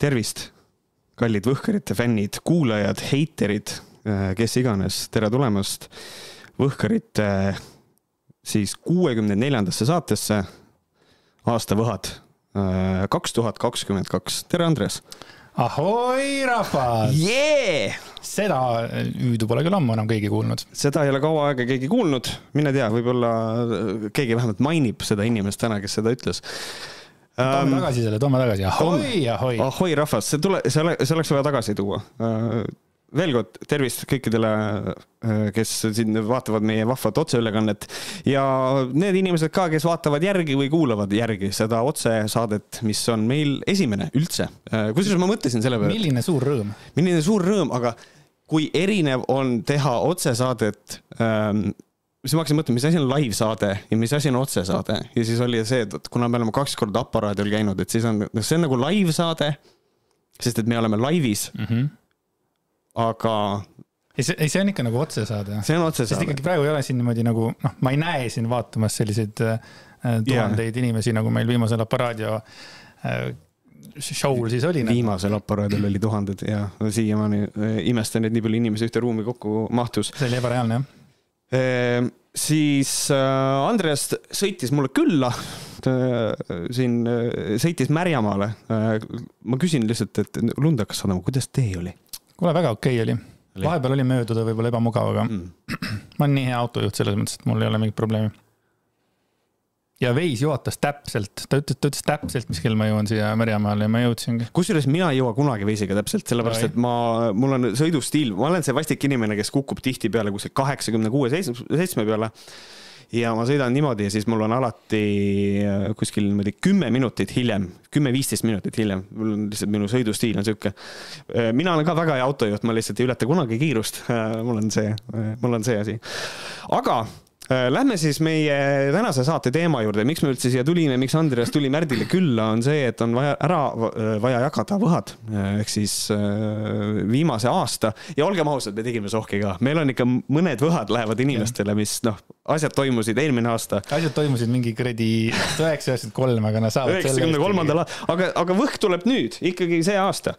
tervist, kallid Võhkarite fännid, kuulajad, heiterid, kes iganes, tere tulemast Võhkarite siis kuuekümne neljandasse saatesse, aastavõhad kaks tuhat kakskümmend kaks, tere Andres! ahoi, rahvas yeah!! seda hüüdu pole küll ammu enam keegi kuulnud. seda ei ole kaua aega keegi kuulnud, mine tea, võib-olla keegi vähemalt mainib seda inimest täna, kes seda ütles toome um, tagasi selle, toome tagasi, ahoi, ahoi. ahoi, rahvas, see tule, see oleks, see oleks vaja tagasi tuua uh, veel kord tervist kõikidele, äh, kes siin vaatavad meie vahvat otseülekannet ja need inimesed ka, kes vaatavad järgi või kuulavad järgi seda otsesaadet, mis on meil esimene üldse. Äh, kusjuures ma mõtlesin selle peale. milline suur rõõm. milline suur rõõm, aga kui erinev on teha otsesaadet ähm, siis ma hakkasin mõtlema, mis asi on live-saade ja mis asi on otsesaade ja siis oli see, et kuna me oleme kaks korda aparaadil käinud, et siis on, see on nagu live-saade, sest et me oleme laivis mm. -hmm aga ei, see, ei, see on ikka nagu otsesaade. see on otsesaade. sest ikkagi praegu ei ole siin niimoodi nagu, noh, ma ei näe siin vaatamas selliseid äh, tuhandeid yeah. inimesi, nagu meil viimasel Aparaadio äh, show'l siis oli. Nagu. viimasel Aparaadil oli tuhanded ja siiamaani äh, imestan, et nii palju inimesi ühte ruumi kokku mahtus. see oli ebareaalne, jah. Siis äh, Andreas sõitis mulle külla äh, siin äh, sõitis Märjamaale. ma küsin lihtsalt, et lund hakkas sadama, kuidas tee oli? kuule, väga okei okay oli. vahepeal oli mööduda võib-olla ebamugav, aga mm. ma olen nii hea autojuht selles mõttes, et mul ei ole mingit probleemi. Ja veis juhatas täpselt, ta ütles, ta ütles täpselt, mis kell ma jõuan siia Märjamaale ja ma jõudsingi. kusjuures mina ei jõua kunagi veisiga täpselt, sellepärast et ma, mul on sõidustiil, ma olen see vastik inimene, kes kukub tihtipeale kuskil kaheksakümne kuue, seitsme peale ja ma sõidan niimoodi ja siis mul on alati äh, kuskil niimoodi kümme minutit hiljem, kümme-viisteist minutit hiljem, mul on lihtsalt minu sõidustiil on sihuke. Äh, mina olen ka väga hea autojuht, ma lihtsalt ei ületa kunagi kiirust. Äh, mul on see, mul on see asi. aga lähme siis meie tänase saate teema juurde, miks me üldse siia tulime, miks Andreas tuli Märdile külla, on see, et on vaja ära, äh, vaja jagada võhad äh, ehk siis viimase aasta ja olgem ausad, me tegime sohki ka, meil on ikka mõned võhad lähevad inimestele, mis noh, asjad toimusid eelmine aasta. asjad toimusid mingi kuradi üheksa, üheksakümmend kolm, aga nad saavad. üheksakümne kolmandal, aga, aga võhk tuleb nüüd ikkagi see aasta.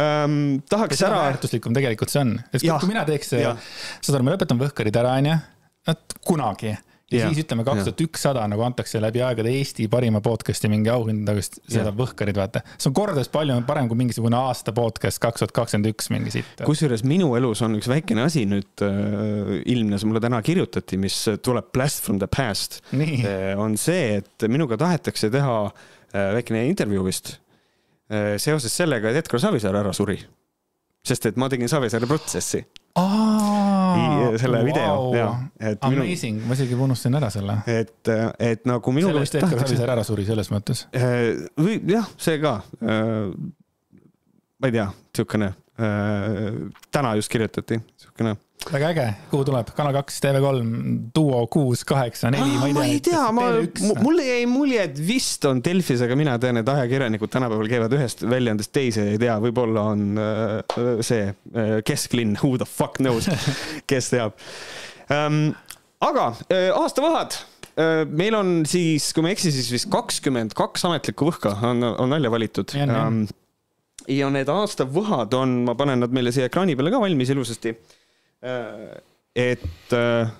Ähm, tahaks ära. väärtuslikum tegelikult see on, et kui mina teeks, saad aru, ma lõpetan võhkarid ära, onju et kunagi ja, ja siis ütleme kaks tuhat ükssada nagu antakse läbi aegade Eesti parima podcast'i mingi auhindadest seda Võhkarid, vaata. see on kordades palju parem kui mingisugune aasta podcast kaks tuhat kakskümmend üks mingi siit. kusjuures minu elus on üks väikene asi nüüd äh, ilmnes, mulle täna kirjutati, mis tuleb blast from the past. Äh, on see, et minuga tahetakse teha äh, väikene intervjuu vist äh, seoses sellega, et Edgar Savisaar ära suri. sest et ma tegin Savisaare protsessi. Selle wow. video. Amazing minu..., ma isegi unustasin ära selle. et, et nagu minu. sellest Edgar Savisaar ära suri selles mõttes. Äh, või jah, see ka. Äh, ma ei tea, siukene, äh, täna just kirjutati, siukene väga äge, kuhu tuleb, Kanal kaks, TV3, Duo kuus, kaheksa, neli, ma ei tea. ma ei tea, ma, mulle jäi mulje, et vist on Delfis, aga mina tean, et ajakirjanikud tänapäeval käivad ühest väljaandest teise, ei tea, võib-olla on äh, see äh, kesklinn, who the fuck knows, kes teab ähm,. aga äh, aastavõhad äh, meil on siis, kui ma ei eksi, siis vist kakskümmend kaks ametlikku võhka on, on välja valitud. Ähm, ja need aastavõhad on, ma panen nad meile siia ekraani peale ka valmis ilusasti Äh, et äh,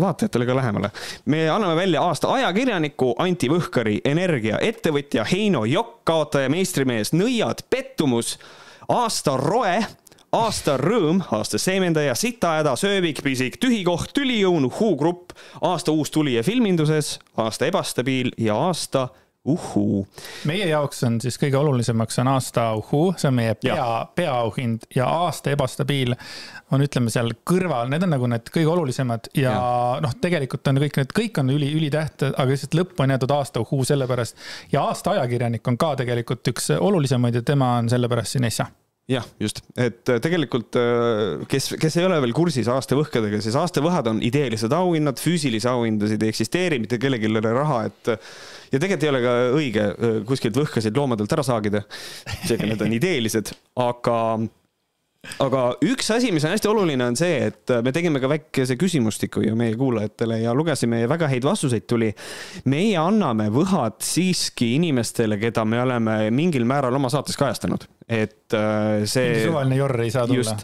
vaatajatele ka lähemale. me anname välja aasta ajakirjaniku Anti Võhkari, Energia, ettevõtja Heino Jokk, kaotaja meistrimees Nõiad, pettumus, aasta roe, aasta rõõm, aasta seemendaja, sitahäda, söövikpisik, tühikoht, tüliõun, Uhuu-grupp, aasta uus tulija filminduses, aasta ebastabiil ja aasta uhuu. meie jaoks on siis kõige olulisemaks on aasta uhuu, see on meie pea, peaauhind ja aasta ebastabiil on, ütleme seal kõrval, need on nagu need kõige olulisemad ja, ja. noh, tegelikult on kõik need, kõik on üli, ülitähtsad, aga lihtsalt lõppu on jäetud aasta uhuu sellepärast. ja aasta ajakirjanik on ka tegelikult üks olulisemaid ja tema on sellepärast siin äsja jah, just, et äh, tegelikult äh, kes, kes ei ole veel kursis aastavõhkadega, siis aastavõhad on ideelised auhinnad, füüsilisi auhindasid ei eksisteeri, mitte kellelgi ei ole raha, et ja tegelikult ei ole ka õige äh, kuskilt võhkasid loomadelt ära saagida. seega need on ideelised, aga aga üks asi, mis on hästi oluline, on see, et me tegime ka väikese küsimustiku ju meie kuulajatele ja lugesime ja väga häid vastuseid tuli. meie anname võhad siiski inimestele, keda me oleme mingil määral oma saates kajastanud, et äh, see. mingi suvaline jorr ei saa tulla.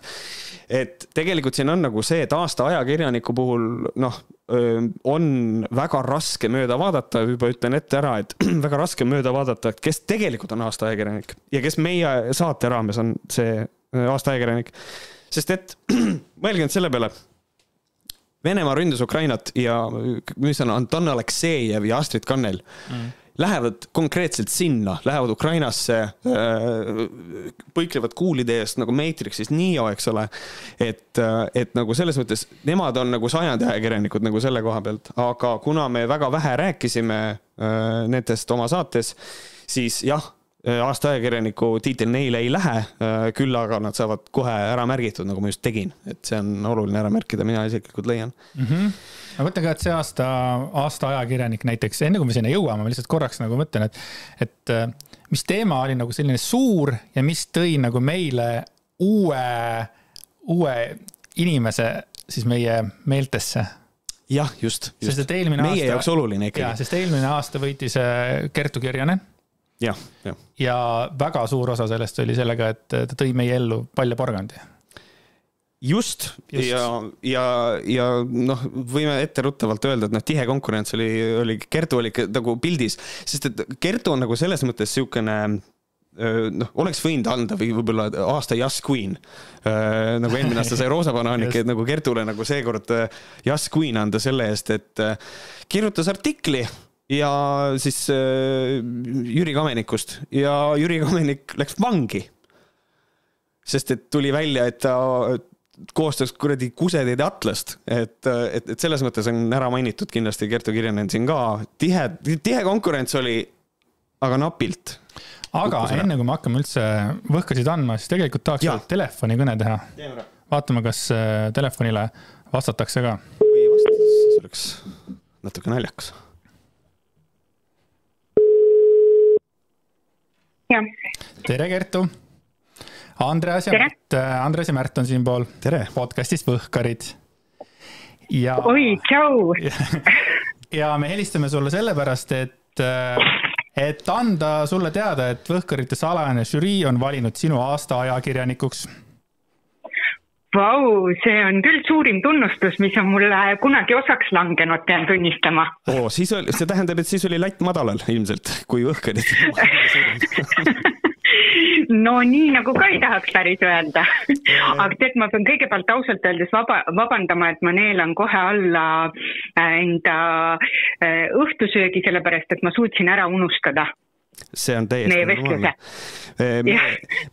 et tegelikult siin on nagu see, et aasta ajakirjaniku puhul noh, on väga raske mööda vaadata, juba ütlen ette ära, et väga raske mööda vaadata, et kes tegelikult on aasta ajakirjanik ja kes meie saate raames on see aasta ajakirjanik. sest et mõelge nüüd selle peale. Venemaa ründas Ukrainat ja mis on Anton Aleksejev ja Astrid Kannel mm. Lähevad konkreetselt sinna, lähevad Ukrainasse äh,, põiklevad kuulide eest nagu Matrixis Neo, eks ole. et, äh, et nagu selles mõttes nemad on nagu sajandi ajakirjanikud nagu selle koha pealt, aga kuna me väga vähe rääkisime äh, nendest oma saates, siis jah Äh, aasta ajakirjaniku tiitel neile ei lähe, äh, küll aga nad saavad kohe ära märgitud, nagu ma just tegin, et see on oluline ära märkida, mina isiklikult leian mm. -hmm. Aga mõtle ka, et see aasta, aasta ajakirjanik näiteks, enne kui me sinna jõuame, ma lihtsalt korraks nagu mõtlen, et, et äh, mis teema oli nagu selline suur ja mis tõi nagu meile uue, uue inimese siis meie meeltesse jah, just, just.. sest et eelmine meie aasta. meie jaoks oluline ikkagi. sest eelmine aasta võitis Kertu Kirjanen jah, jah. ja väga suur osa sellest oli sellega, et ta tõi meie ellu paljaporgandi. Just, just. ja, ja, ja noh, võime etteruttavalt öelda, et noh, tihe konkurents oli, oli, Kertu oli nagu pildis, sest et Kertu on nagu selles mõttes niisugune noh, oleks võinud anda või võib-olla aasta Just Queen äh,. nagu eelmine aasta sai Roosa banaanik, et nagu Kertule nagu seekord Just Queen anda selle eest, et kirjutas artikli ja siis äh, Jüri Kamenikust ja Jüri Kamenik läks vangi. sest et tuli välja, et ta koostas kuradi Kuseteede atlast, et, et, et selles mõttes on ära mainitud kindlasti Kertu Kirjanen siin ka, tihe, tihe konkurents oli, aga napilt. aga Kukkus enne kui me hakkame üldse võhkasid andma, siis tegelikult tahaks telefonikõne teha. vaatame, kas äh, telefonile vastatakse ka. kui ei vasta, siis oleks natuke naljakas tere, Kertu. Andreas ja. Märt, äh, Andres ja Märt on siinpool. podcast'ist Võhkarid. ja. oi, tšau. ja me helistame sulle sellepärast, et, äh, et anda sulle teada, et Võhkarite salajane žürii on valinud sinu aasta ajakirjanikuks Vau, see on küll suurim tunnustus, mis on mulle kunagi osaks langenud, pean tunnistama. oo, siis oli, see tähendab, et siis oli latt madalal ilmselt, kui õhkõrid no nii nagu ka ei tahaks päris öelda. aga tead, ma pean kõigepealt ausalt öeldes vaba, vabandama, et ma neelan kohe alla äh, enda äh, õhtusöögi, sellepärast et ma suutsin ära unustada see on täiesti normaalne. me,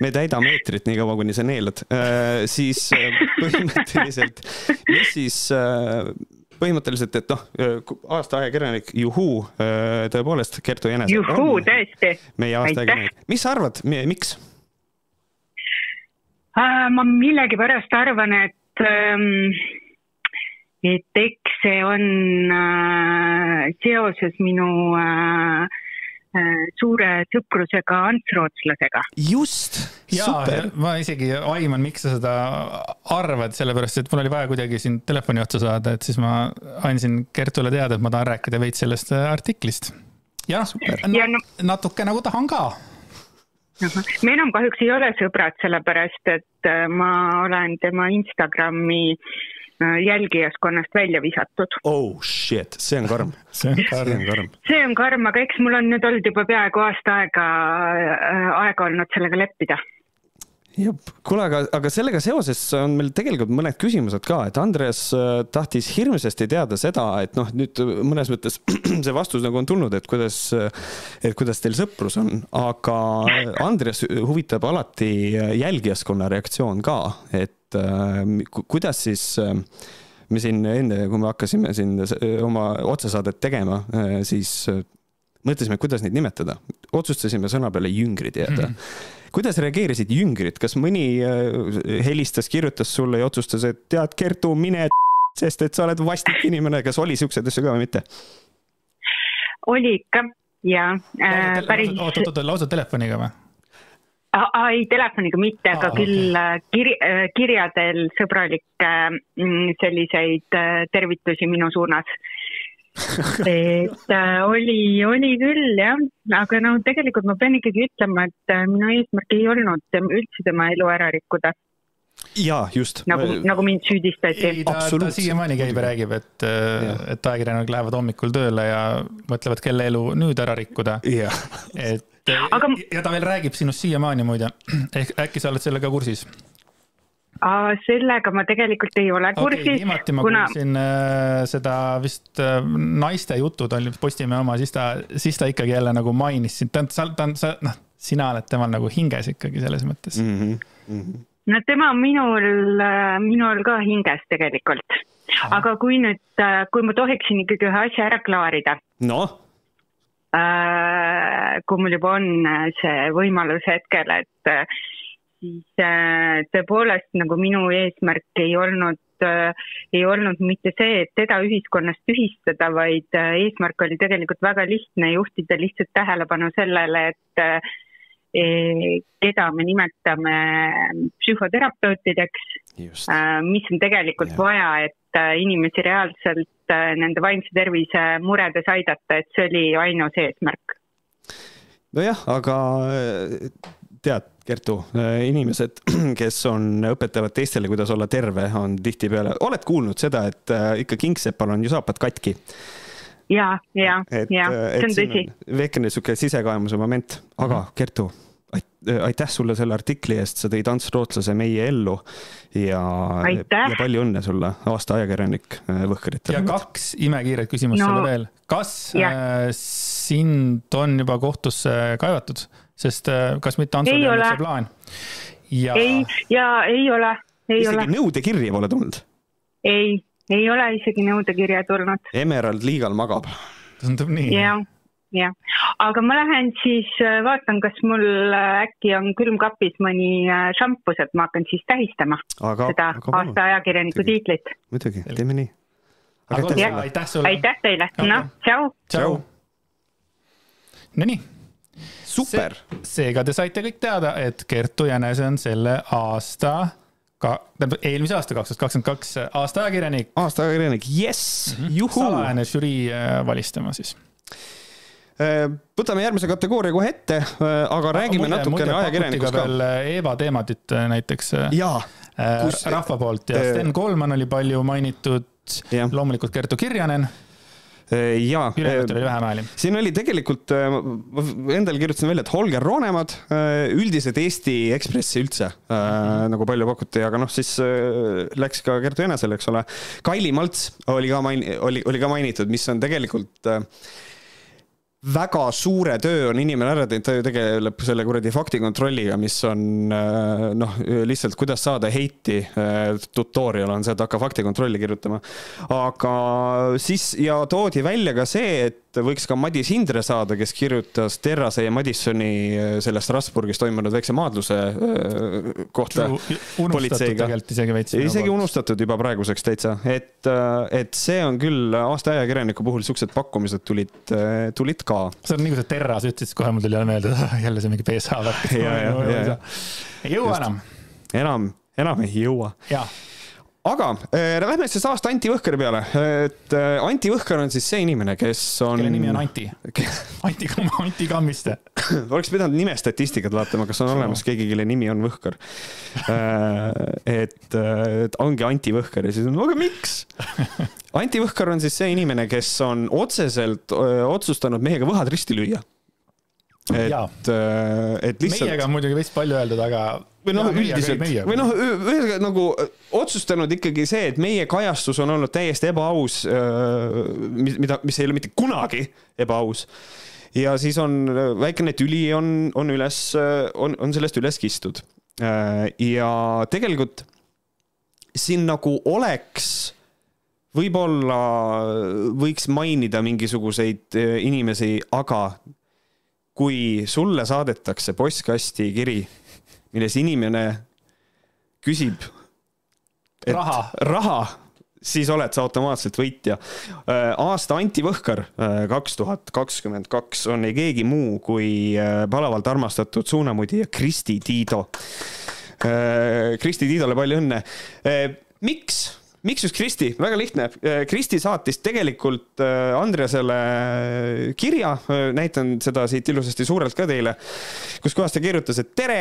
me täidame eetrit nii kaua, kuni sa neelad äh,, siis äh, põhimõtteliselt, mis siis äh, põhimõtteliselt, et noh, aasta ajakirjanik, juhuu, tõepoolest, Kertu Jänese. juhuu, tõesti. meie aasta ajakirjanik, mis sa arvad, miks? ma millegipärast arvan, et ähm, et eks see on äh, seoses minu äh, Äh, suure sõprusega Ants Rootslasega. just, super. ma isegi aiman, miks sa seda arvad, sellepärast et mul oli vaja kuidagi sind telefoni otsa saada, et siis ma andsin Kertule teada, et ma tahan rääkida veits sellest äh, artiklist. ja ja no, natuke nagu tahan ka me enam kahjuks ei ole sõbrad, sellepärast et äh, ma olen tema Instagrami äh, Äh, jälgijaskonnast välja visatud. oh shit, see on karm. see on karm. see on karm, aga eks mul on nüüd olnud juba peaaegu aasta aega, äh, aega olnud sellega leppida kuule, aga, aga sellega seoses on meil tegelikult mõned küsimused ka, et Andres äh, tahtis hirmsasti teada seda, et noh, nüüd mõnes mõttes see vastus nagu on tulnud, et kuidas, et kuidas teil sõprus on, aga Andres huvitab alati jälgijaskonna reaktsioon ka, et äh, kuidas siis äh, me siin enne, kui me hakkasime siin oma otsesaadet tegema, siis mõtlesime, kuidas neid nimetada. otsustasime sõna peale jüngrid jääda mm. -hmm kuidas reageerisid jüngrid, kas mõni äh, helistas, kirjutas sulle ja otsustas, et tead, Kertu, mine sest et sa oled vastik inimene, kas oli siukseid asju ka või mitte? oli ikka ja äh, päris. oot, oot, oot, lausa telefoniga või? ei, telefoniga mitte, aga ah, küll okay. kir-, kirjadel sõbralikke mm, selliseid tervitusi minu suunas et äh, oli, oli küll jah, aga no tegelikult ma pean ikkagi ütlema, et äh, minu eesmärk ei olnud üldse tema elu ära rikkuda. ja just. nagu, nagu mind süüdistati. ei, ta, ta siiamaani käib ja räägib, et, äh, et ajakirjanikud lähevad hommikul tööle ja mõtlevad, kelle elu nüüd ära rikkuda. et aga... ja ta veel räägib sinust siiamaani muide, ehk äkki sa oled sellega kursis? Sellega ma tegelikult ei ole kursis okay,. viimati ma kuna... kuulsin äh, seda vist äh, naiste jutud oli Postimehe oma, siis ta, siis ta ikkagi jälle nagu mainis sind, ta on, sa, ta on, sa, noh, sina oled temal nagu hinges ikkagi selles mõttes mm. -hmm. Mm -hmm. no tema on minul, äh, minul ka hinges tegelikult. aga kui nüüd, äh, kui ma tohiksin ikkagi ühe asja ära klaarida. noh kui mul juba on see võimalus hetkel, et siis äh, tõepoolest nagu minu eesmärk ei olnud, äh, ei olnud mitte see, et teda ühiskonnast tühistada, vaid äh, eesmärk oli tegelikult väga lihtne, juhtida lihtsalt tähelepanu sellele, et e, keda me nimetame psühhoterapeutideks, mis on tegelikult ja. vaja, et inimesi reaalselt nende vaimse tervise muredes aidata, et see oli ainus eesmärk nojah, aga tead, Kertu, inimesed, kes on, õpetavad teistele, kuidas olla terve, on tihtipeale, oled kuulnud seda, et äh, ikka kingsepal on ju saapad katki? ja, ja, ja äh, see on tõsi. väikene sihuke sisekaemuse moment, aga. Kertu, aitäh sulle selle artikli eest, sa tõid Ants Rootslase meie ellu ja, ja palju õnne sulle, aasta ajakirjanik äh, Võhkritele. ja kaks imekiiret küsimust no, sulle veel. kas äh, sind on juba kohtusse kaevatud? Sest äh, kas mitte Antsul ei olnud see plaan? ja. ei, ja ei ole, ei isegi ole. nõudekirja pole tulnud? ei, ei ole isegi nõudekirja tulnud. Emerald liigal magab. tundub nii. jah, jah, aga ma lähen siis äh, vaatan, kas mul äh, äkki on külmkapis mõni šampus, et ma hakkan siis tähistama aga, seda aga aasta ajakirjaniku tiitlit. muidugi, teeme nii. aitäh sulle. aitäh teile, noh, tšau. tšau. Nonii super Se. seega te saite kõik teada, et Kertu Jänese on selle aasta ka, tähendab eelmise aasta, kaks tuhat kakskümmend kaks aasta ajakirjanik. aasta ajakirjanik, jess mm, -hmm. juhuu. salajane žürii äh, valistama siis äh, võtame järgmise kategooria kohe ette, äh, aga räägime muide, natukene ajakirjanikust ka. Eeva Teemadit näiteks. Kus... rahva poolt ja Sten Kolman oli palju mainitud, loomulikult Kertu Kirjanen Äh, ja. ülejäänud oli vähem hääli. siin oli tegelikult, äh, ma endale kirjutasin välja, et Holger Roonemad, äh, üldiselt Eesti Ekspressi üldse mm -hmm. nagu palju pakuti, aga noh, siis läks ka Kertu Jänesele, eks ole. Kaili Malts oli ka main-, oli, oli ka mainitud, mis on tegelikult äh, väga suure töö on inimene ära teinud, ta ju tegeleb selle kuradi faktikontrolliga, mis on äh, noh, lihtsalt kuidas saada heiti. Äh, tutorial on see, et hakka faktikontrolli kirjutama. aga siis ja toodi välja ka see, et võiks ka Madis Hindre saada, kes kirjutas Terrase ja Madissoni äh, sellest Strasbourgis toimunud väikse maadluse kohta. unustatud tegelikult isegi veits. isegi unustatud juba praeguseks täitsa, et, et see on küll aasta ajakirjaniku puhul siuksed pakkumised tulid, tulid ka see on nagu see Terra, sa ütlesid, kohe mul tuli jälle meelde, jälle see mingi PSA värk. ei jõua enam. enam, enam ei jõua. Aga äh, lähme siis aasta Anti Võhkari peale, et äh, Anti Võhkar on siis see inimene, kes on. kelle nimi on Anti Anti, Anti Kammiste oleks pidanud nimestatistikat vaatama, kas on olemas keegi, kelle nimi on Võhkar äh,. et, äh, ongi Anti Võhkar ja siis on, aga miks Anti Võhkar on siis see inimene, kes on otseselt öö, otsustanud mehega võhad risti lüüa. et, et lihtsalt. meiega on muidugi vist palju öeldud, aga. Või noh, üldiselt. või noh, ühesõnaga nagu otsustanud ikkagi see, et meie kajastus on olnud täiesti ebaaus, mida, mis ei ole mitte kunagi ebaaus. Ja siis on väikene tüli on, on üles, on, on sellest üles kistud. ja tegelikult siin nagu oleks võib-olla võiks mainida mingisuguseid äh, inimesi, aga kui sulle saadetakse postkasti kiri, milles inimene küsib raha, raha, siis oled sa automaatselt võitja. aasta antivõhkar kaks tuhat kakskümmend kaks on ei keegi muu kui palavalt armastatud suunamudija Kristi Tiido. Kristi Tiidole palju õnne. miks miks just Kristi? väga lihtne. Äh, Kristi saatis tegelikult äh, Andreasele kirja, äh, näitan seda siit ilusasti suurelt ka teile, kus kohas ta kirjutas, et tere,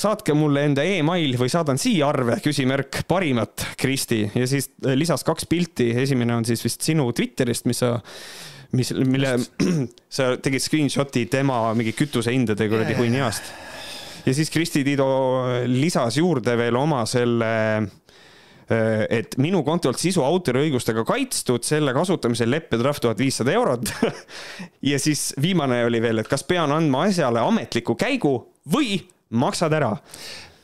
saatke mulle enda email või saadan siia arve, küsimärk, parimat, Kristi. ja siis lisas kaks pilti, esimene on siis vist sinu Twitterist, mis sa mis, mille sa tegid screenshot'i tema mingi kütusehindade kuradi hunniast. ja siis Kristi Tiido lisas juurde veel oma selle Äh, et minu kontolt sisu autoriõigustega kaitstud, selle kasutamisel leppetrahv tuhat viissada eurot ja siis viimane oli veel, et kas pean andma asjale ametliku käigu või maksad ära?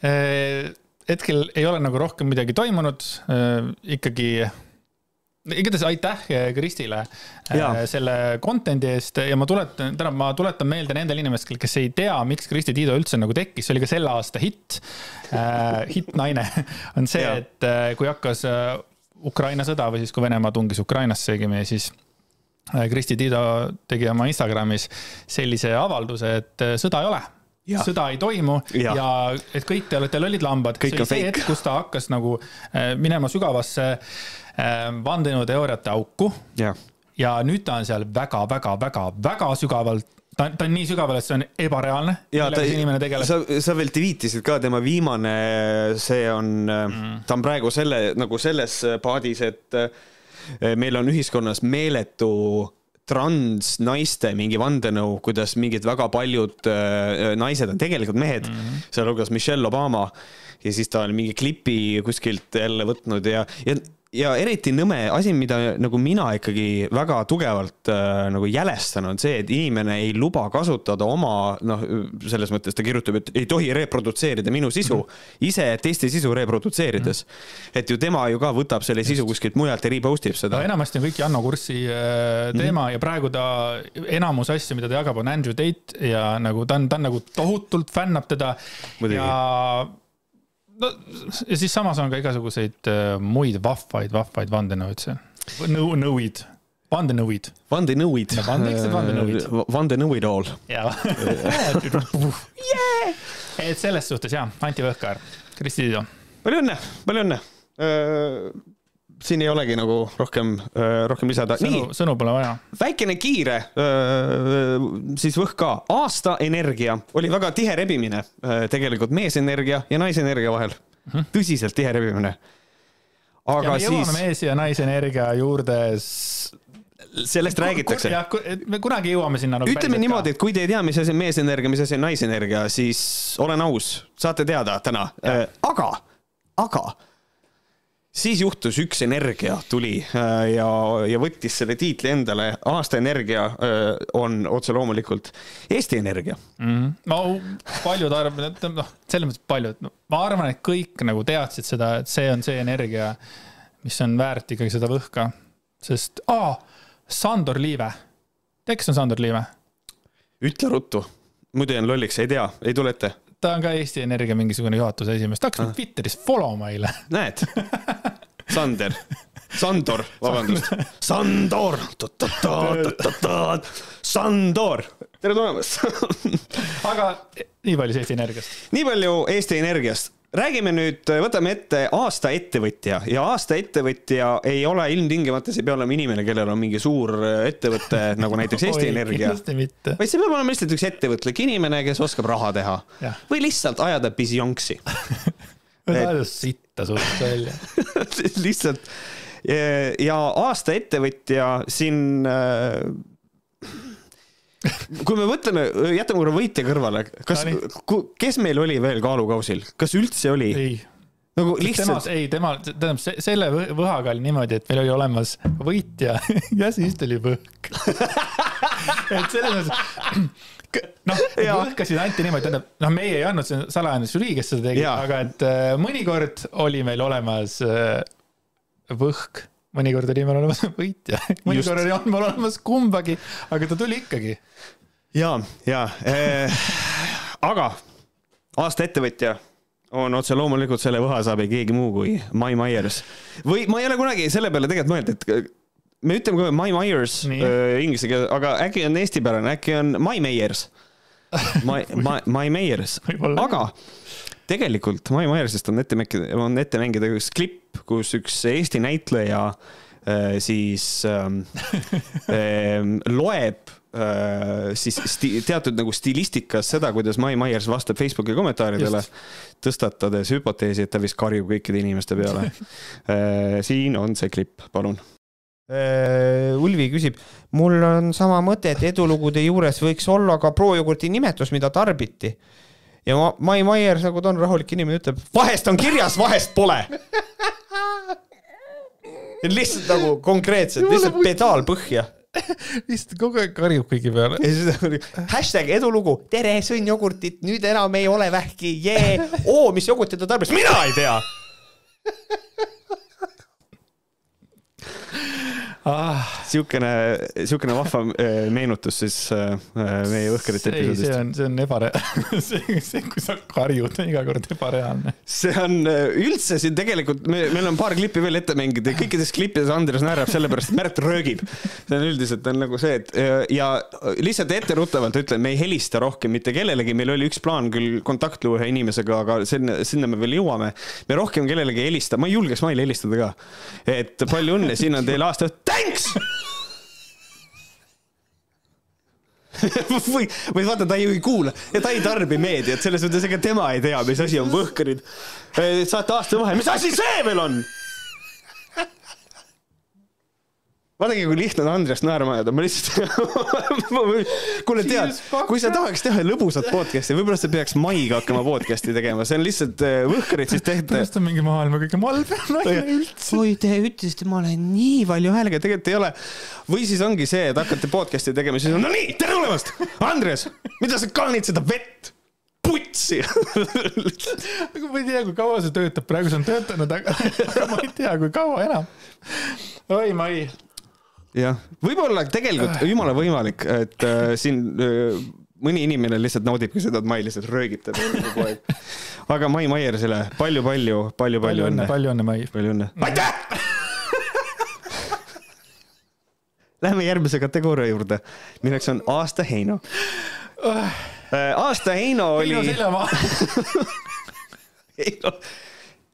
Äh, hetkel ei ole nagu rohkem midagi toimunud, äh, ikkagi igatahes aitäh Kristile ja. selle content'i eest ja ma tuletan, tähendab, ma tuletan meelde nendele inimestele, kes ei tea, miks Kristi Tiido üldse nagu tekkis, see oli ka selle aasta hitt äh,. hittnaine on see, et kui hakkas Ukraina sõda või siis, kui Venemaa tungis Ukrainasse õigemini, siis Kristi Tiido tegi oma Instagramis sellise avalduse, et sõda ei ole Ja. sõda ei toimu ja. ja et kõik te olete lollid lambad. see oli see hetk, kus ta hakkas nagu minema sügavasse äh, vandenõuteooriate auku. ja nüüd ta on seal väga-väga-väga-väga sügavalt ta, ta on nii sügaval, et see on ebareaalne. ja ta, sa, sa veel tweetisid ka tema viimane, see on mm., ta on praegu selle nagu selles paadis, et eh, meil on ühiskonnas meeletu transnaiste mingi vandenõu, kuidas mingid väga paljud äh, naised on tegelikult mehed mm -hmm., sealhulgas Michelle Obama. ja siis ta on mingi klipi kuskilt jälle võtnud ja, ja ja eriti nõme asi, mida nagu mina ikkagi väga tugevalt äh, nagu jälestan, on see, et inimene ei luba kasutada oma noh, selles mõttes ta kirjutab, et ei tohi reprodutseerida minu sisu mm -hmm. ise teiste sisu reprodutseerides mm. -hmm. et ju tema ju ka võtab selle sisu kuskilt mujalt ja repost ib seda no,. enamasti on kõik Janno Kurssi äh, teema mm -hmm. ja praegu ta enamus asju, mida ta jagab, on Andrew Tate ja nagu ta on, ta on nagu tohutult fännab teda Muidugi. ja no ja siis samas on ka igasuguseid äh, muid vahvaid, vahvaid vandenõuid seal. nõu, nõuid, vandenõuid. vandenõuid. vandenõuid. vandenõuid all. jaa. et selles suhtes jaa, Anti Võhkar, Kristi Tiido. palju õnne, palju õnne äh, siin ei olegi nagu rohkem, äh, rohkem lisada. sõnu, sõnu pole vaja. väikene kiire, äh, siis võhk ka. aasta energia oli väga tihe rebimine äh, tegelikult meesenergia ja naisenergia vahel mm. -hmm. tõsiselt tihe rebimine. aga ja me siis. mees ja naisenergia juurde sellest räägitakse. jah, me kunagi jõuame sinna nagu. ütleme niimoodi, et kui te ei tea, mis asi on meesenergia, mis asi on naisenergia, siis olen aus, saate teada täna. aga, aga siis juhtus üks energia tuli äh, ja, ja võttis selle tiitli endale. aasta energia äh, on otse loomulikult Eesti Energia mm. -hmm. no paljud arvavad, noh, selles mõttes paljud no,, ma arvan, et kõik nagu teadsid seda, et see on see energia, mis on väärt ikkagi seda võhka. sest, aa, Sandor Liive. tead, kes on Sandor Liive? ütle ruttu, muidu jään lolliks, ei tea, ei tule ette ta on ka Eesti Energia mingisugune juhatuse esimees, ta hakkas mind Twitteris follow ma eile. näed, Sander, Sandor, vabandust, Sandor, Sandor, tere tulemast. Aga nii palju siis Eesti Energiast. nii palju Eesti Energiast räägime nüüd, võtame ette aasta ettevõtja. Ja aasta ettevõtja ei ole ilmtingimata, see ei pea olema inimene, kellel on mingi suur ettevõte nagu näiteks Eesti Oi, Energia. vaid see peab olema lihtsalt üks ettevõtlik inimene, kes oskab raha teha. Ja. või lihtsalt ajada pisjonksi ajada sitta suht välja. Lihtsalt. Ja aasta ettevõtja siin kui me mõtleme, jätame korra võitja kõrvale, kas, kes meil oli veel kaalukausil, kas üldse oli? ei. Nagu lihtsalt. ei, tema, tähendab selle võhaga oli niimoodi, et meil oli olemas võitja ja siis tuli võhk. Et selles mõttes, noh, võhkasid anti niimoodi, tähendab, noh, meie ei andnud, see on salajane žürii, kes seda tegi, aga et äh, mõnikord oli meil olemas äh, võhk mõnikord oli meil olemas võitja, mõnikord oli meil olemas kumbagi, aga ta tuli ikkagi. ja, ja äh,, aga aasta ettevõtja on otse loomulikult selle võha saab ei keegi muu kui My Myers. või ma ei ole kunagi selle peale tegelikult mõelnud, et me ütleme kohe My Myers äh, inglise keeles, aga äkki on eestipärane, äkki on My Meyers. My, My, My Meyers, aga tegelikult My Myersist on ette mängida, on ette mängida üks klipp, kus üks Eesti näitleja äh, siis ähm, äh, loeb Äh, siis sti-, teatud nagu stilistikas seda, kuidas Mai Myers vastab Facebooki kommentaaridele, tõstatades hüpoteesi, et ta vist karjub kõikide inimeste peale. Äh, siin on see klipp, palun. Ulvi küsib, mul on sama mõte, et edulugude juures võiks olla ka projogurti nimetus, mida tarbiti. Ja Mai Myers, nagu ta on rahulik inimene, ütleb, vahest on kirjas, vahest pole. Lihtsalt nagu konkreetselt, lihtsalt pedaal põhja. Lihtsalt kogu aeg karjub kõigi peale. hashtag edulugu, tere, sõin jogurtit, nüüd enam ei ole vähki, jee. oo, mis jogurtit ta tarbis, mina ei tea ah.. siukene, siukene vahva äh, meenutus siis äh, äh, meie õhkrite episoodist. see on, see on ebareaalne see, see, kui sa karjud, on iga kord ebareaalne. see on üldse siin tegelikult, me, meil on paar klippi veel ette mängida ja kõikides klippides Andres naerab sellepärast, et Märt röögib. see on üldiselt on nagu see, et ja lihtsalt etteruttavalt ütlen, me ei helista rohkem mitte kellelegi, meil oli üks plaan küll kontakt luua ühe inimesega, aga sinna, sinna me veel jõuame. me rohkem kellelegi ei helista, ma ei julgeks Maile helistada ka. et palju õnne, siin on teil aasta thanks või, või vaata, ta ju ei kuula ja ta ei tarbi meediat, selles mõttes, ega tema ei tea, mis asi on võhkarid. saate aasta vahe, mis asi see veel on? Vaadake, kui lihtne on Andrest naerma ajada, ma lihtsalt kuule, tead, kui sa tahaks teha lõbusat podcast'i, võib-olla sa peaks Maiga hakkama podcast'i tegema, see on lihtsalt äh, võhkarid siis tehtud. tõenäoliselt on mingi maailma kõige malbem naine üldse. oi, te ütlesite, ma olen nii valju häälega, tegelikult ei ole. või siis ongi see, et hakkate podcast'i tegema, siis on no nii, tere tulemast, Andres, mida sa kaanid seda vett? putsi aga ma ei tea, kui kaua see töötab, praegu see on töötanud, aga ma ei tea, kui kaua enam. oi, Mai jah, võib-olla tegelikult jumala võimalik, et äh, siin äh, mõni inimene lihtsalt naudibki seda, et Mai lihtsalt röögib teda kogu aeg. aga Mai Maiersile palju-palju, palju-palju õnne. palju õnne, Mai. palju õnne. aitäh! Läheme järgmise kategooria juurde, milleks on aasta Heino uh.. aasta Heino oli. Heino seljamaa Heino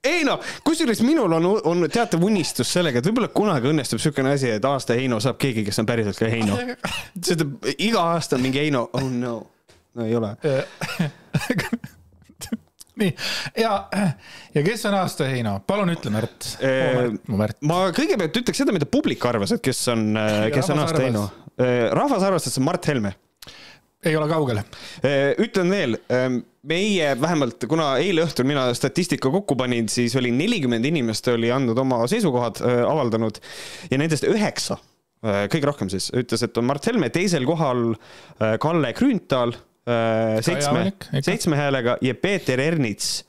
ei noh, kusjuures minul on, on teatav unistus sellega, et võib-olla kunagi õnnestub niisugune asi, et aasta Heino saab keegi, kes on päriselt ka Heino. sest iga aasta on mingi Heino, oh no, no ei ole nii ja, ja kes on aasta Heino, palun ütle, Märt oh,. Märt. ma kõigepealt ütleks seda, mida publik arvas, et kes on, kes on aasta Heino. rahvas arvas, et see on Mart Helme ei ole kaugel. Äh, ütlen veel, ähm, meie vähemalt, kuna eile õhtul mina statistika kokku panin, siis oli nelikümmend inimest oli andnud oma seisukohad, äh, avaldanud. Ja nendest üheksa, äh, kõige rohkem siis, ütles, et on Mart Helme, teisel kohal Kalle Grünthal seitsme, seitsme häälega ja Peeter Ernits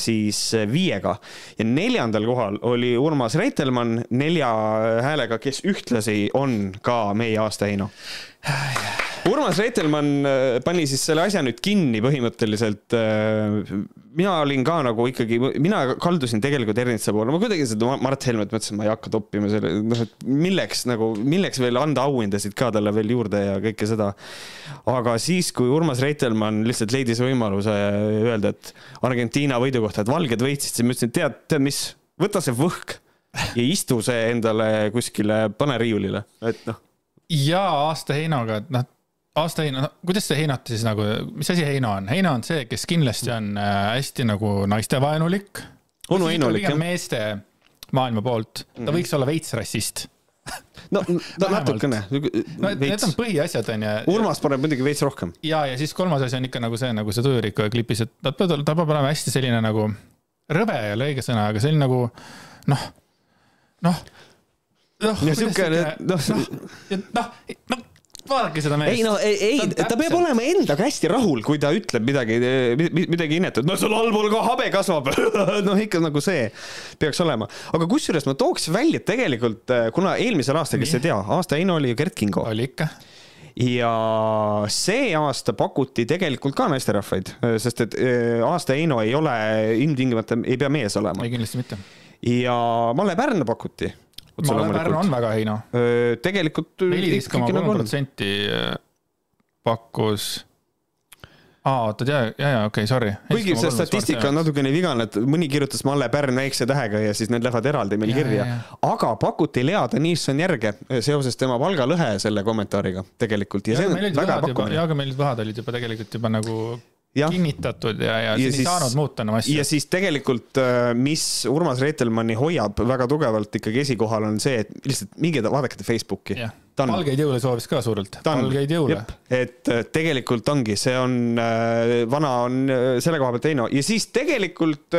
siis viiega. Ja neljandal kohal oli Urmas Reitelmann nelja häälega, kes ühtlasi on ka meie aasta Heino Urmas Reitelmann äh, pani siis selle asja nüüd kinni põhimõtteliselt. Äh, mina olin ka nagu ikkagi, mina kaldusin tegelikult Ernitsa poole, ma kuidagi seda Mart Helmet mõtlesin, ma ei hakka toppima selle, noh, et milleks nagu, milleks veel anda auhindasid ka talle veel juurde ja kõike seda. aga siis, kui Urmas Reitelmann lihtsalt leidis võimaluse öelda, et Argentiina võidu kohta, et valged võitsid, siis ma ütlesin, tead, tead mis, võta see võhk ja istu see endale kuskile, pane riiulile, et noh ja aasta heinaga, et noh, aasta heina, no kuidas see heinati siis nagu, mis asi heina on? heina on see, kes kindlasti on äh, hästi nagu naistevaenulik. onu heinulik jah. meeste maailma poolt, ta mm võiks olla veits rassist no, no natukene. no need on põhiasjad onju. Urmas paneb muidugi veits rohkem. ja, ja siis kolmas asi on ikka nagu see, nagu see tujurikkuja klipis, et ta peab, ta peab olema hästi selline nagu, rõve ei ole õige sõna, aga selline nagu noh, noh noh, siuke, noh, noh, noh vaadake seda meest. ei no ei, ei, ta, ta peab olema endaga hästi rahul, kui ta ütleb midagi, midagi inetut, no sul allpool ka habe kasvab noh, ikka nagu see peaks olema. aga kusjuures ma tooks välja, tegelikult kuna eelmisel aastal, kes ei tea, aasta Heino oli ju Gert Kingo. oli ikka ja see aasta pakuti tegelikult ka naisterahvaid, sest et äh, aasta Heino ei ole ilmtingimata, ei pea mees olema. ei, kindlasti mitte. ja Malle Pärn pakuti. Malle Pärn on väga Heino. tegelikult. neliteist koma kolm protsenti pakkus aa, oota, ja, ja, ja okei okay,, sorry. kuigi see statistika on natukene vigane, et mõni kirjutas Malle Pärn väikse tähega ja siis need lähevad eraldi meil ja, kirja. aga pakuti Lea Tõnisson järge seoses tema palgalõhe selle kommentaariga tegelikult ja, ja see on väga pakkumine. ja, aga meil need võhad olid juba tegelikult juba nagu ja. kinnitatud ja, ja, ja siin ei saanud muuta enam asju. ja siis tegelikult, äh, mis Urmas Reitelmanni hoiab väga tugevalt ikkagi esikohal, on see, et lihtsalt minge vaadake Facebooki. Valgeid jõule soovis ka suurelt. valgeid jõule. et äh, tegelikult ongi, see on, äh, vana on selle koha pealt Heino ja siis tegelikult,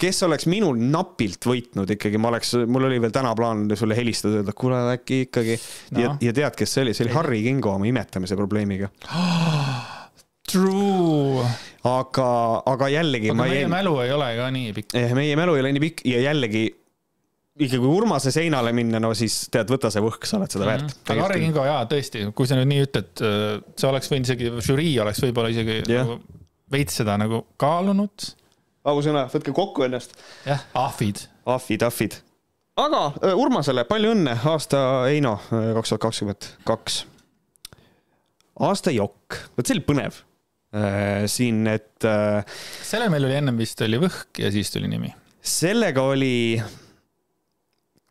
kes oleks minul napilt võitnud ikkagi, ma oleks, mul oli veel täna plaan sulle helistada, öelda, kuule äkki ikkagi no. ja, ja tead, kes see oli, see oli Harri Kingo oma imetamise probleemiga True. aga, aga jällegi. aga meie jäin... mälu ei ole ka nii pikk. Eh, meie mälu ei ole nii pikk ja jällegi ikkagi kui Urmase seinale minna, no siis tead, võta see võhk, sa oled seda väärt mm. -hmm. aga Harri Kingo jaa, tõesti, kui sa nüüd nii ütled, äh, see oleks võinud isegi, žürii oleks võib-olla isegi yeah. nagu veits seda nagu kaalunud. ausõna, võtke kokku ennast. jah, ahvid. ahvid, ahvid. aga äh, Urmasele palju õnne, aasta Heino äh, kaks tuhat kakskümmend kaks. aasta jokk, vot see oli põnev siin, et. Äh, sellel meil oli ennem vist oli Võhk ja siis tuli nimi. sellega oli,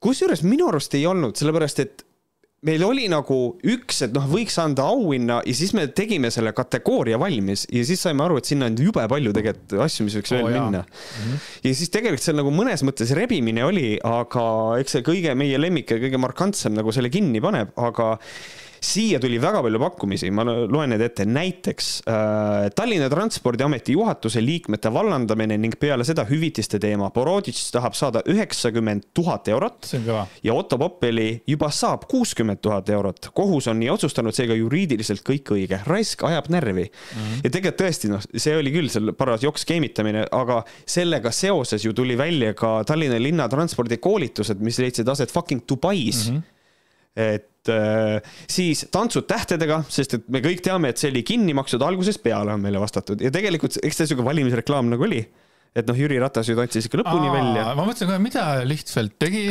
kusjuures minu arust ei olnud, sellepärast et meil oli nagu üks, et noh, võiks anda auhinna ja siis me tegime selle kategooria valmis ja siis saime aru, et sinna on jube palju tegelikult asju, mis võiks oh, veel jaa. minna mm. -hmm. ja siis tegelikult seal nagu mõnes mõttes rebimine oli, aga eks see kõige meie lemmik ja kõige markantsem nagu selle kinni paneb, aga siia tuli väga palju pakkumisi, ma loen need ette, näiteks äh, Tallinna Transpordiameti juhatuse liikmete vallandamine ning peale seda hüvitiste teema. Boroditš tahab saada üheksakümmend tuhat eurot. ja Otto Poppeli juba saab kuuskümmend tuhat eurot. kohus on nii otsustanud, seega juriidiliselt kõik õige. raisk ajab närvi mm. -hmm. ja tegelikult tõesti, noh, see oli küll seal paras joks skeemitamine, aga sellega seoses ju tuli välja ka Tallinna linnatranspordi koolitused, mis leidsid aset fucking Dubais mm. -hmm et äh, siis Tantsud tähtedega, sest et me kõik teame, et see oli kinni makstud algusest peale, on meile vastatud ja tegelikult eks see sihuke valimisreklaam nagu oli. et noh, Jüri Ratas ju tantsis ikka lõpuni Aa, välja. ma mõtlesin kohe, mida Lichtfeld tegi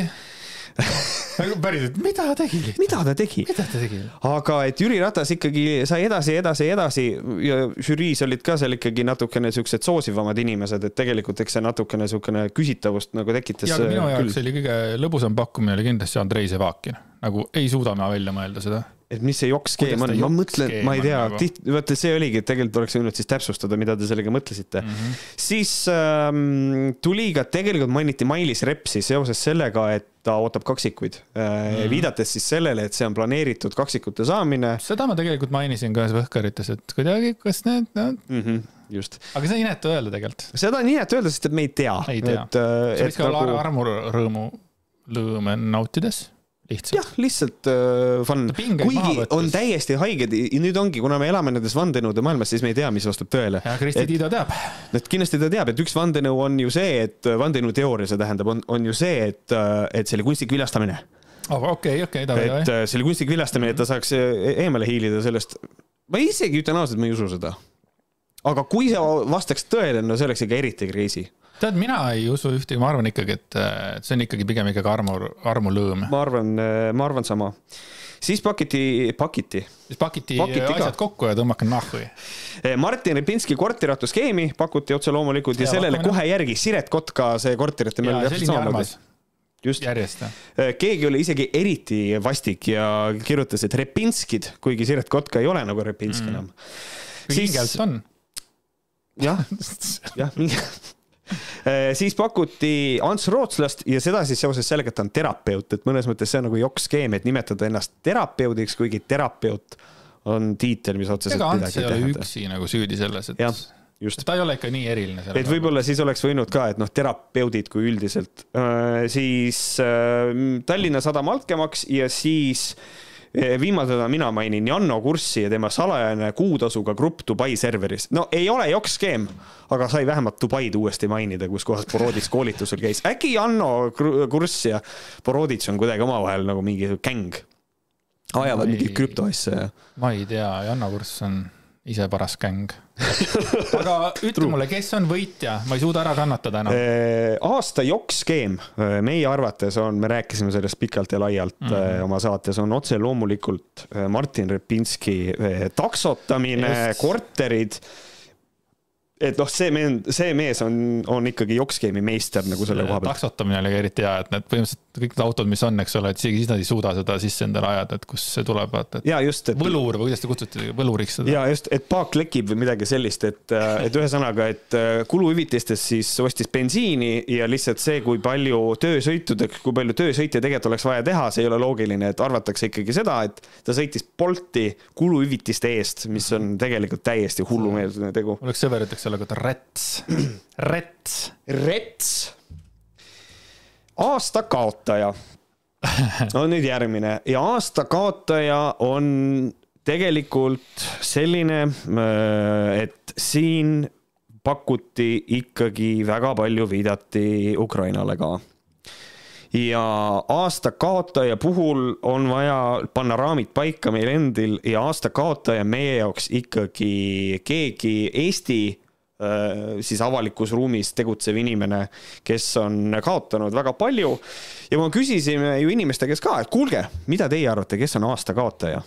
päriselt, mida ta tegi? mida ta tegi? mida ta tegi? aga et Jüri Ratas ikkagi sai edasi, edasi, edasi ja žüriis olid ka seal ikkagi natukene siuksed soosivamad inimesed, et tegelikult eks see natukene siukene küsitavust nagu tekitas. ja, minu jaoks oli kõige lõbusam pakkumine oli kindlasti Andrei Sevakin, nagu ei suuda ma välja mõelda seda et mis see jokk-skeem on, ma mõtlen, ma ei tea, nagu? tihti, vaata see oligi, et tegelikult oleks võinud siis täpsustada, mida te sellega mõtlesite mm. -hmm. siis ähm, tuli ka, tegelikult mainiti Mailis Repsi seoses sellega, et ta ootab kaksikuid mm, -hmm. viidates siis sellele, et see on planeeritud kaksikute saamine. seda ma tegelikult mainisin ka ühes Võhkarites, et kuidagi, kas need no... mm. -hmm just. aga see on inetu öelda tegelikult. seda on inetu öelda, sest et me ei tea. ei tea. see võiks ka olla nagu... armurõõmu lõõme nautides lihtsalt. jah, lihtsalt uh, fun, kuigi on täiesti haiged ja nüüd ongi, kuna me elame nendes vandenõude maailmas, siis me ei tea, mis vastab tõele. ja Kristi Tiido teab. et kindlasti ta teab, et üks vandenõu on ju see, et vandenõuteooria, see tähendab, on, on ju see, et, et see oli kunstlik viljastamine. okei, okei, davai, davai. et äh, see oli kunstlik viljastamine, et ta saaks e-, eemale hiilida sellest. ma isegi ütlen ausalt, ma ei usu seda. aga kui see vastaks tõele, no see oleks ikka eriti crazy tead, mina ei usu ühtegi, ma arvan ikkagi, et see on ikkagi pigem ikkagi armu, armulõõm. ma arvan, ma arvan sama. siis pakiti, pakiti. siis pakiti, pakiti asjad ka. kokku ja tõmmake nahku. Eh, Martin Repinski korteriautoskeemi pakuti otse loomulikult ja, ja sellele kohe järgi Siret Kotka see korterite meil täpselt samamoodi just. Eh, keegi oli isegi eriti vastik ja kirjutas, et Repinskid, kuigi Siret Kotka ei ole nagu Repinski mm. enam. on. jah, jah, Äh, siis pakuti Ants Rootslast ja seda siis seoses sellega, et ta on terapeut, et mõnes mõttes see on nagu jokk-skeem, et nimetada ennast terapeudiks, kuigi terapeut on tiitel, mis otseselt ega Ants ei ole üksi nagu süüdi selles, et ja, just. ta ei ole ikka nii eriline. et võib-olla siis oleks võinud ka, et noh, terapeudid kui üldiselt äh,, siis äh, Tallinna Sadama altkäemaks ja siis äh, viimasena mina mainin Janno Kurssi ja tema salajane kuutasuga grupp Dubai serveris. no ei ole jokk-skeem, aga sai vähemalt Dubaid uuesti mainida, kus kohas Borodits koolitusel käis. äkki Janno Kurss ja Borodits on kuidagi omavahel nagu mingi gäng ajavad mingit krüptoasja ja ma ei tea, Janno Kurss on ise paras gäng. aga ütle mulle, kes on võitja, ma ei suuda ära kannatada enam. Eh, aasta jokk-skeem meie arvates on, me rääkisime sellest pikalt ja laialt mm. -hmm. oma saates, on otse loomulikult Martin Repinski taksotamine, korterid. Et noh, see mees, see mees on, on ikkagi jokk-skeemi meister nagu selle koha pealt. taksotamine oli ka eriti hea, et need põhimõtteliselt kõik need autod, mis on, eks ole, et isegi siis nad ei suuda seda sisse endale ajada, et kust see tuleb, vaata, ja just, et võlur või kuidas te kutsute, võluriks seda? ja just, et paak lekib või midagi sellist, et, et ühesõnaga, et äh, kuluhüvitistest siis ostis bensiini ja lihtsalt see, kui palju töösõitudeks, kui palju töösõite tegelikult oleks vaja teha, see ei ole loogiline, et arvatakse ikkagi seda, et ta sõitis Bolti kuluhüvitiste eest, mis on tegelikult täiesti hullumeelne tegu. mul üks sõber ütleks selle kohta rets, rets. Rets. aasta kaotaja on nüüd järgmine ja aasta kaotaja on tegelikult selline, et siin pakuti ikkagi väga palju viidati Ukrainale ka ja aasta kaotaja puhul on vaja panna raamid paika meil endil ja aasta kaotaja meie jaoks ikkagi keegi Eesti äh, siis avalikus ruumis tegutsev inimene, kes on kaotanud väga palju. ja me küsisime ju inimeste käest ka, et kuulge, mida teie arvate, kes on aasta kaotaja?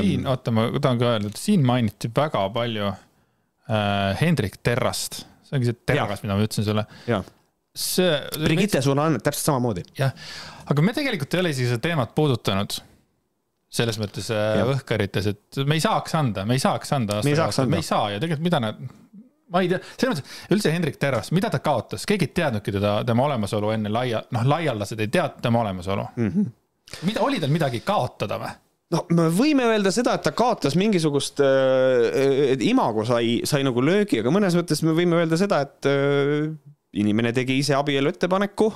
siin, oota, ma tahan ka öelda, et siin mainiti väga palju äh, Hendrik Terrast, see ongi see terras, mida ma ütlesin sulle. see, Brigitte, sul on täpselt samamoodi. jah, aga me tegelikult ei ole isegi seda teemat puudutanud. selles mõttes äh, Jah. õhkarites, et me ei saaks anda, me ei saaks anda. Me ei saaks anda. me ei saa ja tegelikult mida nad, ma ei tea, selles mõttes üldse Hendrik Terras, mida ta kaotas, keegi ei teadnudki teda, tema olemasolu enne laia, noh, laiallased ei teadnud tema olemasolu mm. -hmm. mida, oli tal midagi kaotada või? no me võime öelda seda, et ta kaotas mingisugust äh,, imago sai, sai nagu löögi, aga mõnes mõttes me võime öelda seda, et äh, inimene tegi ise abielu ettepaneku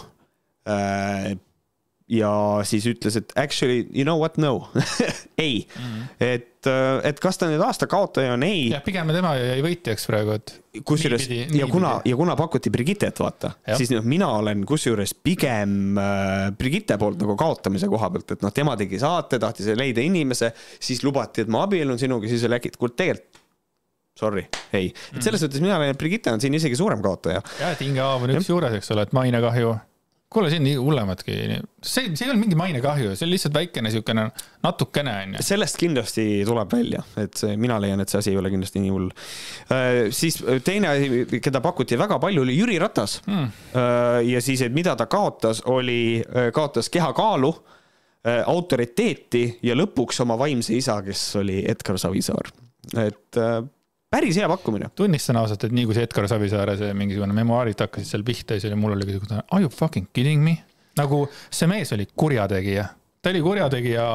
äh,. Ja siis ütles, et actually you know what, no ei mm, -hmm. et, et kas ta nüüd aasta kaotaja on, ei jah, pigem tema jäi võitjaks praegu, et. kusjuures ja kuna, ja kuna pakuti Brigittet, vaata, siis noh, mina olen kusjuures pigem äh, Brigitte poolt nagu kaotamise koha pealt, et noh, tema tegi saate, tahtis leida inimese, siis lubati, et ma abiellun sinuga, siis oli äkki, et kuule tegelikult sorry, ei, et selles mõttes mina leian, et Brigitte on siin isegi suurem kaotaja. jah, et Inge Aav on üks juures, eks ole, et mainekahju. kuule, see on nii hullematki, see, see ei olnud mingi mainekahju, see oli lihtsalt väikene siukene natukene onju. sellest kindlasti tuleb välja, et see, mina leian, et see asi ei ole kindlasti nii hull. siis teine asi, keda pakuti väga palju, oli Jüri Ratas mm.. ja siis, et mida ta kaotas, oli, kaotas kehakaalu, autoriteeti ja lõpuks oma vaimse isa, kes oli Edgar Savisaar. et äh, päris hea pakkumine. tunnistan ausalt, et nii kui see Edgar Savisaare see mingisugune memuaarid hakkasid seal pihta, siis oli mul oli siuke, are you fucking kidding me? nagu see mees oli kurjategija, ta oli kurjategija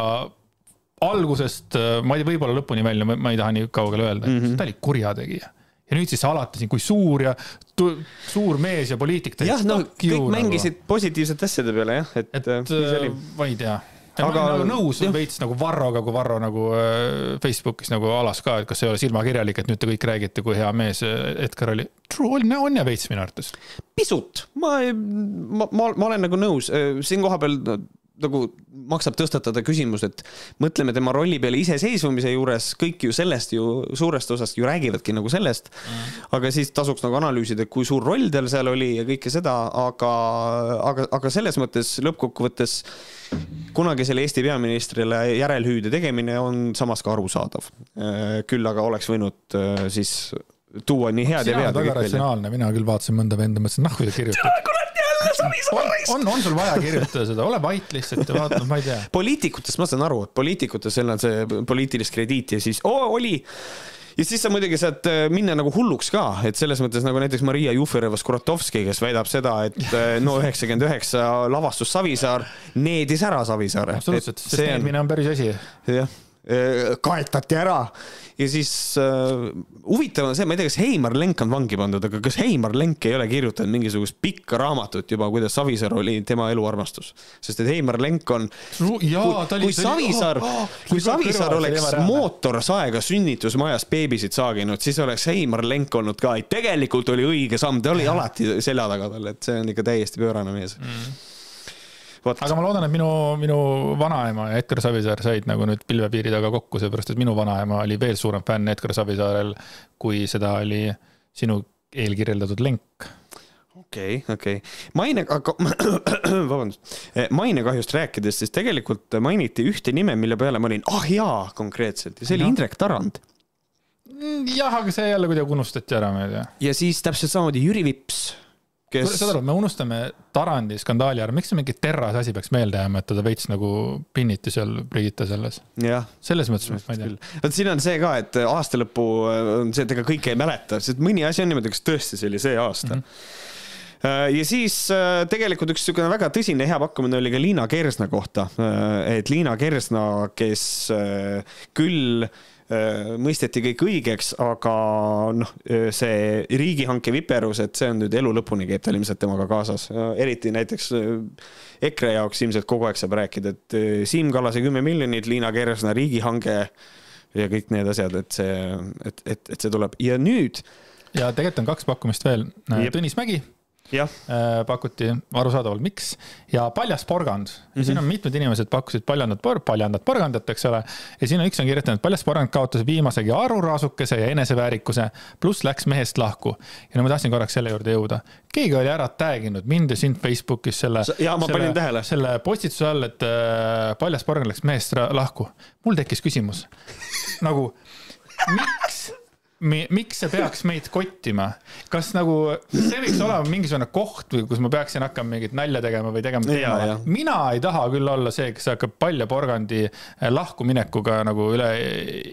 algusest, ma ei tea, võib-olla lõpuni välja, ma ei taha nii kaugele öelda mm, -hmm. ta oli kurjategija. ja nüüd siis alati siin, kui suur ja tu, suur mees ja poliitik. jah, no kõik mängisid positiivsete asjade peale jah, et, et äh, oli. ma ei tea. Aga- aga nagu nõus jah. veits nagu Varroga, kui Varro nagu äh, Facebookis nagu alas ka, et kas ei ole silmakirjalik, et nüüd te kõik räägite, kui hea mees äh, Edgar oli. True on, on ja veits minu arvates. pisut, ma, ma, ma, ma olen nagu nõus, siin kohapeal nagu maksab tõstatada küsimus, et mõtleme tema rolli peale iseseisvumise juures, kõik ju sellest ju suurest osast ju räägivadki nagu sellest mm.. aga siis tasuks nagu analüüsida, kui suur roll tal seal oli ja kõike seda, aga, aga, aga selles mõttes lõppkokkuvõttes kunagisele Eesti peaministrile järelhüüde tegemine on samas ka arusaadav. küll aga oleks võinud äh, siis tuua nii head ja sina vead ja väga kõik välja. ratsionaalne, mina küll vaatasin mõnda venda, mõtlesin, nahku ta kirjutab. on, on, on sul vaja kirjutada seda, ole vait lihtsalt ja vaata, ma ei tea. poliitikutest ma saan aru, et poliitikutest on see poliitilist krediiti ja siis oo oli ja siis sa muidugi saad äh, minna nagu hulluks ka, et selles mõttes nagu näiteks Maria Jufereva-Skuratovski, kes väidab seda, et äh, no üheksakümmend üheksa lavastus Savisaar needis ära Savisaare. absoluutselt, sest eelmine on päris asi. jah, kaetati ära ja siis äh, huvitav on see, ma ei tea, kas Heimar Lenk on vangi pandud, aga kas Heimar Lenk ei ole kirjutanud mingisugust pikka raamatut juba, kuidas Savisaar oli tema eluarmastus, sest et Heimar Lenk on jaa, ta kui oli. Savisaar, kui Savisaar oleks mootorsaega sünnitusmajas beebisid saaginud, siis oleks Heimar Lenk olnud ka, et tegelikult oli õige samm, ta oli alati selja taga tal, et see on ikka täiesti pöörane mees mm.. Aga ma loodan, et minu, minu vanaema ja Edgar Savisaar said nagu nüüd pilvepiiri taga kokku, seepärast et minu vanaema oli veel suurem fänn Edgar Savisaarel, kui seda oli sinu eelkirjeldatud Lenk okei okay,, okei okay., maine, aga vabandust, mainekahjust rääkides, siis tegelikult mainiti ühte nime, mille peale ma olin, ah jaa, konkreetselt ja see oli no. Indrek Tarand. Mm, jah, aga see jälle kuidagi unustati ära, ma ei tea. ja siis täpselt samamoodi Jüri Vips kes. saad aru, me unustame Tarandi skandaali ära, miks see mingi Terrase asi peaks meelde jääma, et teda veits nagu pinniti seal Brigitte selles. selles mõttes, ma ei tea. vot siin on see ka, et aasta lõpu on see, et ega kõike ei mäleta, sest mõni asi on niimoodi, kas tõesti see oli see aasta mm. -hmm Äh, ja siis äh, tegelikult üks niisugune väga tõsine hea pakkumine oli ka Liina Kersna kohta. Äh, et Liina Kersna, kes küll mõisteti kõik õigeks, aga noh, see riigihanke viperus, et see on nüüd elu lõpuni käib tal ilmselt temaga kaasas, eriti näiteks EKRE jaoks ilmselt kogu aeg saab rääkida, et Siim Kallase kümme miljonit, Liina Kersna riigihange ja kõik need asjad, et see, et, et, et see tuleb. Ja nüüd. ja tegelikult on kaks pakkumist veel, Tõnis Mägi Äh, pakuti arusaadavalt, miks ja paljas porgand ja mm -hmm. siin on mitmed inimesed pakkusid paljandat por-, paljandat porgandat, eks ole. ja siin on üks on kirjutanud, paljas porgand kaotas viimasegi aruraasukese ja eneseväärikuse, pluss läks mehest lahku. ja no ma tahtsin korraks selle juurde jõuda. keegi oli ära tag inud mind ja sind Facebookis selle. ja ma panin tähele. selle postituse all, et äh, paljas porgand läks mehest lahku. mul tekkis küsimus nagu miks miks see peaks meid kottima, kas nagu see võiks olema mingisugune koht või kus ma peaksin hakkama mingit nalja tegema või tegema teema. mina ei taha küll olla see, kes hakkab palja porgandi eh, lahkuminekuga nagu üle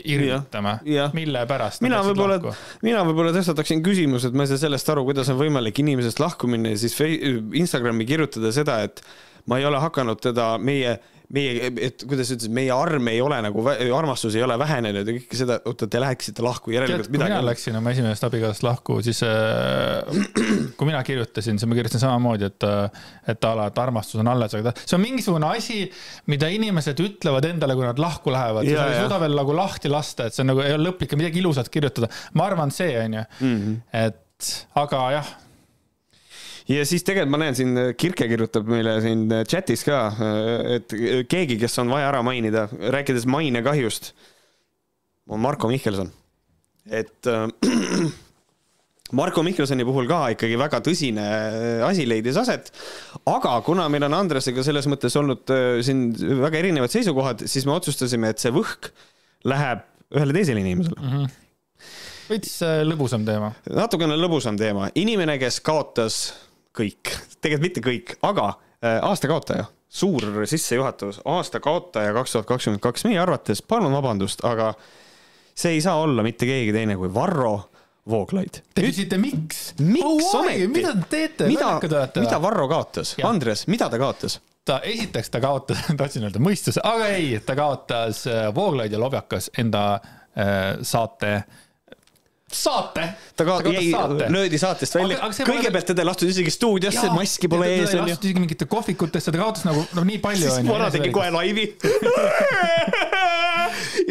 irvitama, mille pärast. mina võib-olla, mina võib-olla tõstataksin küsimuse, et ma ei saa sellest aru, kuidas on võimalik inimesest lahku minna ja siis Instagrami kirjutada seda, et ma ei ole hakanud teda meie meie, et kuidas sa ütlesid, meie arm ei ole nagu, armastus ei ole vähenenud ja kõike seda, oota, te läheksite lahku, järelikult midagi. mina läksin oma esimesest abikaasast lahku, siis äh, kui mina kirjutasin, siis ma kirjutasin samamoodi, et, äh, et a la, et armastus on alles, aga ta, see on mingisugune asi, mida inimesed ütlevad endale, kui nad lahku lähevad. sa ei suuda veel nagu lahti lasta, et see on nagu, ei ole lõplik ja midagi ilusat kirjutada. ma arvan, see on ju, mhm. et aga jah ja siis tegelikult ma näen siin, Kirke kirjutab meile siin chatis ka, et keegi, kes on vaja ära mainida, rääkides mainekahjust, on Marko Mihkelson. et äh, Marko Mihkelsoni puhul ka ikkagi väga tõsine asi leidis aset. aga kuna meil on Andresega selles mõttes olnud äh, siin väga erinevad seisukohad, siis me otsustasime, et see võhk läheb ühele teisele inimesele mm. -hmm veits äh, lõbusam teema. natukene lõbusam teema, inimene, kes kaotas kõik, tegelikult mitte kõik, aga äh, aasta kaotaja, suur sissejuhatus, aasta kaotaja kaks tuhat kakskümmend kaks, meie arvates, palun vabandust, aga see ei saa olla mitte keegi teine kui Varro Vooglaid. Te küsite, miks? miks oh, ometi? mida te teete? mida, mida Varro kaotas? Andres, mida ta kaotas? ta, esiteks ta kaotas, tahtsin öelda mõistuse, aga ei, ta kaotas äh, Vooglaid ja Lobjakas enda äh, saate äh, saate. ta ka jäi, löödi saatest välja. kõigepealt teda ei lastud isegi stuudiosse, maski pole ees. ei lastud isegi mingite kohvikutesse, ta kaotas nagu no nii palju. siis vana tegi kohe laivi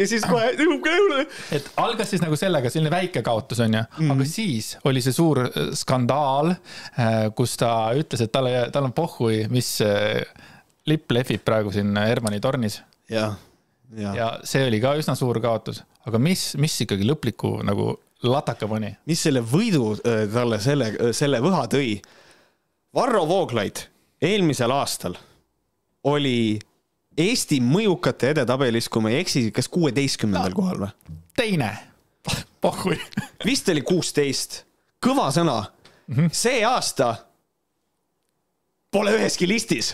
ja siis kohe. et algas siis nagu sellega, selline väike kaotus on ju mm, -hmm. aga siis oli see suur äh, skandaal, äh, kus ta ütles, et tal, tal on pohhui, mis äh, lipp lehvib praegu siin Hermanni tornis. jah ja. ja see oli ka üsna suur kaotus, aga mis, mis ikkagi lõpliku nagu lataka pani. mis selle võidu äh, talle selle, äh, selle võha tõi? Varro Vooglaid eelmisel aastal oli Eesti mõjukate edetabelis, kui ma ei eksi, kas kuueteistkümnendal no, kohal või? teine. pohhui vist oli kuusteist, kõva sõna mm. -hmm. see aasta pole üheski listis.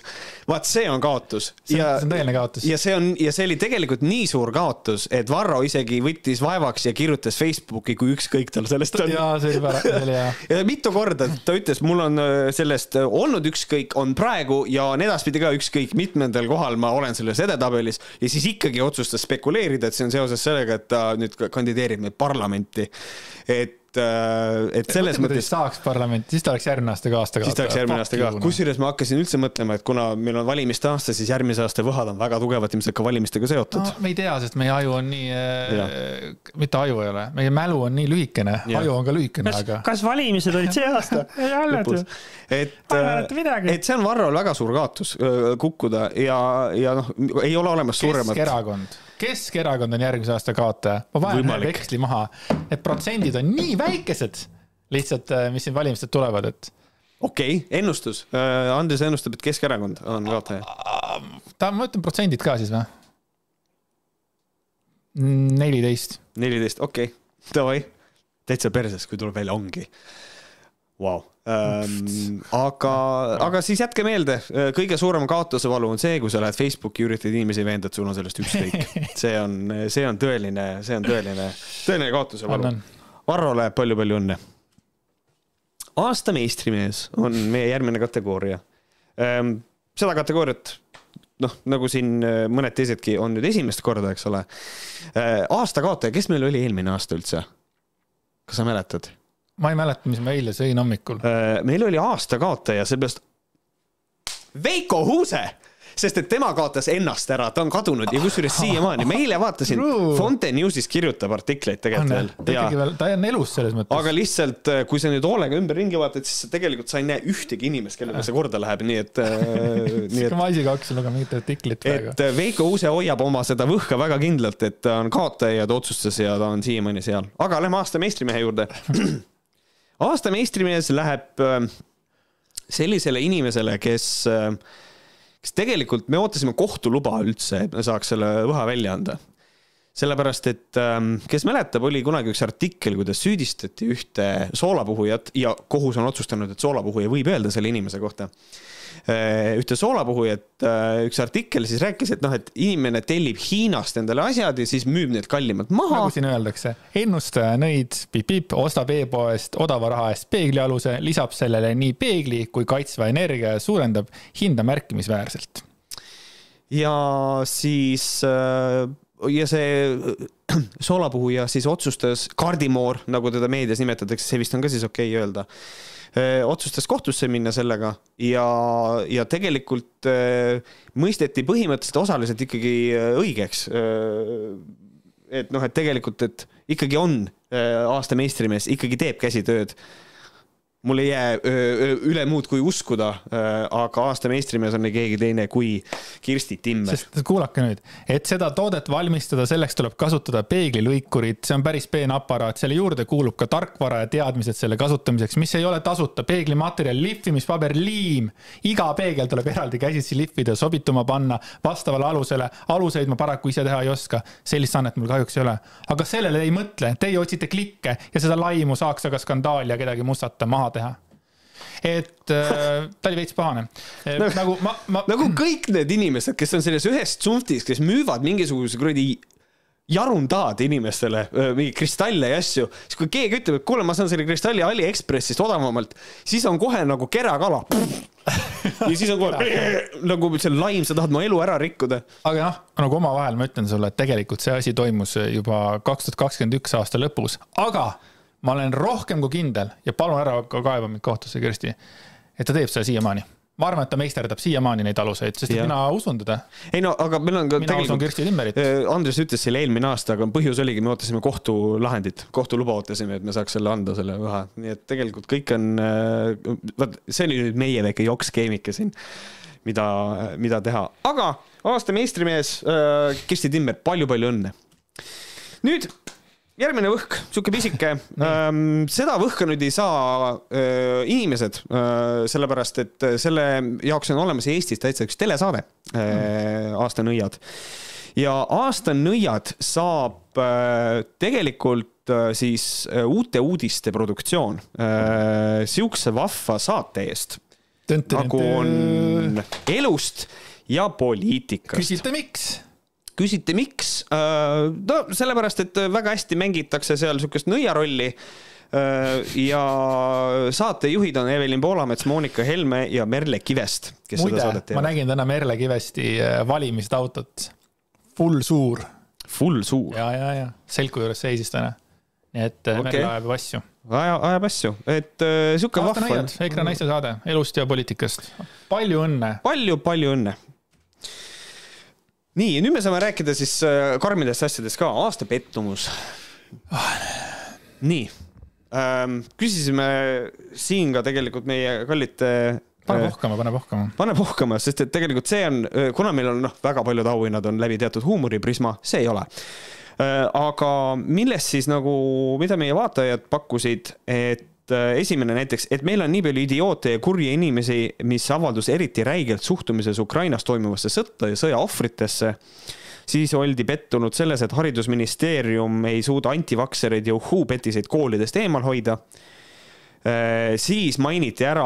vaat see on kaotus. see on, tõeline kaotus. ja see on, ja see oli tegelikult nii suur kaotus, et Varro isegi võttis vaevaks ja kirjutas Facebooki, kui ükskõik tal sellest on. jaa, see oli pärast, see oli hea. ja mitu korda ta ütles, mul on äh, sellest äh, olnud ükskõik, on praegu ja on edaspidi ka ükskõik, mitmendal kohal ma olen selles edetabelis ja siis ikkagi otsustas spekuleerida, et see on seoses sellega, et ta nüüd kandideerib meil parlamenti. et et selles Mõtle, kui ta mõttes saaks parlamenti, siis ta oleks järgmine aasta ka aasta siis ta oleks järgmine aasta ka, kusjuures ma hakkasin üldse mõtlema, et kuna meil on valimiste aasta, siis järgmise aasta võhad on väga tugevalt ilmselt ka valimistega seotud no me ei tea, sest meie aju on nii, mitte aju ei ole, meie mälu on nii lühikene, aju on ka lühikene, kas aga,. kas valimised olid see aasta? ei olnud. et, ei mäleta midagi. et see on Varrol väga suur kaotus öö, kukkuda ja, ja noh, ei ole olemas suuremat. Keskerakond, Keskerakond on järgmise aasta kaotaja, ma panen ühe veksli maha, need protsendid on nii väikesed lihtsalt, mis siin valimised tulevad, et okei okay,, ennustus. Andres ennustab, et Keskerakond on kaotaja. ta, ma ütlen protsendid ka siis või? neliteist, neliteist, okei okay., davai. täitsa perses, kui tuleb välja, ongi. Vau. aga, aga siis jätke meelde, kõige suurem kaotuse valu on see, kui sa lähed Facebooki, üritad inimesi veenda, et sul on sellest ükskõik. see on, see on tõeline, see on tõeline, tõeline kaotuse valu. Varrole palju-palju õnne. aasta meistrimees on meie järgmine kategooria. seda kategooriat, noh, nagu siin äh, mõned teisedki on nüüd esimest korda, eks ole. aasta kaotaja, kes meil oli eelmine aasta üldse? kas sa mäletad? Ma ei mäleta, mis ma eile sõin hommikul. meil oli aasta kaotaja, seepärast Veiko Huuse, sest et tema kaotas ennast ära, ta on kadunud ja kusjuures siiamaani, ma eile vaatasin Fonte Newsis kirjutab artikleid tegelikult ta veel. ikkagi veel, ta on elus selles mõttes. aga lihtsalt, kui sa nüüd hoolega ümberringi vaatad, siis sa tegelikult sa ei näe ühtegi inimest, kellega see korda läheb, nii et, nii et ma isegi hakkasin lugema mingit artiklit praegu. et Veiko Uuse hoiab oma seda võhka väga kindlalt, et ta on kaotaja ja ta otsustas ja ta on siiamaani seal. aga lähme aasta meistrimehe juurde. aasta meistrimees läheb äh, sellisele inimesele, kes, kes tegelikult me ootasime kohtuluba üldse, et me saaks selle võha välja anda sellepärast, et ähm, kes mäletab, oli kunagi üks artikkel, kuidas süüdistati ühte soolapuhujat ja kohus on otsustanud, et soolapuhuja võib öelda selle inimese kohta. Ühte soolapuhujat, üks artikkel siis rääkis, et noh, et inimene tellib Hiinast endale asjad ja siis müüb need kallimalt maha nagu siin öeldakse, ennustaja nõid pip-pip ostab e-poest odava raha eest peeglialuse, lisab sellele nii peegli kui kaitsva energia ja suurendab hinda märkimisväärselt. ja siis äh, ja see soolapuhuja siis otsustas, Kardimoor, nagu teda meedias nimetatakse, see vist on ka siis okei okay öelda, otsustas kohtusse minna sellega ja, ja tegelikult äh, mõisteti põhimõtteliselt osaliselt ikkagi äh, õigeks. et noh, et tegelikult, et ikkagi on äh, aasta meistrimees, ikkagi teeb käsitööd mul ei jää öö, üle muud kui uskuda, aga aasta meistrimees on keegi teine kui Kirsti Timmer. sest kuulake nüüd, et seda toodet valmistada, selleks tuleb kasutada peeglilõikurit, see on päris peen aparaat, selle juurde kuulub ka tarkvara ja teadmised selle kasutamiseks, mis ei ole tasuta, peeglimaterjal, lihvimispaber, liim. iga peegel tuleb eraldi käsitsi lihvida, sobituma panna vastavale alusele. aluseid ma paraku ise teha ei oska, sellist annet mul kahjuks ei ole. aga sellele ei mõtle, teie otsite klikke ja seda laimu saaks aga skandaali ja kedagi mustata maha teha et äh, ta oli veits pahane Nagu- nagu, nagu ma, ma nagu kõik need inimesed, kes on selles ühes tsunftis, kes müüvad mingisuguse kuradi jarundaad inimestele, mingi kristalle ja asju, siis kui keegi ütleb, et kuule, ma saan selle kristalli Aliekspressist odavamalt, siis on kohe nagu kerakala. ja siis on kohe nagu see laim, sa tahad mu elu ära rikkuda. aga noh, nagu omavahel ma ütlen sulle, et tegelikult see asi toimus juba kaks tuhat kakskümmend üks aasta lõpus, aga ma olen rohkem kui kindel ja palun ära ka kaeva mind kohtusse, Kersti, et ta teeb seda siiamaani. ma arvan, et ta meisterdab siiamaani neid aluseid, sest Jah. mina usun teda. ei no aga meil on ka mina usun Kersti Timmerit. Äh, Andres ütles selle eelmine aasta, aga põhjus oligi, me ootasime kohtulahendit, kohtuluba ootasime, et me saaks selle anda, selle ühe, nii et tegelikult kõik on, vaat see oli nüüd meie väike joks-keemike siin, mida, mida teha, aga aasta meistrimees äh, Kirsti Timmer palju,, palju-palju õnne. nüüd järgmine võhk, sihuke pisike. Ähm, seda võhka nüüd ei saa äh, inimesed äh,, sellepärast et selle jaoks on olemas Eestis täitsa üks telesaade äh,, aasta nõiad ja aasta nõiad saab äh, tegelikult äh, siis äh, uute uudiste produktsioon äh, sihukese vahva saate eest, nagu on elust ja poliitikast. küsite, miks? küsite, miks? no sellepärast, et väga hästi mängitakse seal sihukest nõiarolli. ja saatejuhid on Evelin Poolamets, Monika Helme ja Merle Kivest, kes muide seda saadet, ma teevad. nägin täna Merle Kivesti äh, valimist autot. Full suur Full suur. ja, ja, ja Selku juures seisis täna. nii et okay. Meril ajab asju. aja, ajab asju, et äh, sihuke vahva. EKRE naiste saade elust ja poliitikast. palju õnne. palju-palju õnne. nii, nüüd me saame rääkida siis äh, karmidest asjadest ka, aasta pettumus. nii ähm,, küsisime siin ka tegelikult meie kallite pane äh, puhkama, pane puhkama. pane puhkama, sest et tegelikult see on, kuna meil on noh, väga paljud auhinnad on läbi teatud huumoriprisma, see ei ole. aga millest siis nagu, mida meie vaatajad pakkusid, et äh, esimene näiteks, et meil on nii palju idioote ja kurji inimesi, mis avaldus eriti räigelt suhtumises Ukrainas toimuvasse sõtta ja sõja ohvritesse siis oldi pettunud selles, et haridusministeerium ei suuda antivaksereid ja uhhuu-petiseid koolidest eemal hoida. siis mainiti ära,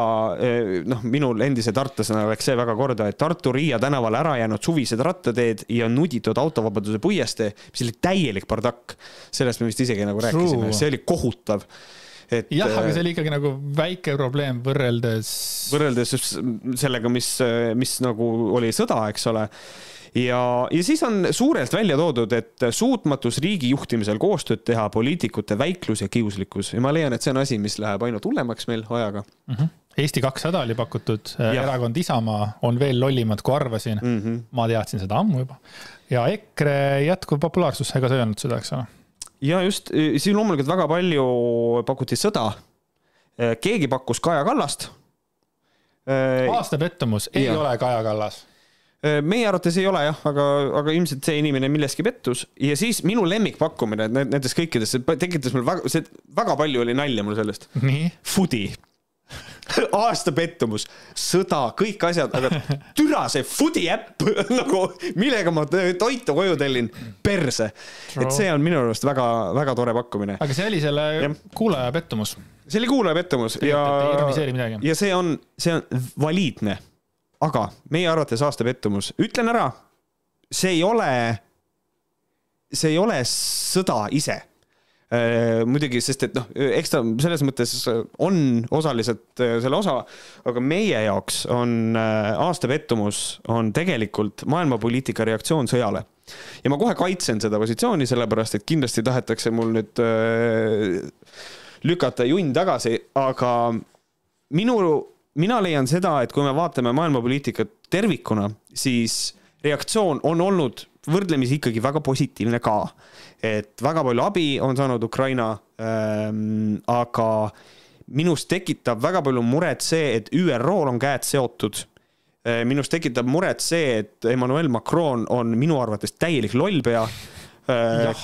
noh, minul endise tartlasena läks see väga korda, et Tartu Riia tänaval ära jäänud suvised rattateed ja nuditud autovabaduse puiestee, mis oli täielik bardakk. sellest me vist isegi nagu rääkisime, see oli kohutav. Et jah, aga see äh, oli ikkagi nagu väike probleem võrreldes. võrreldes sellega, mis, mis nagu oli sõda, eks ole ja, ja siis on suurelt välja toodud, et suutmatus riigi juhtimisel koostööd teha, poliitikute väiklus ja kiuslikkus ja ma leian, et see on asi, mis läheb ainult hullemaks meil ajaga Eesti kakssada oli pakutud, Jah. erakond Isamaa on veel lollimad, kui arvasin mm. mm. -hmm. ma teadsin seda ammu juba. ja EKRE jätkuv populaarsus, ega sa ei öelnud seda, eks ole? Ja just, siin loomulikult väga palju pakuti sõda. keegi pakkus Kaja Kallast. aasta pettumus ei Jah. ole Kaja Kallas. meie arvates ei ole jah, aga, aga ilmselt see inimene milleski pettus ja siis minu lemmikpakkumine nendest kõikidest, see tekitas mul väga, see väga palju oli nalja mul sellest. nii, Foodi. aasta pettumus, sõda, kõik asjad, aga türa see Foodi äpp nagu, millega ma toitu koju tellin, perse. et see on minu arust väga-väga tore pakkumine. aga see oli selle Jah. kuulaja pettumus. see oli kuulaja pettumus ja ironiseeri midagi. ja see on, see on valiidne. aga meie arvates aasta pettumus, ütlen ära, see ei ole, see ei ole sõda ise. muidugi, sest et noh, eks ta selles mõttes on osaliselt äh, selle osa, aga meie jaoks on äh, aasta pettumus on tegelikult maailmapoliitika reaktsioon sõjale. ja ma kohe kaitsen seda positsiooni, sellepärast et kindlasti tahetakse mul nüüd äh, lükata junn tagasi, aga minu, mina leian seda, et kui me vaatame maailmapoliitikat tervikuna, siis reaktsioon on olnud võrdlemisi ikkagi väga positiivne ka. Et väga palju abi on saanud Ukraina ähm,, aga minus tekitab väga palju muret see, et ÜRO-l on käed seotud. minus tekitab muret see, et Emmanuel Macron on minu arvates täielik lollpea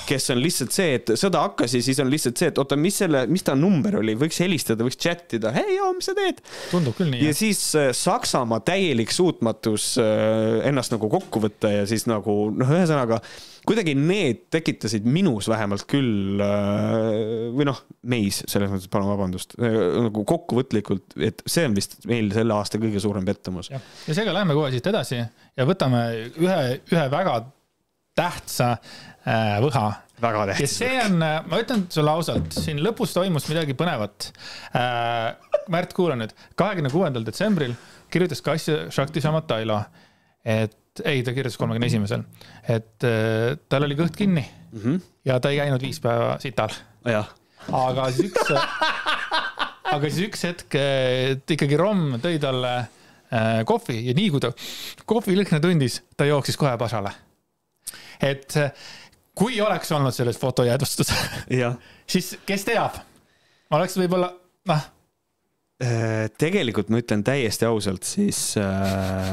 kes on lihtsalt see, et sõda hakkas ja siis on lihtsalt see, et oota, mis selle, mis ta number oli, võiks helistada, võiks chat ida, hei, mis sa teed? tundub küll nii ja. siis äh, Saksamaa täielik suutmatus äh, ennast nagu kokku võtta ja siis nagu noh, ühesõnaga kuidagi need tekitasid minus vähemalt küll äh, või noh, meis selles mõttes, palun vabandust, nagu kokkuvõtlikult, et see on vist meil selle aasta kõige suurem pettumus. ja seega lähme kohe siit edasi ja võtame ühe, ühe väga tähtsa äh, võha. väga ja tähtis. see on, ma ütlen sulle ausalt, siin lõpus toimus midagi põnevat äh,. Märt, kuula nüüd, kahekümne kuuendal detsembril kirjutas Kassja Shakti Samatailo, et ei, ta kirjutas kolmekümne esimesel, et äh, tal oli kõht kinni mm. -hmm. ja ta ei käinud viis päeva sital aga siis üks, aga siis üks hetk et ikkagi Romm tõi talle äh, kohvi ja nii kui ta kohvilõhna tundis, ta jooksis kohe pasale. et eh, kui oleks olnud selles fotojäädvustus, siis kes teab, oleks võib-olla noh, Äh, tegelikult ma ütlen täiesti ausalt, siis äh,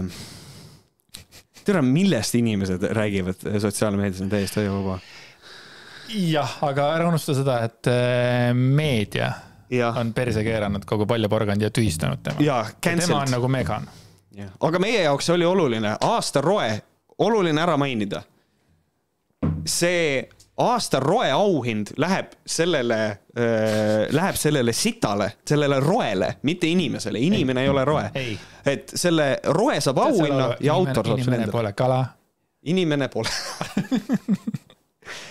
tere, millest inimesed räägivad sotsiaalmeedias on täiesti ajuvaba. jah, aga ära unusta seda, et eh, meedia jah, on perse keeranud kogu paljaporgandi ja tühistanud tema. ja tema on nagu Megan. aga meie jaoks oli oluline aasta roe, oluline ära mainida. see aasta roe auhind läheb sellele äh,, läheb sellele sitale, sellele roele, mitte inimesele, inimene ei ole roe. ei. et selle roe saab auhinna ja autor saab selle inimene endale. pole kala. inimene pole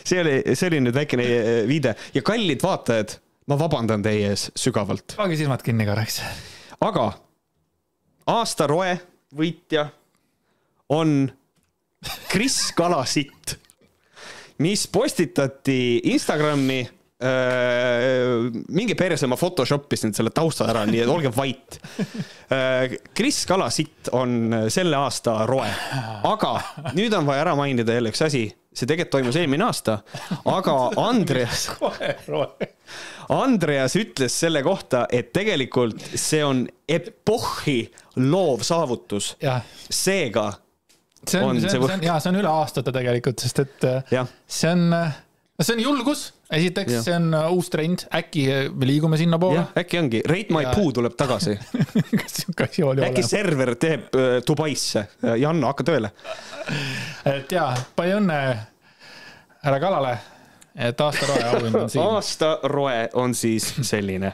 see oli, see oli nüüd väikene eh, viide ja kallid vaatajad, ma vabandan teie ees sügavalt, pange silmad kinni korraks. aga aasta roe võitja on Kris Kalasitt, mis postitati Instagrami minge perse, ma Photoshop isin selle tausta ära, nii et olge vait. Kris Kalasitt on selle aasta roe, aga nüüd on vaja ära mainida jälle üks asi, see tegelikult toimus eelmine aasta, aga Andreas, Andreas ütles selle kohta, et tegelikult see on epohhi loov saavutus, seega see on, see on, jaa, see on üle aastate tegelikult, sest et äh, jah, see on, see on julgus, esiteks see on äh, uus trend, äkki äh, me liigume sinnapoole. Äkki ongi, Rate My Ja- Poo tuleb tagasi, kas sihuke asi oli äkki olemas? server teeb äh, Dubaisse, Janno, hakka tööle. et jaa, palju õnne härra Kalale, et aasta roe auhind on siin. aasta roe on siis selline.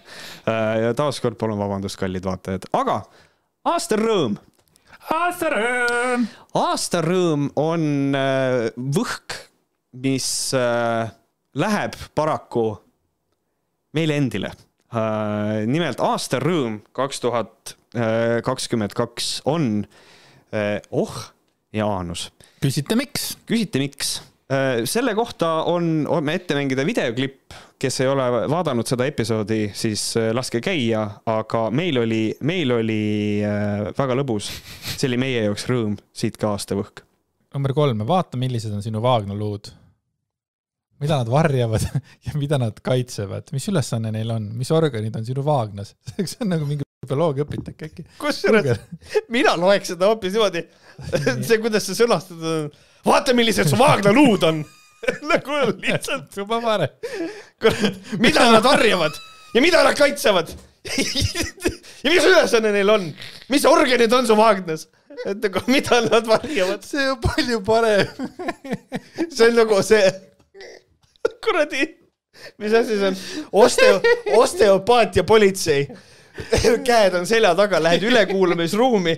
ja taaskord palun vabandust, kallid vaatajad, aga aasta rõõm aasta rõõm. aasta rõõm on äh, võhk, mis äh, läheb paraku meile endile. nimelt aasta rõõm kaks tuhat kakskümmend kaks on äh, oh Jaanus. küsite, miks? küsite, miks? selle kohta on, on ette mängida videoklipp, kes ei ole vaadanud seda episoodi, siis äh, laske käia, aga meil oli, meil oli äh, väga lõbus. see oli meie jaoks rõõm, siit ka aastavõhk. number kolm, vaata, millised on sinu vaagnaluud. mida nad varjavad ja mida nad kaitsevad, mis ülesanne neil on, mis organid on sinu vaagnas? see on nagu mingi bioloogiaõpitak äkki. kusjuures mina loeks seda hoopis niimoodi, see, kuidas see sõnastatud on, vaata, millised su vaagnaluud on. nagu lihtsalt, juba parem. mida nad varjavad ja mida nad kaitsevad. ja mis ülesanne neil on, mis organid on su vaagnas, et nagu mida nad varjavad, see on palju parem. see on nagu see, kuradi, mis asi see on, osteo, osteopaat ja politsei käed on selja taga, lähed ülekuulamisruumi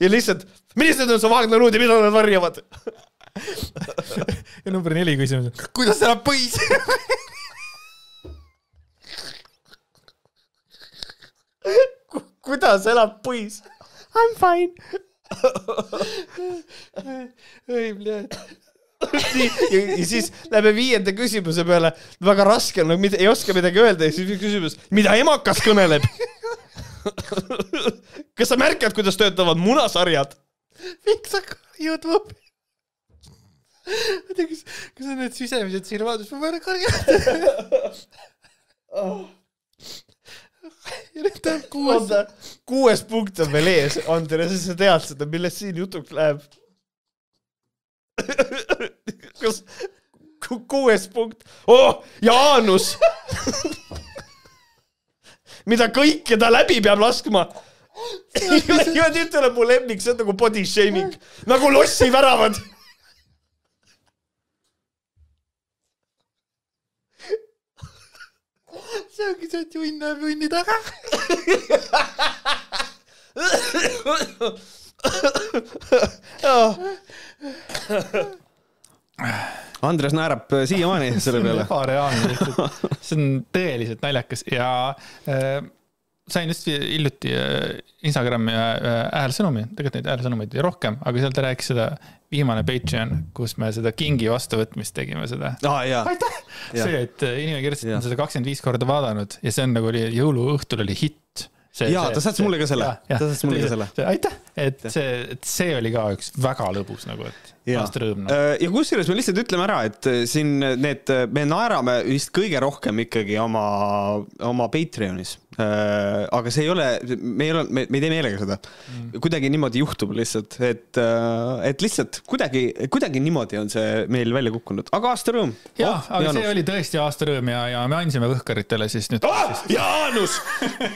ja lihtsalt, millised on su vaagnaluud ja mida nad varjavad? Ja number neli küsimus, kuidas elab põis? kuidas elab poiss? I m fine. ei, bled. nii, ja, siis läheme viienda küsimuse peale, väga raske on, ei oska midagi öelda ja siis küsimus, mida emakas kõneleb? kas sa märkad, kuidas töötavad munasarjad? miks sa karjud peale? ma ei tea, kas, kas on need sisemised sirvad, mis ma peale karjan? ja nüüd tuleb kuues. oota, kuues punkt on veel ees, Andres, sa tead seda, millest siin jutuks läheb? kas ku, kuues punkt oh,, Jaanus mida kõike ta läbi peab laskma. ja nüüd tuleb mu lemmik, see on nagu body shaming, nagu lossiväravad. see ongi see, et junn läheb junni taga. Andres naerab siiamaani selle peale. ebareaalne lihtsalt, see on tõeliselt naljakas ja äh, sain just hiljuti äh, Instagrami äh, häälsõnumi, tegelikult neid häälsõnumeid oli rohkem, aga seal ta rääkis seda viimane Patreon, kus me seda kingi vastuvõtmist tegime seda. jaa, aitäh! See, et äh, inimene kirjutas, et ta on seda kakskümmend viis korda vaadanud ja see on nagu oli jõuluõhtul oli hitt. Jaa, ta saatis mulle ka selle. Ta saatis mulle ka selle. aitäh, et see, et see oli ka üks väga lõbus nagu, et Aasta rõõm no.. ja kusjuures me lihtsalt ütleme ära, et äh, siin need, me naerame vist kõige rohkem ikkagi oma, oma Patreonis. aga see ei ole, me ei ole, me me ei tee meelega seda mm.. kuidagi niimoodi juhtub lihtsalt, et, et lihtsalt kuidagi, kuidagi niimoodi on see meil välja kukkunud, aga aasta rõõm. jaa, aga see oli tõesti aasta rõõm ja, ja me andsime Võhkaritele siis nüüd ah,. Jaanus,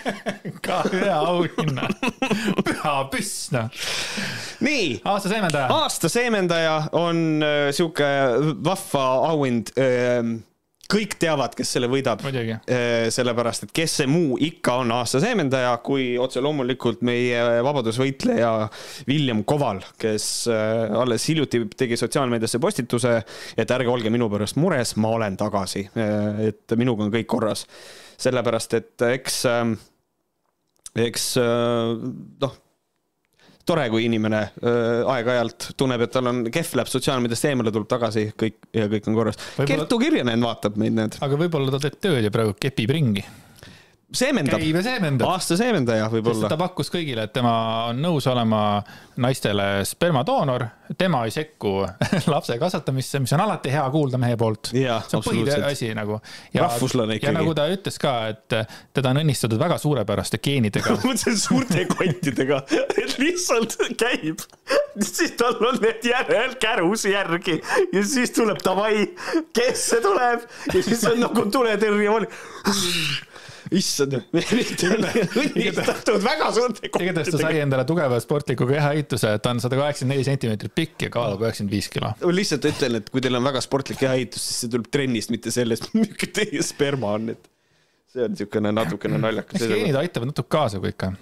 ka ühe auhinna. püha püss noh. nii aasta seemendaja. aasta seemendaja on äh, sihuke vahva auhind äh,. kõik teavad, kes selle võidab. muidugi. sellepärast, et kes see muu ikka on aasta seemendaja, kui otse loomulikult meie vabadusvõitleja William Koval, kes äh, alles hiljuti tegi sotsiaalmeediasse postituse, et ärge olge minu pärast mures, ma olen tagasi, et minuga on kõik korras. sellepärast, et eks, eks äh, noh, tore, kui inimene aeg-ajalt tunneb, et tal on kehv, läheb sotsiaalmeediast eemale, tuleb tagasi, kõik ja kõik on korras. Kertu Kirjanen vaatab meid nüüd, aga võib-olla ta teeb tööd ja praegu kepib ringi. seemendab, käib ja seemendab. aasta seemendaja võib-olla ta. pakkus kõigile, et tema on nõus olema naistele spermadoonor, tema ei sekku lapse kasvatamisse, mis on alati hea kuulda mehe poolt. See on põhiasi nagu. Rahvuslane ja ikkagi. nagu ta ütles ka, et teda on õnnistatud väga suurepäraste geenidega. ma mõtlesin suurte kottidega, et lihtsalt käib, siis tal on need järel kärus järgi ja siis tuleb davai, kes see tuleb ja siis on nagu tuletõrje. Issand, õnnistatud väga suurte igatahes ta sai endale tugeva sportliku kehaehituse, ta on sada kaheksakümmend neli sentimeetrit pikk ja kaalub üheksakümmend viis kilo. ma lihtsalt ütlen, et kui teil on väga sportlik kehaehitus, siis see tuleb trennist, mitte sellest, milline teie sperma on, et see on niisugune natukene naljakas eks. geenid aitavad natuke kaasa, kui ikka.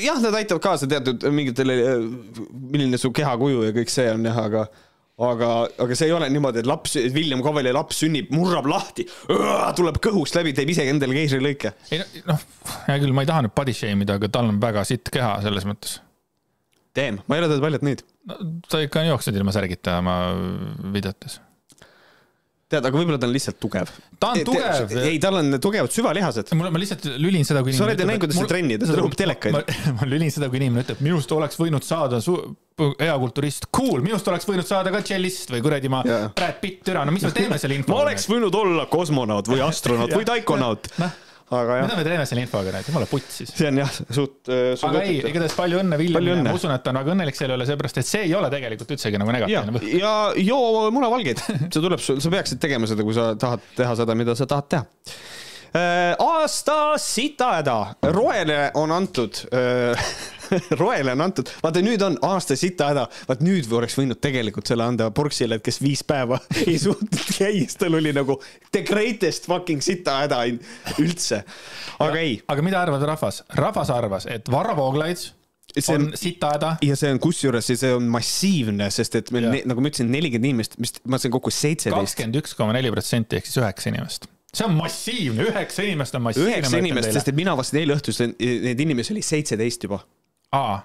jah, nad aitavad kaasa teatud mingitele, milline su kehakuju ja kõik see on jah, aga aga, aga see ei ole niimoodi, et laps, William Coveli laps sünnib, murrab lahti, tuleb kõhust läbi, teeb ise endale keisrilõike. ei no- noh, hea küll, ma ei taha nüüd body shame ida, aga tal on väga sitt keha selles mõttes. Damn, ma ei ole teda paljalt näinud. no ta ikka on jooksnud ilma särgita oma videotes. tead, aga võib-olla ta on lihtsalt tugev. ta on tugev. ei, tal on tugevad süvalihased. mul, ma lihtsalt lülin seda, kui Sa oled ju näinud, kuidas ta trennib, ta rõhub telekaid. ma, ma lülin seda, kui inimene ütleb, minust oleks võinud saada su- hea kulturist, cool, minust oleks võinud saada ka tšellist või kuradi ma Jaa. Brad Pitt, türa, no mis me teeme selle ma infoga? oleks võinud olla kosmonaut või astronaut või taikonaut. noh, aga jah, mida me teeme selle infoga nüüd, jumala putt siis. see on jah, suht, suht aga ei, igatahes palju õnne, õnne. ma usun, et ta on väga õnnelik selle üle, seepärast et see ei ole tegelikult üldsegi nagu ja negatiivne põhjus., ja joo munavalgeid, see tuleb sul, sa peaksid tegema seda, kui sa tahad teha seda, mida sa tahad teha. Aasta sitahäda, roele on antud, roele on antud, vaata nüüd on aasta sitahäda, vaat nüüd oleks võinud tegelikult selle anda Porksile, et kes viis päeva ei suutnud käia, siis tal oli nagu the greatest fucking sitahäda üldse. aga ei, aga mida arvab rahvas? rahvas arvas, et Varro Vooglaid See on on- sitahäda ja see on kusjuures, see on massiivne, sest et meil Jah., nagu ma ütlesin, nelikümmend inimest, mis ma sain kokku seitseteist. kakskümmend üks koma neli protsenti ehk siis üheksa inimest. See on massiivne, üheksa inimest on massiivne. üheksa inimest, sest et mina avastasin eile õhtul, neid inimesi oli seitseteist juba. aa,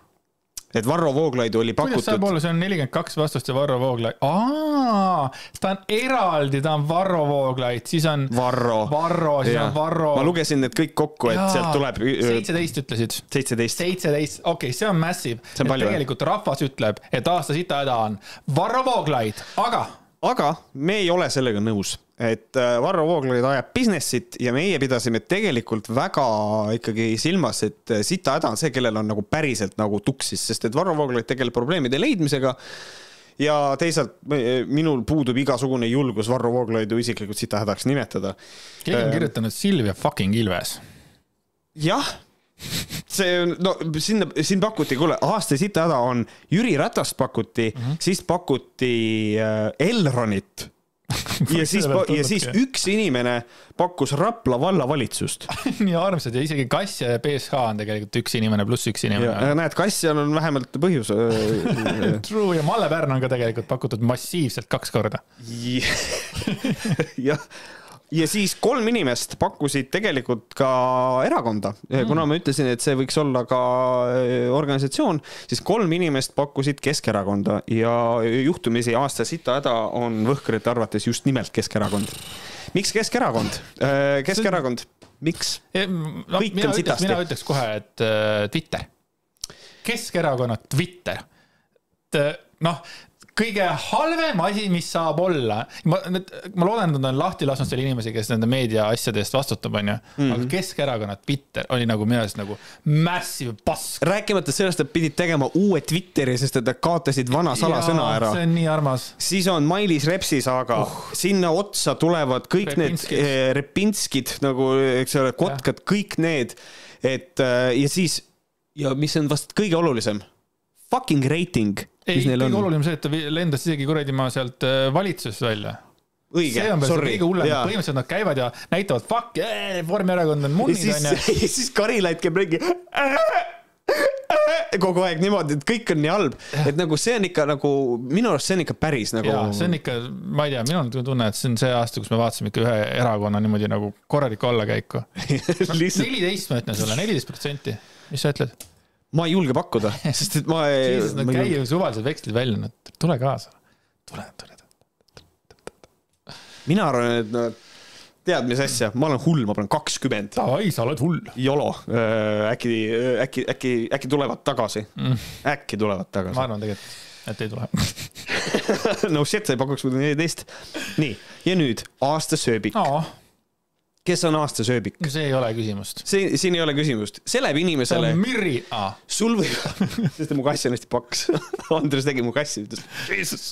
et Varro Vooglaidu oli kuidas saab pakutud, olla, see on nelikümmend kaks vastust ja Varro Vooglaid, aa, ta on eraldi, ta on Varro Vooglaid, siis on Varro. Varro, siis on Varro. ma lugesin need kõik kokku, et sealt tuleb seitseteist ütlesid seitseteist. seitseteist, okei okay,, see on massive. Tegelikult rahvas ütleb, et aasta sitahäda on Varro Vooglaid, aga aga me ei ole sellega nõus, et äh, Varro Vooglaid ajab business'it ja meie pidasime tegelikult väga ikkagi silmas, et äh, sitahäda on see, kellel on nagu päriselt nagu tuksis, sest et Varro Vooglaid tegeleb probleemide leidmisega ja teisalt me- minul puudub igasugune julgus Varro Vooglaidu isiklikult sitahädaks nimetada. keegi on Äh, kirjutanud Silvia fucking Ilves. jah, see on, no sinna, siin pakuti, kuule, aasta sitahäda on Jüri Ratast pakuti mm, -hmm. siis pakuti äh, Elronit ja siis, ja siis üks inimene pakkus Rapla vallavalitsust. nii armsad ja isegi Kass ja BSH on tegelikult üks inimene pluss üks inimene. näed, Kassjal on vähemalt põhjus. True ja Malle Pärn on ka tegelikult pakutud massiivselt kaks korda. jah, ja siis kolm inimest pakkusid tegelikult ka erakonda, kuna ma ütlesin, et see võiks olla ka äh, organisatsioon, siis kolm inimest pakkusid Keskerakonda ja juhtumisi aasta sitahäda on võhkrite arvates just nimelt Keskerakond. miks Keskerakond? Keskerakond, miks? no, Kõik on sitasti. mina ütleks kohe, et äh, Twitter. Keskerakonna Twitter. noh, kõige halvem asi, mis saab olla. ma, ma loodan, et nad on lahti lasknud selle inimesi, kes nende meedia asjade eest vastutab, onju. Mhm. aga Keskerakonna Twitter oli nagu minu arust nagu massive pask. rääkimata sellest, et pidid tegema uue Twitteri, sest et nad kaotasid vana salasõna ära see on nii armas. siis on Mailis Repsi saaga uh., sinna otsa tulevad kõik Repinskid. need eh, repinskid nagu, eks ole, kotkad, kõik need, et äh, ja siis ja mis on vast kõige olulisem, fucking reiting, ei, mis neil kõige on. olulisem see, et ta lendas isegi kuradi ma sealt äh, valitsusest välja. õige see on, veel see sorry. kõige hullem, põhimõtteliselt nad käivad ja näitavad fuck, Reformierakond on munnid onju. ja siis Karilaid käib ringi kogu aeg niimoodi, et kõik on nii halb, et nagu see on ikka nagu minu arust see on ikka päris nagu. see on ikka, ma ei tea, minul on tunne, et see on see aasta, kus me vaatasime ikka ühe erakonna niimoodi nagu korralikku allakäiku. neliteist ma ütlen sulle, neliteist protsenti, mis sa ütled? Ma ei julge pakkuda, sest et ma ei. Nad käivad suvalised vekslid välja, nad tule kaasa. tule, tule. mina arvan, et no tead, mis asja, ma olen hull, ma panen kakskümmend. Davai, sa oled hull. YOLO, äkki, äkki, äkki, äkki tulevad tagasi Mm., äkki tulevad ma tagasi. arvan tegelikult, et ei tule. no shit, sa ei pakuks muidu neliteist. nii, ja nüüd aastasööbik. aa, kes on aastasööbik? see ei ole küsimust. see, siin ei ole küsimust, see läheb inimesele on, Mirri, aa, sul võib, sest mu kass on hästi paks. Andres tegi mu kassi, ütles, Jeesus.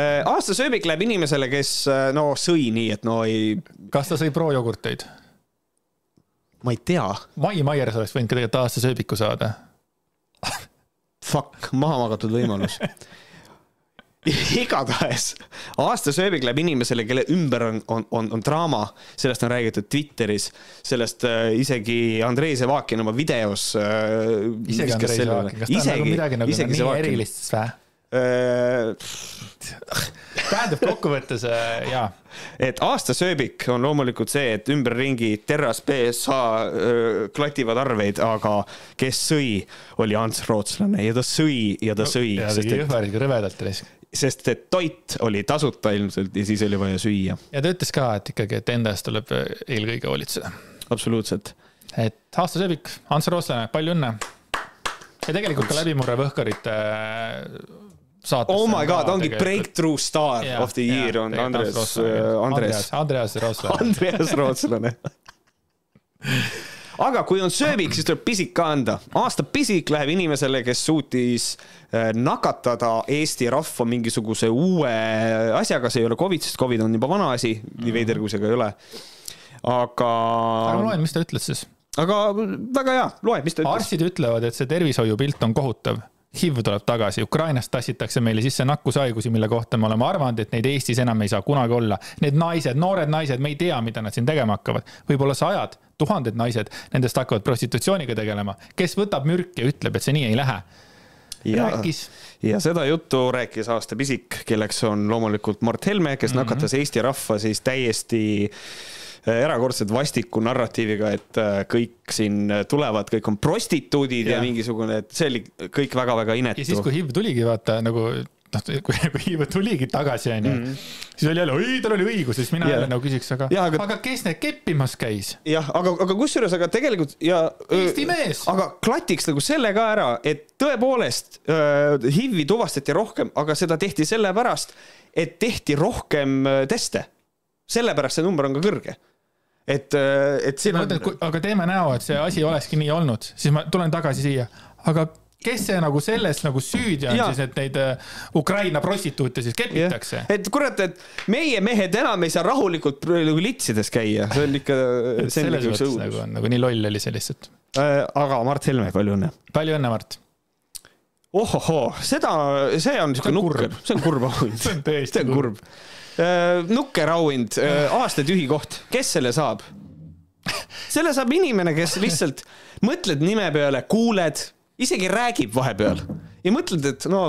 aastasööbik läheb inimesele, kes äh, no sõi nii, et no ei, kas ta sõi pro-jogurteid? ma ei tea, Mai Maiers oleks võinud ka tegelikult aastasööbiku saada. fuck, maha magatud võimalus. igatahes aastasööbik läheb inimesele, kelle ümber on, on, on, on draama, sellest on räägitud Twitteris, sellest äh, isegi Andrei Zevakin oma videos äh,. isegi Andrei Saak, kas ta on nagu midagi nagu nii erilist siis või? äh, tähendab kokkuvõttes äh, jaa, et aastasööbik on loomulikult see, et ümberringi Terras BSH öö, klativad arveid, aga kes sõi, oli Ants Rootslane ja ta sõi ja ta sõi, ja sest tegi Jõhvariga rõvedalt risk. Sest et toit oli tasuta ilmselt ja siis oli vaja süüa, ja ta ütles ka, et ikkagi, et enda eest tuleb äh, eelkõige hoolitseda. absoluutselt. et aastasööbik, Ants Rootslane, palju õnne. ja tegelikult ka läbimurre Võhkarite saates. Oh my god, ongi breakthrough star of the year on Andres, Andres, Andreas Rootslane. Andreas Rootslane. aga kui on sööbik, siis tuleb pisik ka anda. aasta pisik läheb inimesele, kes suutis äh, nakatada Eesti rahva mingisuguse uue asjaga, see ei ole Covid, sest Covid on juba vana asi, nii veider kui see ka ei ole. aga, ma loen, mis ta ütles siis. aga väga hea, loe, mis ta ütles. arstid ütlevad, et see tervishoiupilt on kohutav. HIV tuleb tagasi, Ukrainast tassitakse meile sisse nakkushaigusi, mille kohta me oleme arvanud, et neid Eestis enam ei saa kunagi olla. Need naised, noored naised, me ei tea, mida nad siin tegema hakkavad. võib-olla sajad, tuhanded naised nendest hakkavad prostitutsiooniga tegelema. kes võtab mürki ja ütleb, et see nii ei lähe? ja, rääkis ja seda juttu rääkis aasta pisik, kelleks on loomulikult Mart Helme, kes mm -hmm. nakatas Eesti rahva siis täiesti erakordselt vastiku narratiiviga, et äh, kõik siin tulevad, kõik on prostituudid ja, ja mingisugune, et see oli kõik väga-väga ja siis, inetu. kui HIV tuligi, vaata nagu noh, kui, kui HIV tuligi tagasi, onju, siis oli jälle, oi, tal oli õigus, siis mina jälle nagu küsiks, aga aga- aga kes need keppimas käis? jah, aga, aga kusjuures, aga tegelikult ja. Eesti mees. aga klatiks nagu selle ka ära, et tõepoolest äh, HIV-i tuvastati rohkem, aga seda tehti sellepärast, et tehti rohkem teste. sellepärast see number on ka kõrge. et, et siin ma on aga teeme näo, et see asi olekski nii olnud, siis ma tulen tagasi siia, aga kes see nagu selles nagu süüdi on Jaa. siis, et neid äh, Ukraina prostituute siis kepitakse? et kurat, et meie mehed enam ei saa rahulikult nagu litsides käia, see on ikka, on selles mõttes nagu on nagu nii loll oli see lihtsalt. aga Mart Helme, palju õnne. palju õnne, Mart. ohohoo, seda, see on siuke nukker kurb., see on kurb auhind. See on tõesti see on kurb. nukker auhind, aasta tühi koht, kes selle saab? selle saab inimene, kes lihtsalt mõtled nime peale, kuuled, isegi räägib vahepeal ja mõtled, et no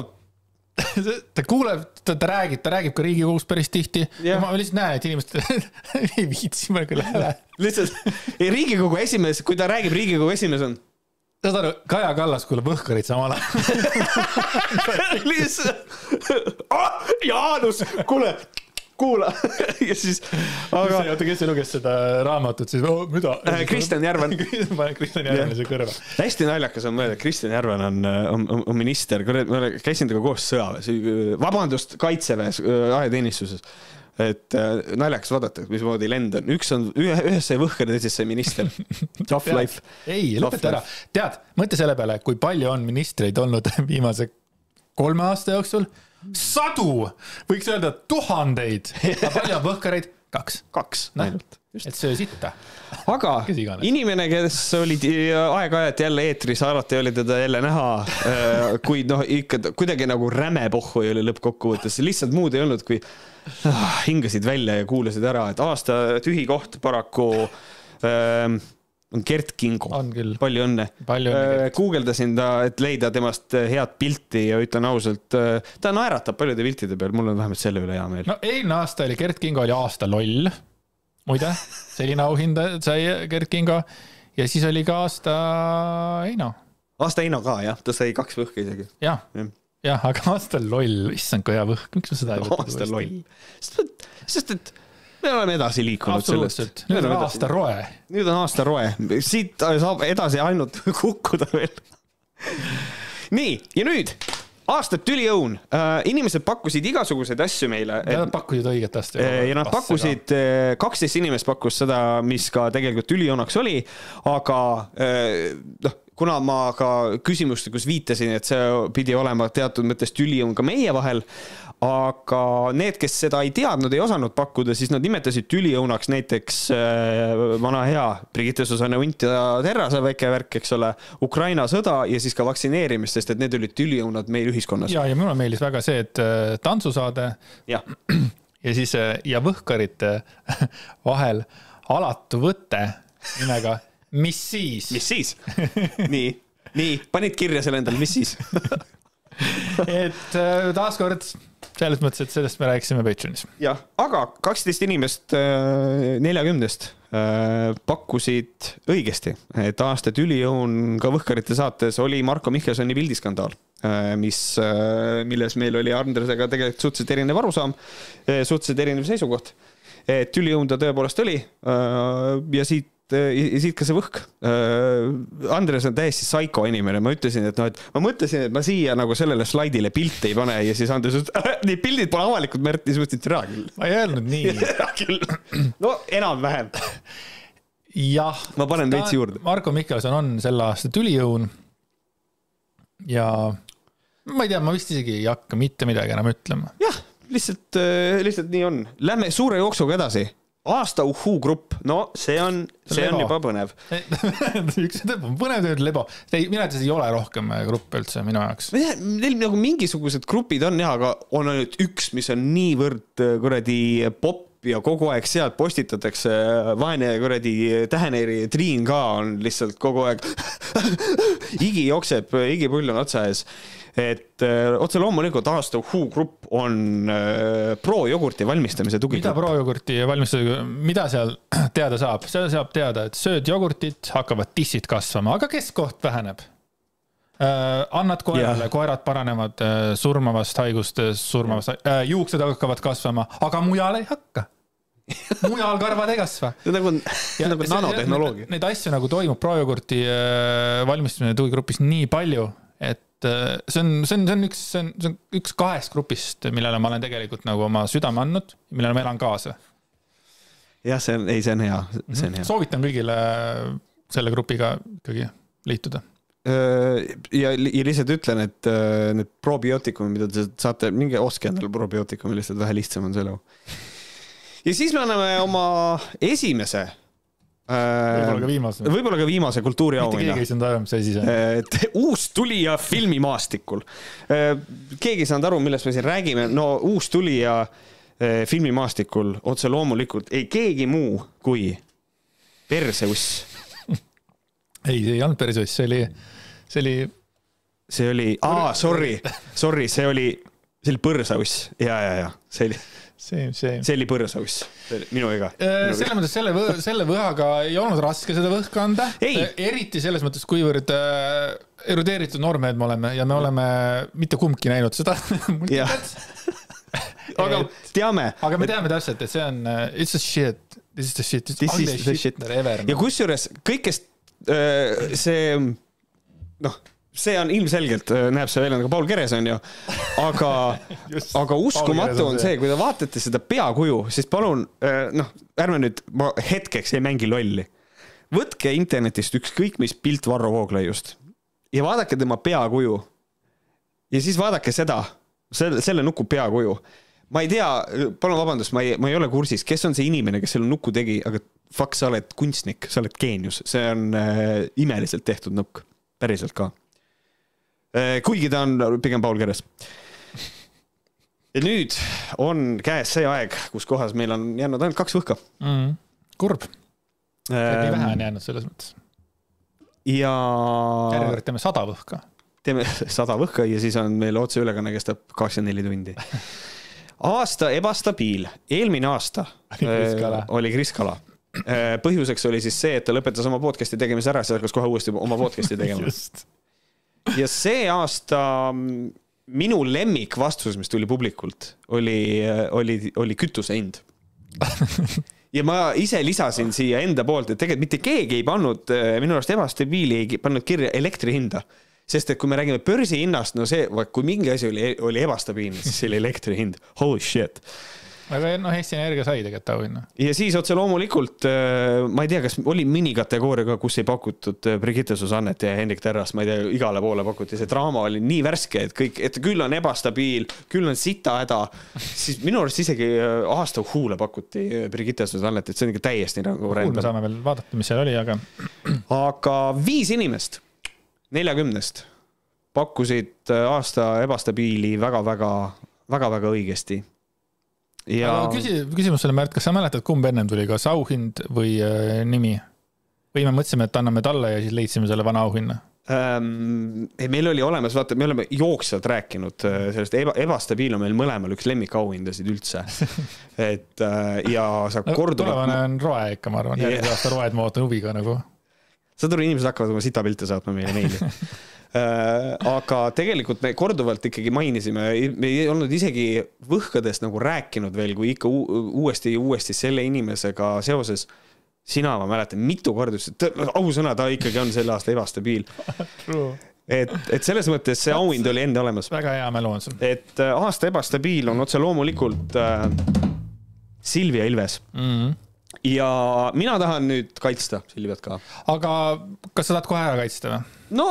ta kuuleb, ta, ta räägib, ta räägib ka Riigikogus päris tihti ma lihtsalt näen, et inimesed ei viitsi, ma küll ei lähe. lihtsalt Riigikogu esimees, kui ta räägib, Riigikogu esimees on saad aru, Kaja Kallas kuulab Võhkarit samal ajal. lihtsalt ah,, Jaanus, kuule, kuula ja siis, aga oota, kes luges seda raamatut siis oh,, mida Äh, Kristjan Järvan. panen Kristjan Järvani see kõrva. hästi naljakas on mõelda, et Kristjan Järvan on, on, on, on minister, ma käisin temaga koos sõjaväes, vabandust, kaitseväes, ajateenistuses. et äh, naljakas vaadata, mismoodi lend on, üks on, ühe, ühes sai võhker teises sai minister. Tough life. ei, lõpeta ära. tead, mõtle selle peale, kui palju on ministreid olnud viimase kolme aasta jooksul. sadu, võiks öelda tuhandeid. aga palju on võhkareid? kaks. kaks Näh. ainult. et söö sitta. aga inimene, kes oli aeg-ajalt jälle eetris, alati oli teda jälle näha, kuid noh, ikka kuidagi nagu räme pohhu oli lõppkokkuvõttes, lihtsalt muud ei olnud, kui ah, hingasid välja ja kuulasid ära, et aasta tühi koht paraku ähm, on Gert Kingo. palju õnne. Gert. guugeldasin ta, et leida temast head pilti ja ütlen ausalt, ta naeratab paljude piltide peal, mul on vähemalt selle üle hea meel. no eelmine aasta oli Gert Kingo oli aasta loll. muide, selline auhind sai Gert Kingo. ja siis oli ka aasta Heino. aasta Heino ka jah, ta sai kaks võhka isegi. jah Jah., jah, aga aasta loll, issand kui hea võhk, miks ma seda ei võta aasta loll. sest et me oleme edasi liikunud sellest nüüd on aasta roe. nüüd on aasta roe, siit saab edasi ainult kukkuda veel. nii, ja nüüd aastat tüliõun uh,, inimesed pakkusid igasuguseid asju meile. Nad pakkusid õiget asja. ja nad pakkusid, kaksteist inimest pakkus seda, mis ka tegelikult tüliõunaks oli, aga noh, kuna ma ka küsimustikus viitasin, et see pidi olema teatud mõttes tüliõun ka meie vahel, aga need, kes seda ei teadnud, ei osanud pakkuda, siis nad nimetasid tüliõunaks näiteks äh, vana hea Brigitte Susanne Unt ja Terrase väike värk, eks ole, Ukraina sõda ja siis ka vaktsineerimist, sest et need olid tüliõunad meil ühiskonnas. ja, ja mulle meeldis väga see, et äh, tantsusaade ja siis äh, ja võhkarite vahel alatu võte nimega Mis siis? mis siis? nii, nii, panid kirja selle endale, mis siis? et äh, taaskord selles mõttes, et sellest me rääkisime Patreonis. jah, aga kaksteist inimest äh, neljakümnest äh, pakkusid õigesti, et aasta tüliõun ka Võhkarite saates oli Marko Mihkelsoni pildiskandaal, mis, milles meil oli Andresega tegelikult suhteliselt erinev arusaam, suhteliselt erinev seisukoht. et tüliõun ta tõepoolest oli äh, ja siit ja siit ka see võhk. Andres on täiesti psycho inimene, ma ütlesin, et noh, et ma mõtlesin, et ma siia nagu sellele slaidile pilte ei pane ja siis Andres ütles, et need pildid pole avalikud, Märt, siis ma ütlesin, et tere küll. ma ei öelnud nii. küll. no enam-vähem. jah. Ma panen veits juurde. Marko Mihkelson on selle aasta tüliõun. ja ma ei tea, ma vist isegi ei hakka mitte midagi enam ütlema. jah, lihtsalt, lihtsalt nii on. Lähme suure jooksuga edasi. Aasta uhuu grupp, no see on, see on Lebo. juba põnev. üks on põnev tööd lebo, minu arvates ei ole rohkem gruppe üldse minu jaoks. ma ei tea, neil nagu mingisugused grupid on jah, aga on ainult üks, mis on niivõrd äh, kuradi popp ja kogu aeg sealt postitatakse, vaene kuradi täheneeri Triin ka on lihtsalt kogu aeg higi jookseb, higipull on otsa ees. Et öö, otse loomulikult aasta Uhuu grupp on öö, pro-jogurti valmistamise mida tugigrupp. projogurti valmistada, mida seal teada saab, seal saab teada, et sööd jogurtit, hakkavad tissid kasvama, aga keskkoht väheneb. annad koerale, koerad paranevad äh, surmavast haigustest, surmavast äh,, juuksed hakkavad kasvama, aga mujal ei hakka. mujal karvad ei kasva. nagu, nagu nanotehnoloogia. Neid asju nagu toimub projogurti äh, valmistamine tugigrupis nii palju, et äh, see on, see on, see on üks, see on, see on üks kahest grupist, millele ma olen tegelikult nagu oma südame andnud, millele ma elan kaasa. jah, see on, ei, see on hea, see on hea. soovitan kõigile selle grupiga ikkagi liituda. ja, ja lihtsalt ütlen, et öö, need probiootikumid, mida te saate, minge ostke endale probiootikumi, lihtsalt vähe lihtsam on see elu. ja siis me anname oma esimese. Võib-olla ka viimase. võib-olla ka viimase mitte kultuuriauhinna keegi ei saanud aru, mis asi see on. et uus tulija filmimaastikul. keegi ei saanud aru, millest me siin räägime, no uus tulija eh, filmimaastikul otse loomulikult ei keegi muu kui Perseuss. ei, see ei olnud õigus, see oli, see oli, see oli, aa, sorry, sorry, see oli, see oli põrsauss ja, ja, ja see oli, see, see. see oli põrsauss, minu viga. selles mõttes selle, selle võhaga ei olnud raske seda võhka anda. Ei. eriti selles mõttes, kuivõrd äh, erudeeritud noormehed me oleme ja me oleme mitte kumbki näinud seda Jah. aga teame. aga me teame täpselt, et see on it's a shit, this is the shit, This is the shit. ever. ja kusjuures kõik, kes see noh, see on ilmselgelt, näeb see välja nagu Paul Keres on ju, aga, aga uskumatu on see. kui te vaatate seda peakuju, siis palun öö, noh, ärme nüüd, ma hetkeks ei mängi lolli. võtke internetist ükskõik mis pilt Varro Vooglaiust ja vaadake tema peakuju. ja siis vaadake seda, selle, selle nuku peakuju ma ei tea, palun vabandust, ma ei, ma ei ole kursis, kes on see inimene, kes selle nuku tegi, aga fuck, sa oled kunstnik, sa oled geenius, see on äh, imeliselt tehtud nukk, päriselt ka äh,. Kuigi ta on pigem Paul Keres. ja nüüd on käes see aeg, kus kohas meil on jäänud ainult kaks võhka mm.. kurb, nii äh, vähe. on jäänud selles mõttes. ja järgmine kord teeme sada võhka. teeme sada võhka ja siis on meil otseülekanne kestab kakskümmend neli tundi. aasta ebastabiil, eelmine aasta Oli Kris Kala. äh, oli Kris Kala. põhjuseks oli siis see, et ta lõpetas oma podcast'i tegemise ära, siis hakkas kohe uuesti oma podcast'i tegema. ja see aasta mm, minu lemmikvastus, mis tuli publikult, oli, oli, oli kütuse hind. Ja ma ise lisasin siia enda poolt, et tegelikult mitte keegi ei pannud minu arust ebastabiili ei pannud kirja elektri hinda. Sest et kui me räägime börsihinnast, no see, kui mingi asi oli, oli ebastabiilne, siis see oli elektri hind. Holy shit aga noh, Eesti Energia sai tegelikult auhinna. ja siis otse loomulikult, ma ei tea, kas oli minikategooria ka, kus ei pakutud Brigitte Susannet ja Hendrik Terras, ma ei tea, igale poole pakuti, see draama oli nii värske, et kõik, et küll on ebastabiil, küll on sitahäda, siis minu arust isegi aasta huule pakuti Brigitte Susannet, et see on ikka täiesti nagu me saame veel vaadata, mis seal oli, aga. aga viis inimest neljakümnest pakkusid aasta ebastabiili väga-väga, väga-väga õigesti ja. aga küsi, küsimus sulle, Märt, kas sa mäletad, kumb ennem tuli, kas auhind või äh, nimi? või me mõtlesime, et anname talle ja siis leidsime selle vana auhinna ähm,? ei, meil oli olemas, vaata, me oleme jooksvalt rääkinud äh, sellest eba, ebastabiil on meil mõlemal üks lemmikauhindasid üldse. et äh, ja sa no, korduvalt. tulevane on roe ikka, ma arvan, järgmise aasta roed ma ootan huviga nagu. saad aru, inimesed hakkavad oma sitapilte saatma meile meili aga tegelikult me korduvalt ikkagi mainisime, me ei olnud isegi võhkadest nagu rääkinud veel, kui ikka uuesti ja uuesti selle inimesega seoses sina, ma mäletan, mitu korda ütlesid, ausõna, ta ikkagi on selle aasta ebastabiil et, et selles mõttes see auhind oli enne olemas. väga hea mälu on sul. et äh, aasta ebastabiil on otse loomulikult äh, Silvia Ilves mm. -hmm ja mina tahan nüüd kaitsta Silviat ka. aga kas sa tahad kohe ära kaitsta või? no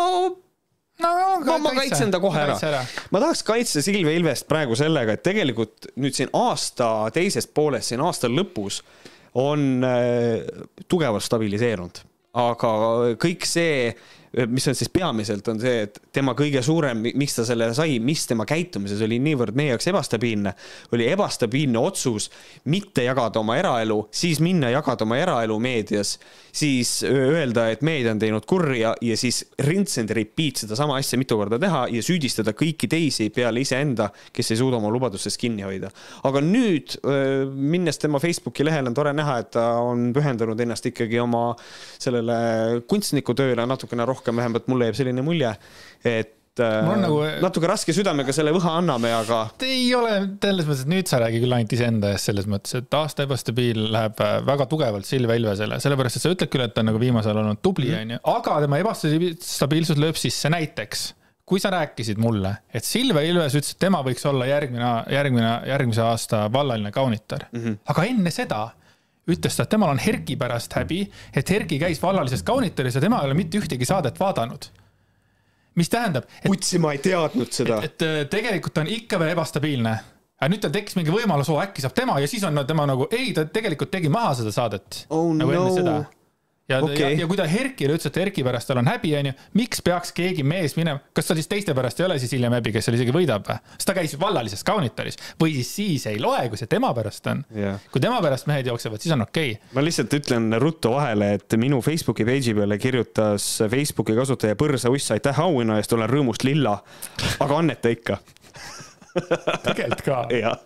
no, ma, ma kaitsen ta kohe ära, ära.. ma tahaks kaitsta Silvia Ilvest praegu sellega, et tegelikult nüüd siin aasta teises pooles, siin aasta lõpus on äh, tugevalt stabiliseerunud, aga kõik see mis on siis peamiselt, on see, et tema kõige suurem, miks ta selle sai, mis tema käitumises oli niivõrd meie jaoks ebastabiilne, oli ebastabiilne otsus mitte jagada oma eraelu, siis minna jagada oma eraelu meedias, siis öelda, et meedia on teinud kurja ja siis rinse and repeat sedasama asja mitu korda teha ja süüdistada kõiki teisi peale iseenda, kes ei suuda oma lubadustest kinni hoida. aga nüüd, minnes tema Facebooki lehele, on tore näha, et ta on pühendanud ennast ikkagi oma sellele kunstnikutööle natukene rohkem rohkem, vähemalt mulle jääb selline mulje, et äh, nagu... natuke raske südamega selle võha anname, aga. ei ole selles mõttes, et nüüd sa räägi küll ainult iseenda eest selles mõttes, et aasta ebastabiil läheb äh, väga tugevalt Silvia Ilvesele, sellepärast et sa ütled küll, et ta on nagu viimasel ajal olnud tubli, mhm. onju, aga tema ebastabiilsus lööb sisse näiteks kui sa rääkisid mulle, et Silvia Ilves ütles, et tema võiks olla järgmine, järgmine, järgmise aasta vallaline kaunitar mm, -hmm. aga enne seda ütles ta, et temal on Herki pärast häbi, et Herki käis vallalises kaunitaris ja tema ei ole mitte ühtegi saadet vaadanud. mis tähendab. kutsi, ma ei teadnud seda. et tegelikult ta on ikka veel ebastabiilne. aga nüüd tal tekkis mingi võimalus, oo äkki saab tema ja siis on tema nagu, ei, ta tegelikult tegi maha seda saadet oh,. nagu no. enne seda ja okay., ja, ja kui ta Herkile ütles, et Herki pärast tal on häbi, onju, miks peaks keegi mees minema, kas tal siis teiste pärast ei ole siis hiljem häbi, kes seal isegi võidab või? sest ta käis vallalises kaunitaris või siis siis ei loe, kui see tema pärast on yeah.. kui tema pärast mehed jooksevad, siis on okei okay.. ma lihtsalt ütlen ruttu vahele, et minu Facebooki page'i peale kirjutas Facebooki kasutaja Põrsa uss, aitäh auhinna eest, olen rõõmust lilla. aga anneta ikka tegelikult ka. jah.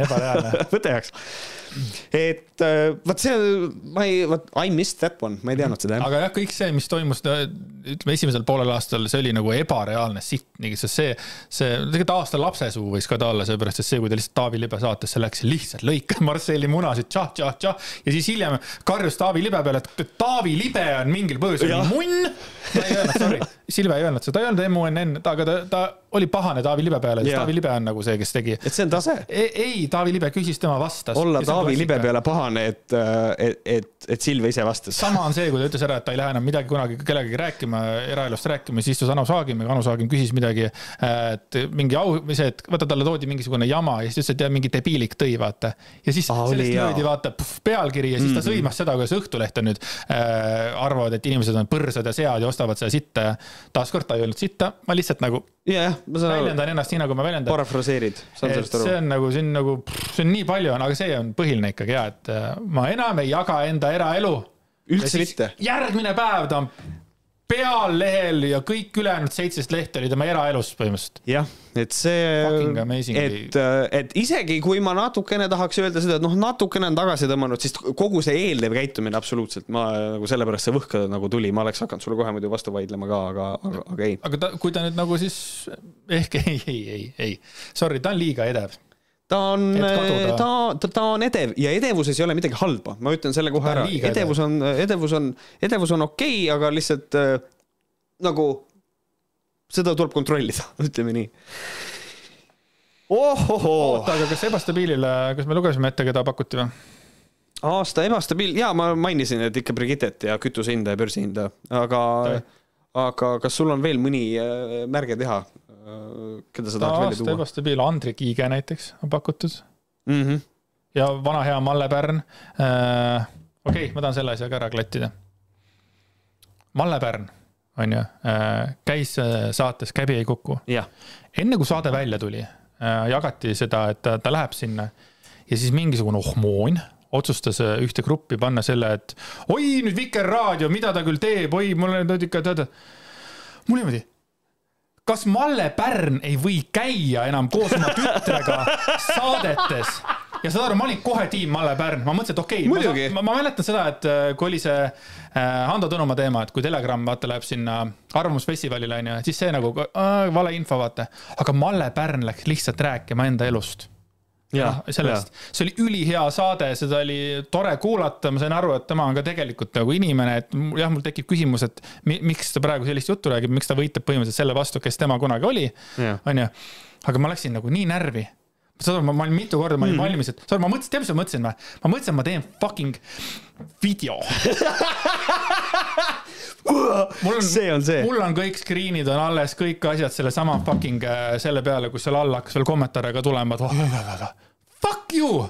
Ebareaalne. võta heaks et äh, vot see, ma ei, vot I missed that one, ma ei teadnud seda jah. aga jah, kõik see, mis toimus, ütleme esimesel poolel aastal, see oli nagu ebareaalne sitt, sest see, see, tegelikult aasta lapsesuu võis ka ta olla, sellepärast et see, kui ta lihtsalt Taavi Libe saatesse läks, lihtsalt lõikas Marcelli munasid tšah-tšah-tšah ja siis hiljem karjus Taavi Libe peale, et Taavi Libe on mingil põhjusel munn. ta ei öelnud, sorry, Silve ei öelnud seda, ta ei öelnud M-U-N-N, aga ta, ta oli pahane Taavi Libe peale, sest Taavi Libe on nagu see, kes tegi. et see on tase? Ei, Taavi Libe küsis, tema vastas. olla Taavi Libe peale pahane, et, et, et, et Silve ise vastas. sama on see, kui ta ütles ära, et ta ei lähe enam midagi kunagi kellegagi rääkima, eraelust rääkima, siis istus Anu Saagim ja Anu Saagim küsis midagi, et mingi au, või see, et vaata, talle toodi mingisugune jama ja siis ta ütles, et jah, mingi debiilik tõi, vaata. ja siis ah, sellest löödi vaata pealkiri ja siis ta mm -hmm. sõimas seda, kuidas Õhtuleht on nüüd äh,, arvavad, et inimesed on põrsad ja sead ja ostavad seda sitta ja taaskord ta ei öelnud sitta, ma lihtsalt nagu jah, ma saan aru. väljendan ennast nii, nagu ma väljendan. parafraseerid, saan sellest aru. see on nagu, see on nagu, see on nii palju, aga see on põhiline ikkagi ja, et äh, ma enam ei jaga enda eraelu. üldse mitte? järgmine päev ta on peallehel ja kõik ülejäänud seitseteist lehte oli tema eraelust põhimõtteliselt. jah, et see et, et isegi kui ma natukene tahaks öelda seda, et noh, natukene on tagasi tõmmanud, siis kogu see eelnev käitumine absoluutselt, ma nagu sellepärast see võhk nagu tuli, ma oleks hakanud sulle kohe muidu vastu vaidlema ka, aga, aga, aga ei. aga ta, kui ta nüüd nagu siis ehk ei, ei, ei, ei, sorry, ta on liiga edev. Ta on ta, ta, ta on edev ja edevuses ei ole midagi halba, ma ütlen selle kohe ära, edevus on, edevus on, edevus on okei okay,, aga lihtsalt äh, nagu seda tuleb kontrollida, ütleme nii. ohohoo, oota, aga kas ebastabiilile, kas me lugesime ette, keda pakuti või? aasta ebastabiil, jaa, ma mainisin, et ikka Brigittet ja kütusehinda ja börsihinda, aga aga kas sul on veel mõni äh, märge teha, keda sa tahaks välja aasta tuua ebastabiil, Andri Kiige näiteks on pakutud mm? -hmm. ja vana hea Malle Pärn äh,. okei okay,, ma tahan selle asja ka ära klattida. Malle Pärn, on ju äh,, käis äh, saates Käbi ei kuku. enne kui saade välja tuli äh,, jagati seda, et ta, ta läheb sinna ja siis mingisugune ohmoon otsustas äh, ühte gruppi panna selle, et oi nüüd Vikerraadio, mida ta küll teeb, oi mul on nüüd ikka tead, mul niimoodi. Kas Malle Pärn ei või käia enam koos oma tütrega saadetes? ja saad aru, ma olin kohe tiim Malle Pärn, ma mõtlesin, et okei okay,, ma, ma mäletan seda, et äh, kui oli see äh, Hando Tõnumaa teema, et kui Telegram vaata läheb sinna Arvamusfestivalile onju, siis see nagu äh, valeinfo vaata, aga Malle Pärn läks lihtsalt rääkima enda elust. jah, sellest, see oli ülihea saade, seda oli tore kuulata, ma sain aru, et tema on ka tegelikult nagu inimene, et jah, mul tekib küsimus, et mi, miks ta praegu sellist juttu räägib, miks ta võitleb põhimõtteliselt selle vastu, kes tema kunagi oli, onju. aga ma läksin nagu nii närvi. saad aru, ma olin mitu korda, ma olin mm. valmis, et saad aru, ma mõtlesin, tead, mis ma mõtlesin või? ma mõtlesin, ma teen fucking video. mul on, see on see. mul on kõik screen'id on alles, kõik asjad sellesama fucking äh, selle peale, kus seal all hakkas veel kommentaare ka tulema, et oh, fuck you.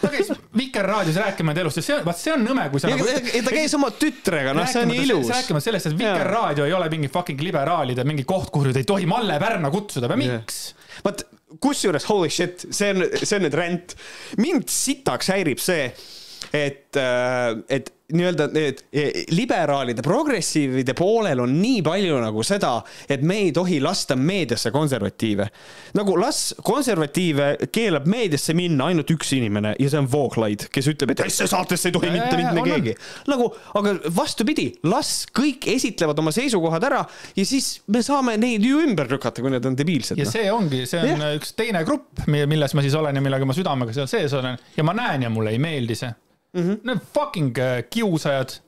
ta käis Vikerraadios rääkima enda elust ja see, vaat see on nõme, kui sa nagu ta käis oma tütrega, noh, see on nii ilus. rääkima sellest, et Vikerraadio ei ole mingi fucking liberaalide mingi koht, kuhu nüüd ei tohi Malle Pärna kutsuda või miks? vot kusjuures holy shit, see on, see on nüüd rent. mind sitaks häirib see, et, et nii-öelda need liberaalide, progressiivide poolel on nii palju nagu seda, et me ei tohi lasta meediasse konservatiive. nagu las konservatiive keelab meediasse minna ainult üks inimene ja see on Vooglaid, kes ütleb, etesse saatesse ei tohi Ja, mitte ja, ja, on. keegi. nagu, aga vastupidi, las kõik esitlevad oma seisukohad ära ja siis me saame neid ju ümber lükata, kui need on debiilsed. ja see ongi, see on Jah. üks teine grupp, milles ma siis olen ja millega ma südamega seal sees olen ja ma näen ja mulle ei meeldi see mm. -hmm. Need fucking äh, kiusajad.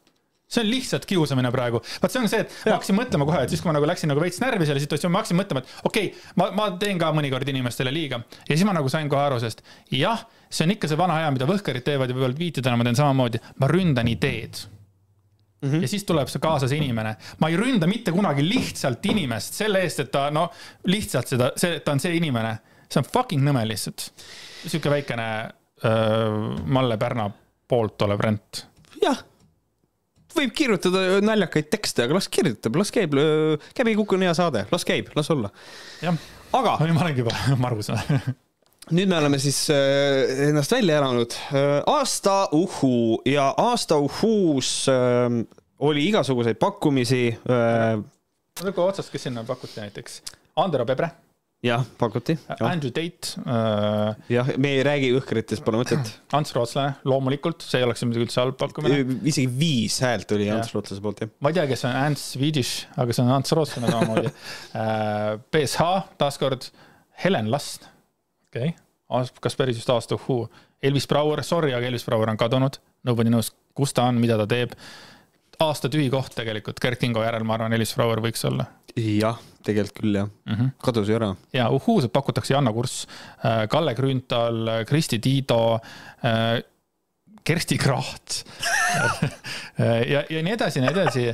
see on lihtsalt kiusamine praegu. vaat see on see, et ma hakkasin mõtlema kohe, et siis, kui ma nagu läksin nagu veits närvi selle situatsiooni, ma hakkasin mõtlema, et okei okay,, ma, ma teen ka mõnikord inimestele liiga ja siis ma nagu sain kohe aru sellest, jah, see on ikka see vana hea, mida võhkarid teevad ja võib-olla tweetidena ma teen samamoodi, ma ründan ideed Mm -hmm. ja siis tuleb see kaasa see inimene. ma ei ründa mitte kunagi lihtsalt inimest selle eest, et ta no lihtsalt seda, see, ta on see inimene. see on fucking nõme lihtsalt. sihuke väikene äh, Malle Pärna poolt olev rent. jah, võib kirjutada naljakaid tekste, aga las kirjutab, las käib, käib ei kuku on hea saade, las käib, las olla. jah, aga ma olengi juba margus. nüüd me oleme siis äh, ennast välja elanud. aasta uhuu ja aasta uhuus äh, oli igasuguseid pakkumisi äh,. nagu otsast, kes sinna pakuti näiteks? Andero Pebre, jah, pakuti. Andrew Tate äh,, jah, me ei räägi õhkritest, pole mõtet. Ants Rootslane, loomulikult, see ei oleks muidugi üldse halb pakkumine. isegi viis häält oli. Ants Lootlase poolt, jah. ma ei tea, kes on Ants Swedish, aga see on Ants Rootslane samamoodi. BSH taaskord, Helen Last, okei okay., kas päris just aasta uhuu. Elvis Brouer, sorry, aga Elvis Brouer on kadunud, nobody knows, kus ta on, mida ta teeb. aasta tühi koht tegelikult, Gert Kingo järel, ma arvan, Elvis Brouer võiks olla jah, tegelikult küll jah mm. -hmm. kadus ju ära. ja uhuused pakutakse Janno Kurss, Kalle Grünthal, Kristi Tiido, Kersti Kracht ja, ja nii edasi, nii edasi.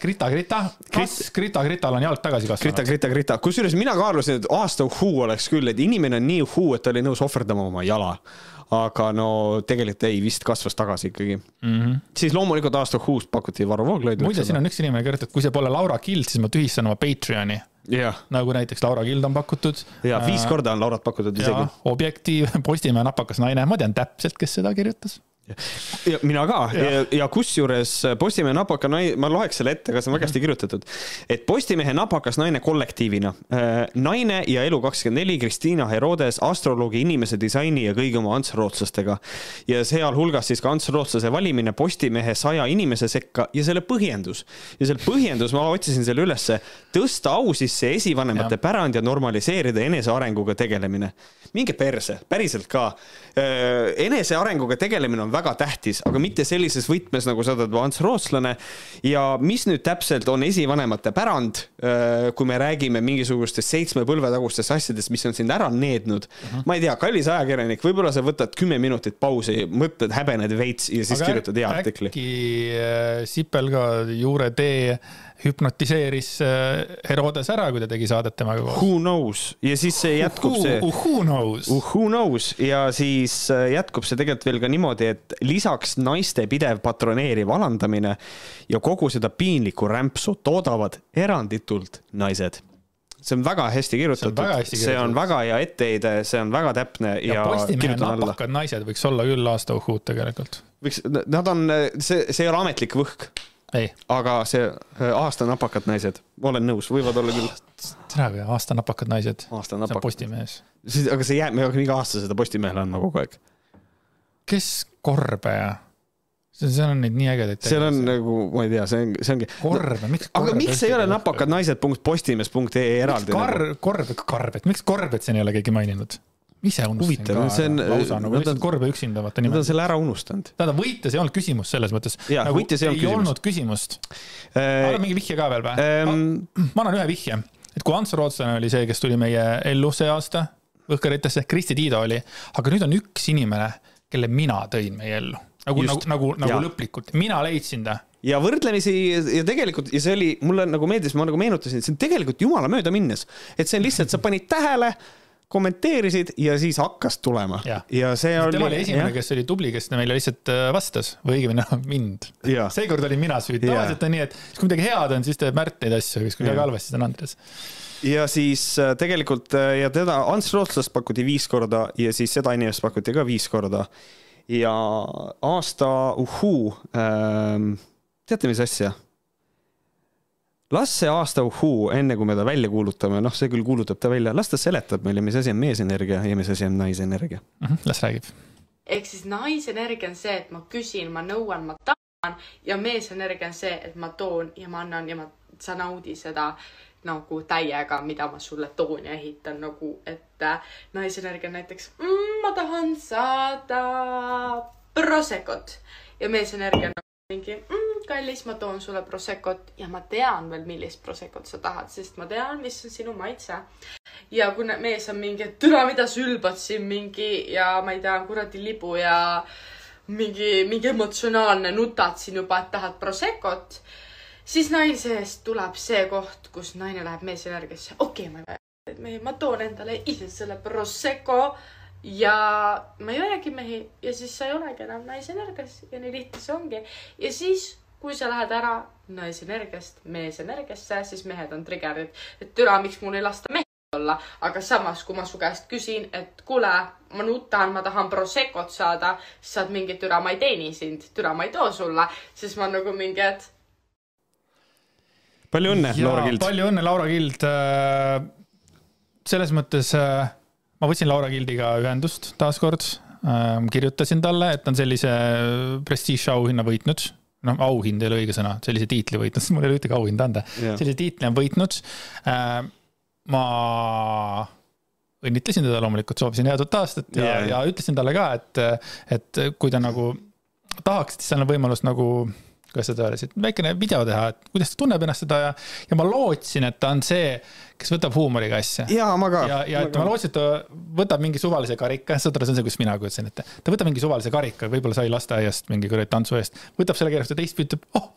Grita, Grita, kas Grita, Grital on jalg tagasi kasvanud? Grita, Grita, kusjuures mina kaalusin, et aasta uhuu oleks küll, et inimene on nii uhuu, et ta oli nõus ohverdama oma jala. Aga no tegelikult ei, vist kasvas tagasi ikkagi mm. -hmm. siis loomulikult aasta uhuust pakuti Varro Vooglaidu. muide, siin on üks inimene kirjutanud, kui see pole Laura Kild, siis ma tühistan oma Patreoni, jah, nagu näiteks Laura Kild on pakutud. ja viis korda on Laurat pakutud isegi. Objektiiv, Postimehe napakas naine, ma tean täpselt, kes seda kirjutas. Ja mina ka ja, ja, ja kusjuures Postimehe napaka naine, ma loeks selle ette, kas on väga hästi kirjutatud. et Postimehe napakas naine kollektiivina, äh, naine ja Elu24 Kristiina Herodes, astroloogi, inimese disaini ja kõigi oma Ants Rootslastega. ja sealhulgas siis ka Ants Rootslase valimine Postimehe saja inimese sekka ja selle põhjendus. ja selle põhjendus, ma otsisin selle ülesse, tõsta au sisse esivanemate ja. pärand ja normaliseerida enesearenguga tegelemine. Minge perse, päriselt ka. Äh, enesearenguga tegelemine on väga tähtis, aga mitte sellises võtmes, nagu sa oled Ants Rootslane. ja mis nüüd täpselt on esivanemate pärand, äh, kui me räägime mingisugustest seitsme põlve tagustest asjadest, mis on sind ära neednud uh. Mhm. -huh. ma ei tea, kallis ajakirjanik, võib-olla sa võtad kümme minutit pausi, mõtled, häbened veits ja siis aga kirjutad hea artikli. äkki äh, Sipel ka Juure tee hüpnotiseeris äh, Herodes ära, kui ta tegi saadet temaga koos. Who knows ja siis see jätkub Who, see. Who knows? Who knows ja siis äh, jätkub see tegelikult veel ka niimoodi, et lisaks naiste pidev patroneeriv alandamine ja kogu seda piinlikku rämpsu toodavad eranditult naised see on väga hästi kirjutatud, see on väga hea etteheide, see on väga täpne ja, ja Postimehe napakad naised võiks olla küll aasta uhhuud tegelikult. võiks, nad on, see, see ei ole ametlik võhk. Aga see äh, aasta napakad naised, olen nõus, võivad olla küll. tere, aga aasta napakad naised. aasta napakad. Postimehes. aga see jääb, me hakkame iga aasta seda Postimehele andma kogu aeg. kes Korbe? see, seal on neid nii ägedaid. seal on nagu, ma ei tea, see on, see ongi. Korbe, miks aga miks ei ole napakad naised punkt postimees.ee eraldi? Kar-, Korbe, Karbet, miks Korbet siin ei ole keegi maininud? Ise unustasin Huvitav, ka see on, lausa nagu lihtsalt Korbe üksinda, vaata niimoodi. Nad on selle ära unustanud. tähendab, võites ei olnud küsimust selles mõttes. Jaa, nagu võites ei olnud ei küsimust. olnud küsimust äh,. annad mingi vihje ka veel või ähm, ma annan ühe vihje, et kui Ants Rootslane oli see, kes tuli meie ellu see aasta Võhkaritesse, Kristi Tiido oli, aga nüüd on üks inimene, kelle mina tõin meie ellu. nagu, nagu, nagu, nagu lõplikult, mina leidsin ta ja võrdlemisi ja tegelikult ja see oli, mulle nagu meeldis, ma nagu meenutasin, et see on tegelikult jumala mööda minnes. et see on lihtsalt, sa panid tähele, kommenteerisid ja siis hakkas tulema. ja, ja see oli. tema oli esimene, kes oli tubli, kes meile lihtsalt äh, vastas või õigemini noh, mind. seekord olin mina süüdi, tavaliselt on nii, et kui midagi head on, siis teeb Märt neid asju, siis kui midagi halvasti, siis on Andres ja siis äh, tegelikult äh, ja teda, Ants Rootslast pakuti viis korda ja siis seda inimest pakuti ka viis korda. ja aasta uhuu ähm,, teate, mis asja? Las see aasta uhuu, enne kui me ta välja kuulutame, noh, see küll kuulutab ta välja, las ta seletab meile, mis asi on meesenergia ja mis asi on naisenergia mm. -hmm, las räägib. ehk siis naisenergia on see, et ma küsin, ma nõuan, ma tahan ja meesenergia on see, et ma toon ja ma annan ja ma, sa naudi seda nagu täiega, mida ma sulle toon ja ehitan nagu, et äh, naisenergia on näiteks mm, ma tahan saada Proseccot ja meesenergia on nagu mingi mm, kallis, ma toon sulle Proseccot ja ma tean veel, millist Proseccot sa tahad, sest ma tean, mis on sinu maitse. ja kui mees on mingi, et türa, mida sa ülbad siin mingi ja ma ei tea, kuradi libu ja mingi, mingi emotsionaalne nutad siin juba, et tahad Proseccot siis naise eest tuleb see koht, kus naine läheb meesenergiasse. okei okay,, ma, ma toon endale ise selle Prosecco ja ma ei olegi mehi ja siis sa ei olegi enam naisenergias ja nii lihtne see ongi. ja siis, kui sa lähed ära naisenergiast meesenergiasse, siis mehed on trigger'id, et türa, miks mul ei lasta mehi olla, aga samas, kui ma su käest küsin, et kuule, ma nutan, ma tahan Proseccot saada, siis sa oled mingi türa, ma ei teeni sind, türa, ma ei too sulle, siis ma nagu mingi, et palju õnne, Laura Kild. palju õnne, Laura Kild. selles mõttes ma võtsin Laura Kildiga ühendust taaskord. kirjutasin talle, et ta on sellise prestiižauhinna võitnud noh, auhind ei ole õige sõna, sellise tiitli võitnud, sest mul ei ole ühtegi auhinda anda. sellise tiitli on võitnud. ma õnnitlesin teda loomulikult, soovisin head uut aastat ja yeah., ja ütlesin talle ka, et, et kui ta nagu tahaks, siis tal on võimalus nagu kuidas seda öeldes, et väikene video teha, et kuidas ta tunneb ennast seda ja, ja ma lootsin, et ta on see, kes võtab huumoriga asja. jaa, ma ka. ja, ja et ma lootsin, et ta võtab mingi suvalise karika, saad aru, see on see, kus mina kujutasin ette. ta võtab mingi suvalise karika, võib-olla sai lasteaiast mingi kuradi tantsu eest, võtab selle keerata teistpidi, ütleb, oh,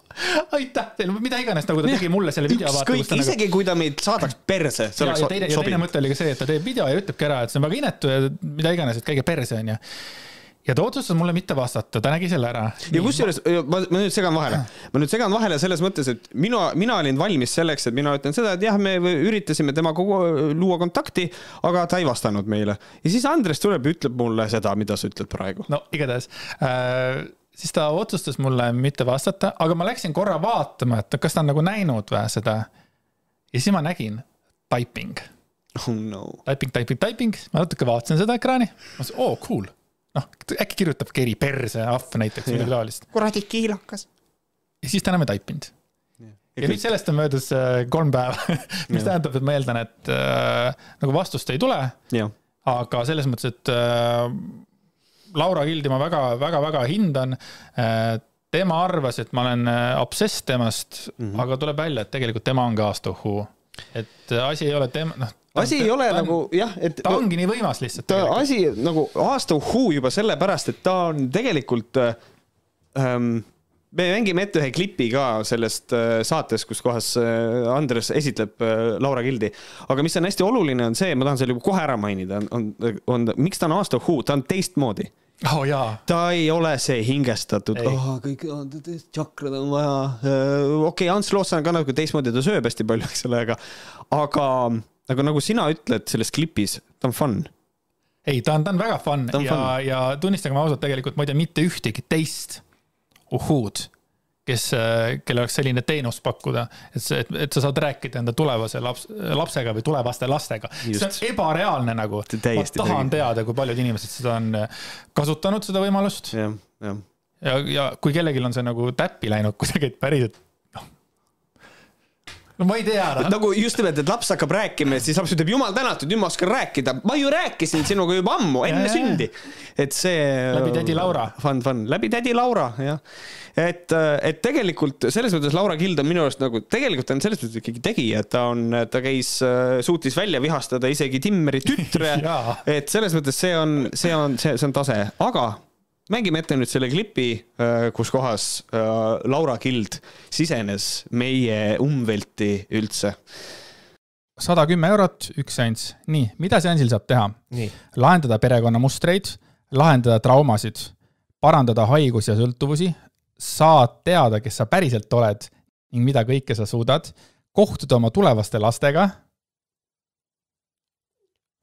aitäh teile, mida iganes, nagu ta tegi mulle selle video. ükskõik, nagu- isegi nagu... kui ta meid saadaks perse, see oleks sobiv. ja teine mõte oli ka see, et ta teeb video ja ütlebki ära, et see on väga inetu ja mida iganes, et käige perse, onju ja ta otsustas mulle mitte vastata, ta nägi selle ära. ja kusjuures ma, ma nüüd segan vahele, ma nüüd segan vahele selles mõttes, et mina, mina olin valmis selleks, et mina ütlen seda, et jah, me üritasime temaga luua kontakti, aga ta ei vastanud meile. ja siis Andres tuleb ja ütleb mulle seda, mida sa ütled praegu. no igatahes äh,, siis ta otsustas mulle mitte vastata, aga ma läksin korra vaatama, et kas ta on nagu näinud või seda. ja siis ma nägin typing, oh no. typing, typing, typing, ma natuke vaatasin seda ekraani, ma mõtlesin, oo cool. noh, äkki kirjutab keri perse ahv näiteks, midagi taolist. kuradi kiilakas. ja siis ta enam ei taipinud. ja nüüd sellest on möödas äh, kolm päeva, mis tähendab, et ma eeldan, et äh, nagu vastust ei tule aga selles mõttes, et äh, Laura Gildi ma väga-väga-väga hindan äh,. tema arvas, et ma olen äh, obsess temast mm, -hmm. aga tuleb välja, et tegelikult tema on ka Astohu. et äh, asi ei ole tema, noh. Asi ei ole nagu jah, et ta ongi nii võimas lihtsalt. ta asi nagu aasta uhuu juba sellepärast, et ta on tegelikult äh, ähm, me mängime ette ühe klipi ka sellest äh, saatest, kus kohas äh, Andres esitleb Laura Gildi. aga mis on hästi oluline, on see, ma tahan selle juba kohe ära mainida, on, on, on, miks ta on aasta uhuu, ta on teistmoodi. oh jaa, ta ei ole see hingestatud oh, kõik tšakrad on vaja. okei okay,, Ants Loots on ka natuke teistmoodi, ta sööb hästi palju, eks ole, aga, aga, aga nagu sina ütled selles klipis, ta on fun. ei, ta on, ta on väga fun on ja ja tunnistagem ausalt, tegelikult ma ei tea mitte ühtegi teist uhuud, kes, kellel oleks selline teenus pakkuda, et see, et, sa saad rääkida enda tulevase laps, lapsega või tulevaste lastega. see on ebareaalne nagu. ma Täiesti tahan õige. teada, kui paljud inimesed seda on kasutanud, seda võimalust jah, jah. ja, ja kui kellelgi on see nagu täppi läinud kuidagi, et päriselt. No ma ei tea, noh. nagu just nimelt, et laps hakkab rääkima ja siis laps ütleb, jumal tänatud, nüüd ma oskan rääkida. ma ju rääkisin sinuga juba ammu, enne Ja, sündi. et see. Läbi tädi Laura. Fun, fun, läbi tädi Laura, jah. et, et tegelikult selles mõttes Laura Kild on minu arust nagu, tegelikult ta on selles mõttes ikkagi tegija, et ta on, ta käis, suutis välja vihastada isegi Timmeri tütre et selles mõttes see on, see on, see, see on tase, aga mängime ette nüüd selle klipi, kus kohas äh, Laura Kild sisenes meie umbvelti üldse. sada kümme eurot, üks seanss. nii, mida seansil saab teha? lahendada perekonnamustreid, lahendada traumasid, parandada haigus- ja sõltuvusi, saad teada, kes sa päriselt oled ning mida kõike sa suudad, kohtuda oma tulevaste lastega,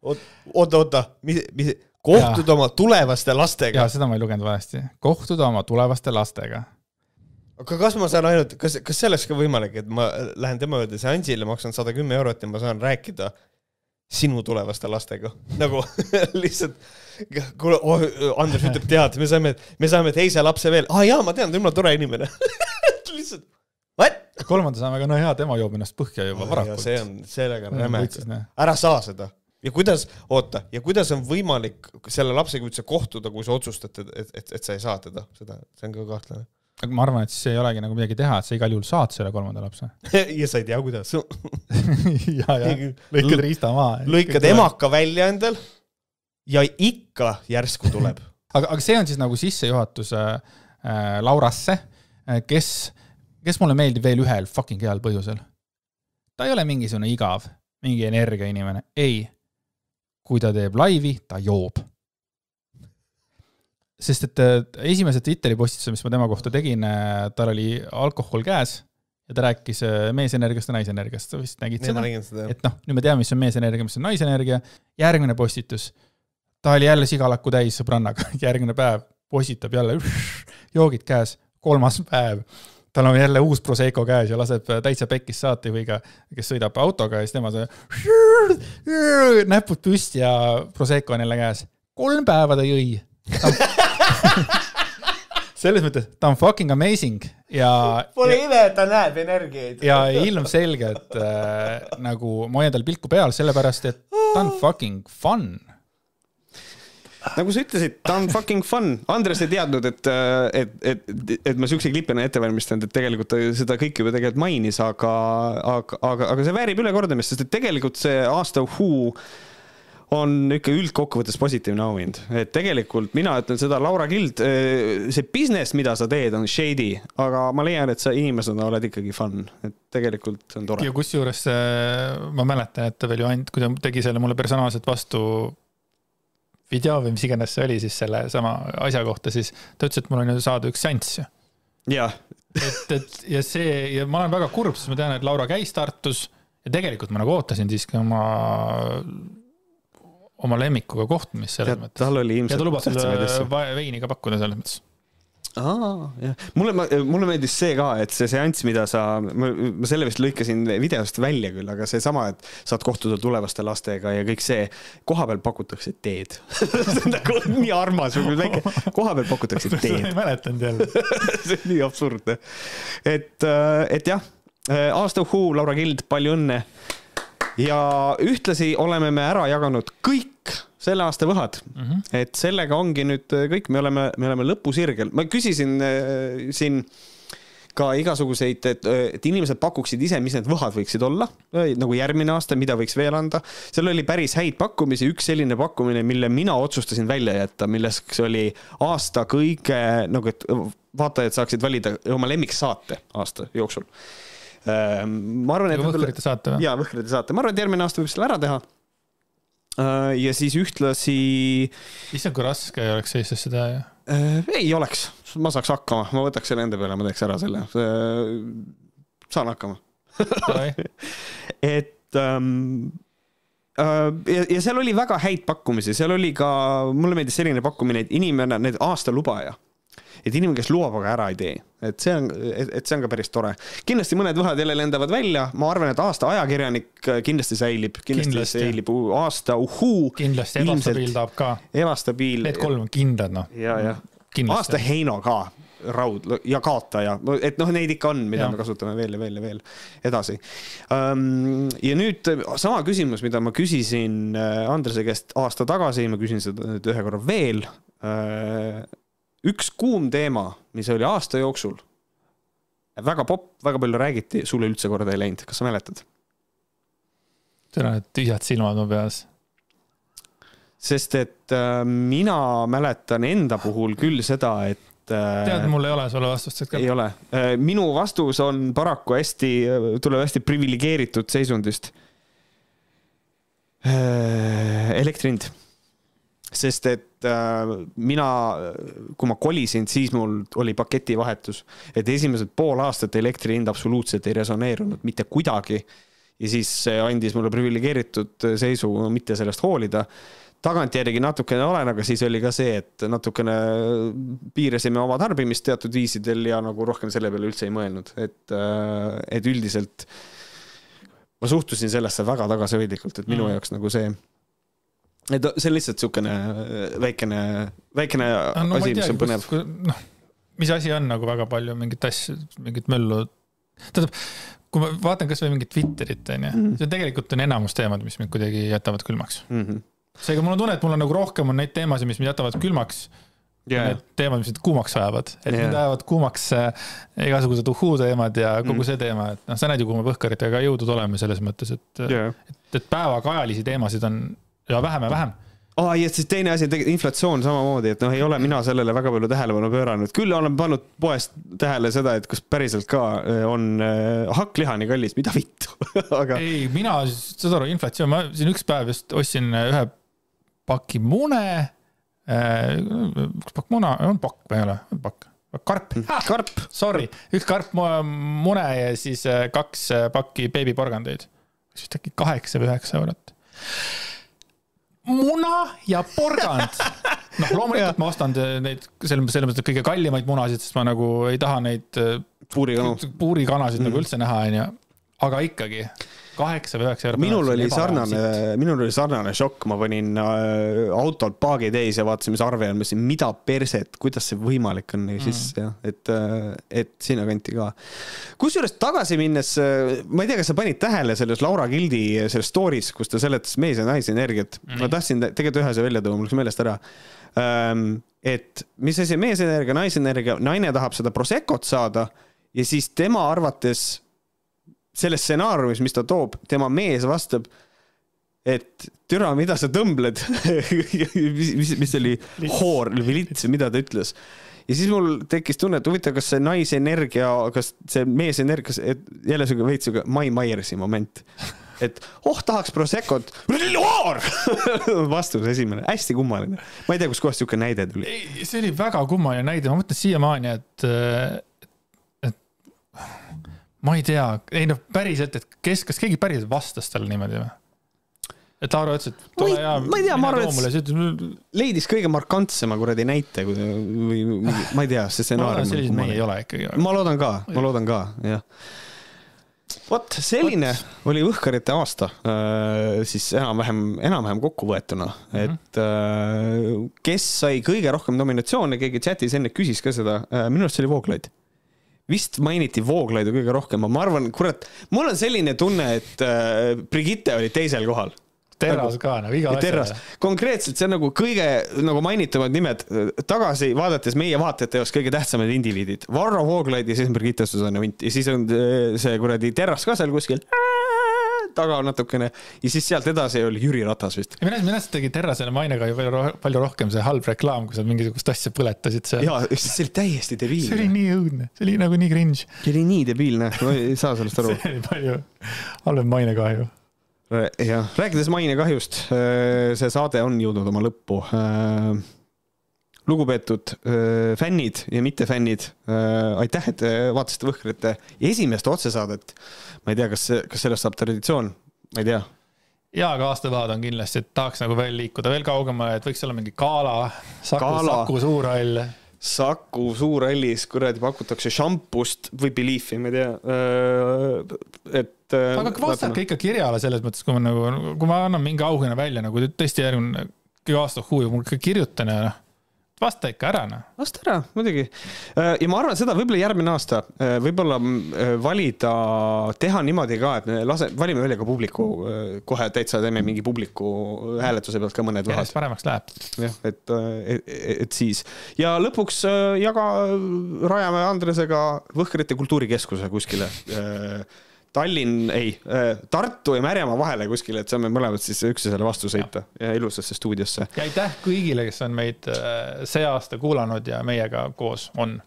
oota, oota, mis, mis, kohtud oma tulevaste lastega ja. seda ma ei lugenud valesti, kohtuda oma tulevaste lastega. aga kas ma saan ainult, kas, kas see oleks ka võimalik, et ma lähen tema juurde seansile, maksan sada kümme eurot ja ma saan rääkida sinu tulevaste lastega, nagu lihtsalt, kuule oh,, Andres ütleb, tead, me saime, me saime teise lapse veel, aa ah, jaa, ma tean, jumala tore inimene. lihtsalt, what? kolmanda saame ka, no hea, tema joob ennast põhja juba ja varakult. see on, sellega on Mm, räme ära saa seda. Ja kuidas, oota, ja kuidas on võimalik selle lapsega üldse kohtuda, kui sa otsustad, et, et, et, sa ei saa teda, seda, see on ka kahtlane. aga ma arvan, et siis ei olegi nagu midagi teha, et sa igal juhul saad selle kolmanda lapse. ja sa ei tea, kuidas. ja, ja lõikad riista maha. lõikad. emaka välja endal ja ikka järsku tuleb. aga, aga see on siis nagu sissejuhatus äh, äh, Laurasse, kes, kes mulle meeldib veel ühel fucking heal põhjusel. ta ei ole mingisugune igav, mingi energiainimene, ei. Kui ta teeb laivi, ta joob. sest et äh, esimese Twitteri postituse, mis ma tema kohta tegin, tal oli alkohol käes ja ta rääkis äh, meesenergiast ja naisenergiast, sa vist nägid ma seda? et noh, nüüd me teame, mis on meesenergia, mis on naisenergia. järgmine postitus, ta oli jälle sigalakku täis sõbrannaga, järgmine päev postitab jälle, joogid käes, kolmas päev. Tal on jälle uus Prosecco käes ja laseb täitsa pekkis saatejuhiga, kes sõidab autoga ja siis tema see näpud püsti ja Prosecco on jälle käes. kolm päeva ta jõi. selles mõttes, ta on fucking amazing ja. Pole ime, et ta näeb energiaid. ja ilmselgelt äh, nagu ma hoian tal pilku peal, sellepärast et ta on fucking fun. Nagu sa ütlesid, ta on fucking fun. Andres ei teadnud, et, et, et, et ma siukse klipi olen ette valmistanud, et tegelikult ta seda kõike juba tegelikult mainis, aga, aga, aga, aga see väärib ülekordamist, sest et tegelikult see aasta Who on ikka üldkokkuvõttes positiivne auhind, et tegelikult mina ütlen seda, Laura Kild, see business, mida sa teed, on shady, aga ma leian, et sa inimesena oled ikkagi fun, et tegelikult on tore ja. kusjuures äh, ma mäletan, et ta veel ju ainult, kui ta tegi selle mulle personaalselt vastu video või mis iganes see oli siis selle sama asja kohta, siis ta ütles, et mul on ju saada üks seanss ju. jah, et, et ja see ja ma olen väga kurb, sest ma tean, et Laura käis Tartus ja tegelikult ma nagu ootasin siiski oma, oma lemmikuga kohtumist selles mõttes. tal oli ja ilmselt ta lubas va- veini ka pakkuda selles mõttes. aa, jah, mulle, mulle meeldis see ka, et see seanss, mida sa, ma selle vist lõikasin videost välja küll, aga seesama, et saad kohtuda tulevaste lastega ja kõik see, koha peal pakutakse teed. see on nagu nii armas, väike, koha peal pakutakse ei teed. mäletanud jälle. see on nii absurdne. et, et jah, aasta uhuu, Laura Kild, palju õnne. ja ühtlasi oleme me ära jaganud kõik selle aasta võhad mm. -hmm. et sellega ongi nüüd kõik, me oleme, me oleme lõpusirgel. ma küsisin äh, siin ka igasuguseid, et, et inimesed pakuksid ise, mis need võhad võiksid olla, nagu järgmine aasta, mida võiks veel anda. seal oli päris häid pakkumisi, üks selline pakkumine, mille mina otsustasin välja jätta, milleks oli aasta kõige nagu, et vaatajad saaksid valida oma lemmiksaate aasta jooksul. ma arvan, et Võhkrite saate või? jaa, Võhkrite saate, ma arvan, et järgmine aasta võib selle ära teha. Ja siis ühtlasi issand, kui raske oleks Eestis seda ju. äh, ei oleks, ma saaks hakkama, ma võtaks selle enda peale, ma teeks ära selle. saan hakkama. et ähm, äh, ja, ja seal oli väga häid pakkumisi, seal oli ka, mulle meeldis selline pakkumine, et inimene, need aastalubaja, et inimene, kes lubab, aga ära ei tee, et see on, et see on ka päris tore. kindlasti mõned võhad jälle lendavad välja, ma arvan, et aasta ajaakirjanik kindlasti säilib, kindlasti, Kindlasti. säilib aasta uhuu, kindlasti ebastabiil tahab ka. ebastabiil. Need kolm on kindlad noh. ja, jah, aasta. Heino ka, raud ja kaotaja, et noh, neid ikka on, mida ja. me kasutame veel ja veel ja veel edasi. ja nüüd sama küsimus, mida ma küsisin äh, Andrese käest aasta tagasi, ma küsin seda nüüd ühe korra veel. Üks kuum teema, mis oli aasta jooksul väga popp, väga palju räägiti, sulle üldse korda ei läinud, kas sa mäletad? tere, tühjad silmad mu peas. sest et äh, mina mäletan enda puhul küll seda, et äh, tead, mul ei ole sulle vastust hetkel ei. ole. minu vastus on paraku hästi, tuleb hästi priviligeeritud seisundist. elektri hind. Sest et äh, mina, kui ma kolisin, siis mul oli paketivahetus, et esimesed pool aastat elektri hind absoluutselt ei resoneerunud mitte kuidagi. ja siis see andis mulle priviligeeritud seisu mitte sellest hoolida tagantjärgi natukene olen, aga siis oli ka see, et natukene piirasime oma tarbimist teatud viisidel ja nagu rohkem selle peale üldse ei mõelnud, et, et üldiselt ma suhtusin sellesse väga tagasihoidlikult, et minu mm. jaoks nagu see, et see on lihtsalt niisugune väikene, väikene no ma asi, mis on, põnev. noh, mis asi on nagu väga palju mingit asja, mingit möllu. tähendab, kui ma vaatan kasvõi mingit Twitterit onju, Mhm. see tegelikult on enamus teemad, mis mind kuidagi jätavad külmaks. Mm -hmm. seega mul on tunne, et mul on nagu rohkem on neid teemasid, mis mind jätavad külmaks ja yeah. need teemad, mis mind kuumaks ajavad, et Jaa. mind ajavad kuumaks äh, igasugused uhuu teemad ja kogu Mm. see teema, et noh, sa näed ju, kuhu me Võhkaritega jõudnud oleme selles mõttes, et yeah., Yeah. et päevaga ajalisi teemasid on ja vähem ja vähem. aa, ja siis teine asi, tegelikult inflatsioon samamoodi, et noh, ei ole mina sellele väga palju tähelepanu pööranud, küll olen pannud poest tähele seda, et kas päriselt ka äh, on äh, hakkliha nii kallis, mida vittu, aga ei, mina, saad aru, inflatsioon, ma siin üks päev just ostsin ühe paki mune. üks pakk muna, on pakk või ei ole, on pakk, karp, karp, sorry, üks karp mu- mune ja siis äh, kaks äh, pakki beebiporgandeid. vist äkki kaheksa või üheksa eurot. Muna ja porgand. noh, loomulikult ma ostan neid selles selles mõttes, kõige kallimaid munasid, sest ma nagu ei taha neid puurikanu. puurikanasid Mm. nagu üldse näha, onju. aga ikkagi kaheksa või üheksa eurot. minul oli sarnane, minul oli sarnane šokk, ma panin äh, autolt paagi täis ja vaatasin, mis arve on, mõtlesin, mida perset, kuidas see võimalik on ja siis jah, et, et sinnakanti ka. kusjuures tagasi minnes, ma ei tea, kas sa panid tähele selles Laura Gildi selles story's, kus ta seletas mees ja naise energiat mm, ma tahtsin tegelikult ühe asja välja tuua, mul läks meelest ära ähm,. et mis asi on meesenergia, naisenergia, naine tahab seda Prosecco't saada ja siis tema arvates selles stsenaariumis, mis ta toob, tema mees vastab, et türa, mida sa tõmbled mis, mis, mis oli, hoor või lits või mida ta ütles. ja siis mul tekkis tunne, et huvitav, kas see naise energia, kas see mees energia, et jälle siuke veits siuke Mai Maiersi moment. et oh, tahaks Proseccot. vastus esimene, hästi kummaline. ma ei tea, kustkohast siuke näide tuli. ei, see oli väga kummaline näide, ma mõtlen siiamaani, et ma ei tea, ei noh, päriselt, et kes, kas keegi päriselt vastas talle niimoodi või? et Laura ütles, et tule ja. ma ei tea, ma arvan, et leidis kõige markantsema kuradi näite või ma ei tea, see stsenaarium. selliseid mehi ei ole ikkagi. ma loodan ka, ma loodan ka, jah vot selline What? oli Võhkarite aasta äh, siis enam-vähem, enam-vähem kokkuvõetuna, mhm. et äh, kes sai kõige rohkem nominatsioone, keegi chatis enne küsis ka seda, äh, minu arust see oli Vooglaid vist mainiti Vooglaidu kõige rohkem, ma arvan, kurat, mul on selline tunne, et Brigitte oli teisel kohal terras nagu, ka nagu iga asja. konkreetselt see on nagu kõige nagu mainitumad nimed tagasi vaadates meie vaatajate jaoks kõige tähtsamad indiviidid. Varro Vooglaid ja siis on Birgitta Susanne Vint ja siis on äh, see kuradi terras ka seal kuskil taga natukene ja siis sealt edasi oli Jüri Ratas vist. minu arust tegi Terrasele mainega ju palju, palju rohkem see halb reklaam, kui sa mingisugust asja põletasid seal. jaa, see oli täiesti debiilne. see oli nii õudne, see oli nagu nii cringe. see oli nii debiilne, ma ei saa sellest aru. see oli palju halvem mainekahju Äh, jah, rääkides mainekahjust, äh, see saade on jõudnud oma lõppu. Lugupeetud fännid ja mittefännid, aitäh, et vaatasite Võhkrite esimest otsesaadet. ma ei tea, kas, kas sellest saab traditsioon, ma ei tea ja, aga aastapäevad on kindlasti, et tahaks nagu veel liikuda veel kaugemale, et võiks olla mingi gala, Saku, Suurhall. Saku Suurhallis kuradi pakutakse šampust või Beliefi, ma ei tea. et aga vastake ikka kirjale selles mõttes, kui ma nagu, kui ma annan mingi auhinna välja nagu tõesti järgmine aasta huvi, ma ikka kirjutan ja noh vasta ikka ära, noh. vasta ära, muidugi. Äh, ja ma arvan seda võib-olla järgmine aasta, äh, võib-olla valida, teha niimoodi ka, et me lase, valime välja ka publiku, kohe täitsa teeme mingi publiku hääletuse pealt ka mõned järjest paremaks läheb. jah, et, et, et siis ja lõpuks jaga, rajame Andresega Võhkrite kultuurikeskuse kuskile Tallinn, ei, äh, Tartu ja Märjamaa vahele kuskile, et saame mõlemad siis üksteisele vastu sõita ja, ja ilusasse stuudiosse. ja aitäh kõigile, kes on meid äh, see aasta kuulanud ja meiega koos on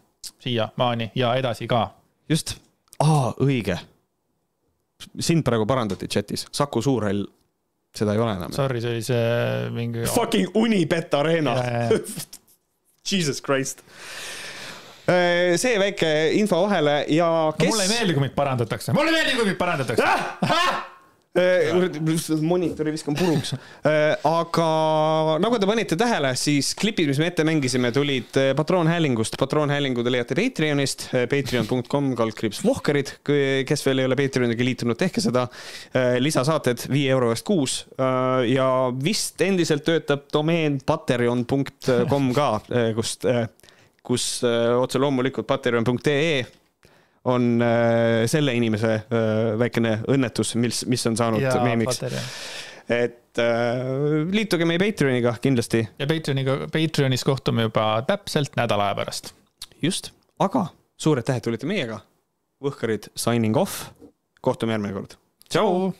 siiamaani ja edasi ka. just, aa, õige. sind praegu parandati chatis, Saku Suurhall, seda ei ole enam. Sorry, see oli see mingi. Fucking Unibet Arena. Jesus Christ see väike info vahele ja kes no,. mulle ei meeldi, kui mind parandatakse, mulle ei meeldi, kui mind parandatakse ah! äh, monitori viskan puruks. Äh, aga nagu te panite tähele, siis klipid, mis me ette mängisime, tulid patroonhäälingust. patroonhäälingu te leiate Patreonist, patreon.com kaldkriips Vohkarid. kes veel ei ole Patreoniga liitunud, tehke seda. lisasaated viie euro eest kuus ja vist endiselt töötab domeen patreon.com ka, kust kus äh, otse loomulikult patreon.ee on äh, selle inimese äh, väikene õnnetus, mis, mis on saanud ja, meemiks. et liituge meie Patreoniga kindlasti. ja Patreoniga, Patreonis kohtume juba täpselt nädala aja pärast. just, aga suured tähed tulite meiega. Võhkarid signing off. kohtume järgmine kord. tšau.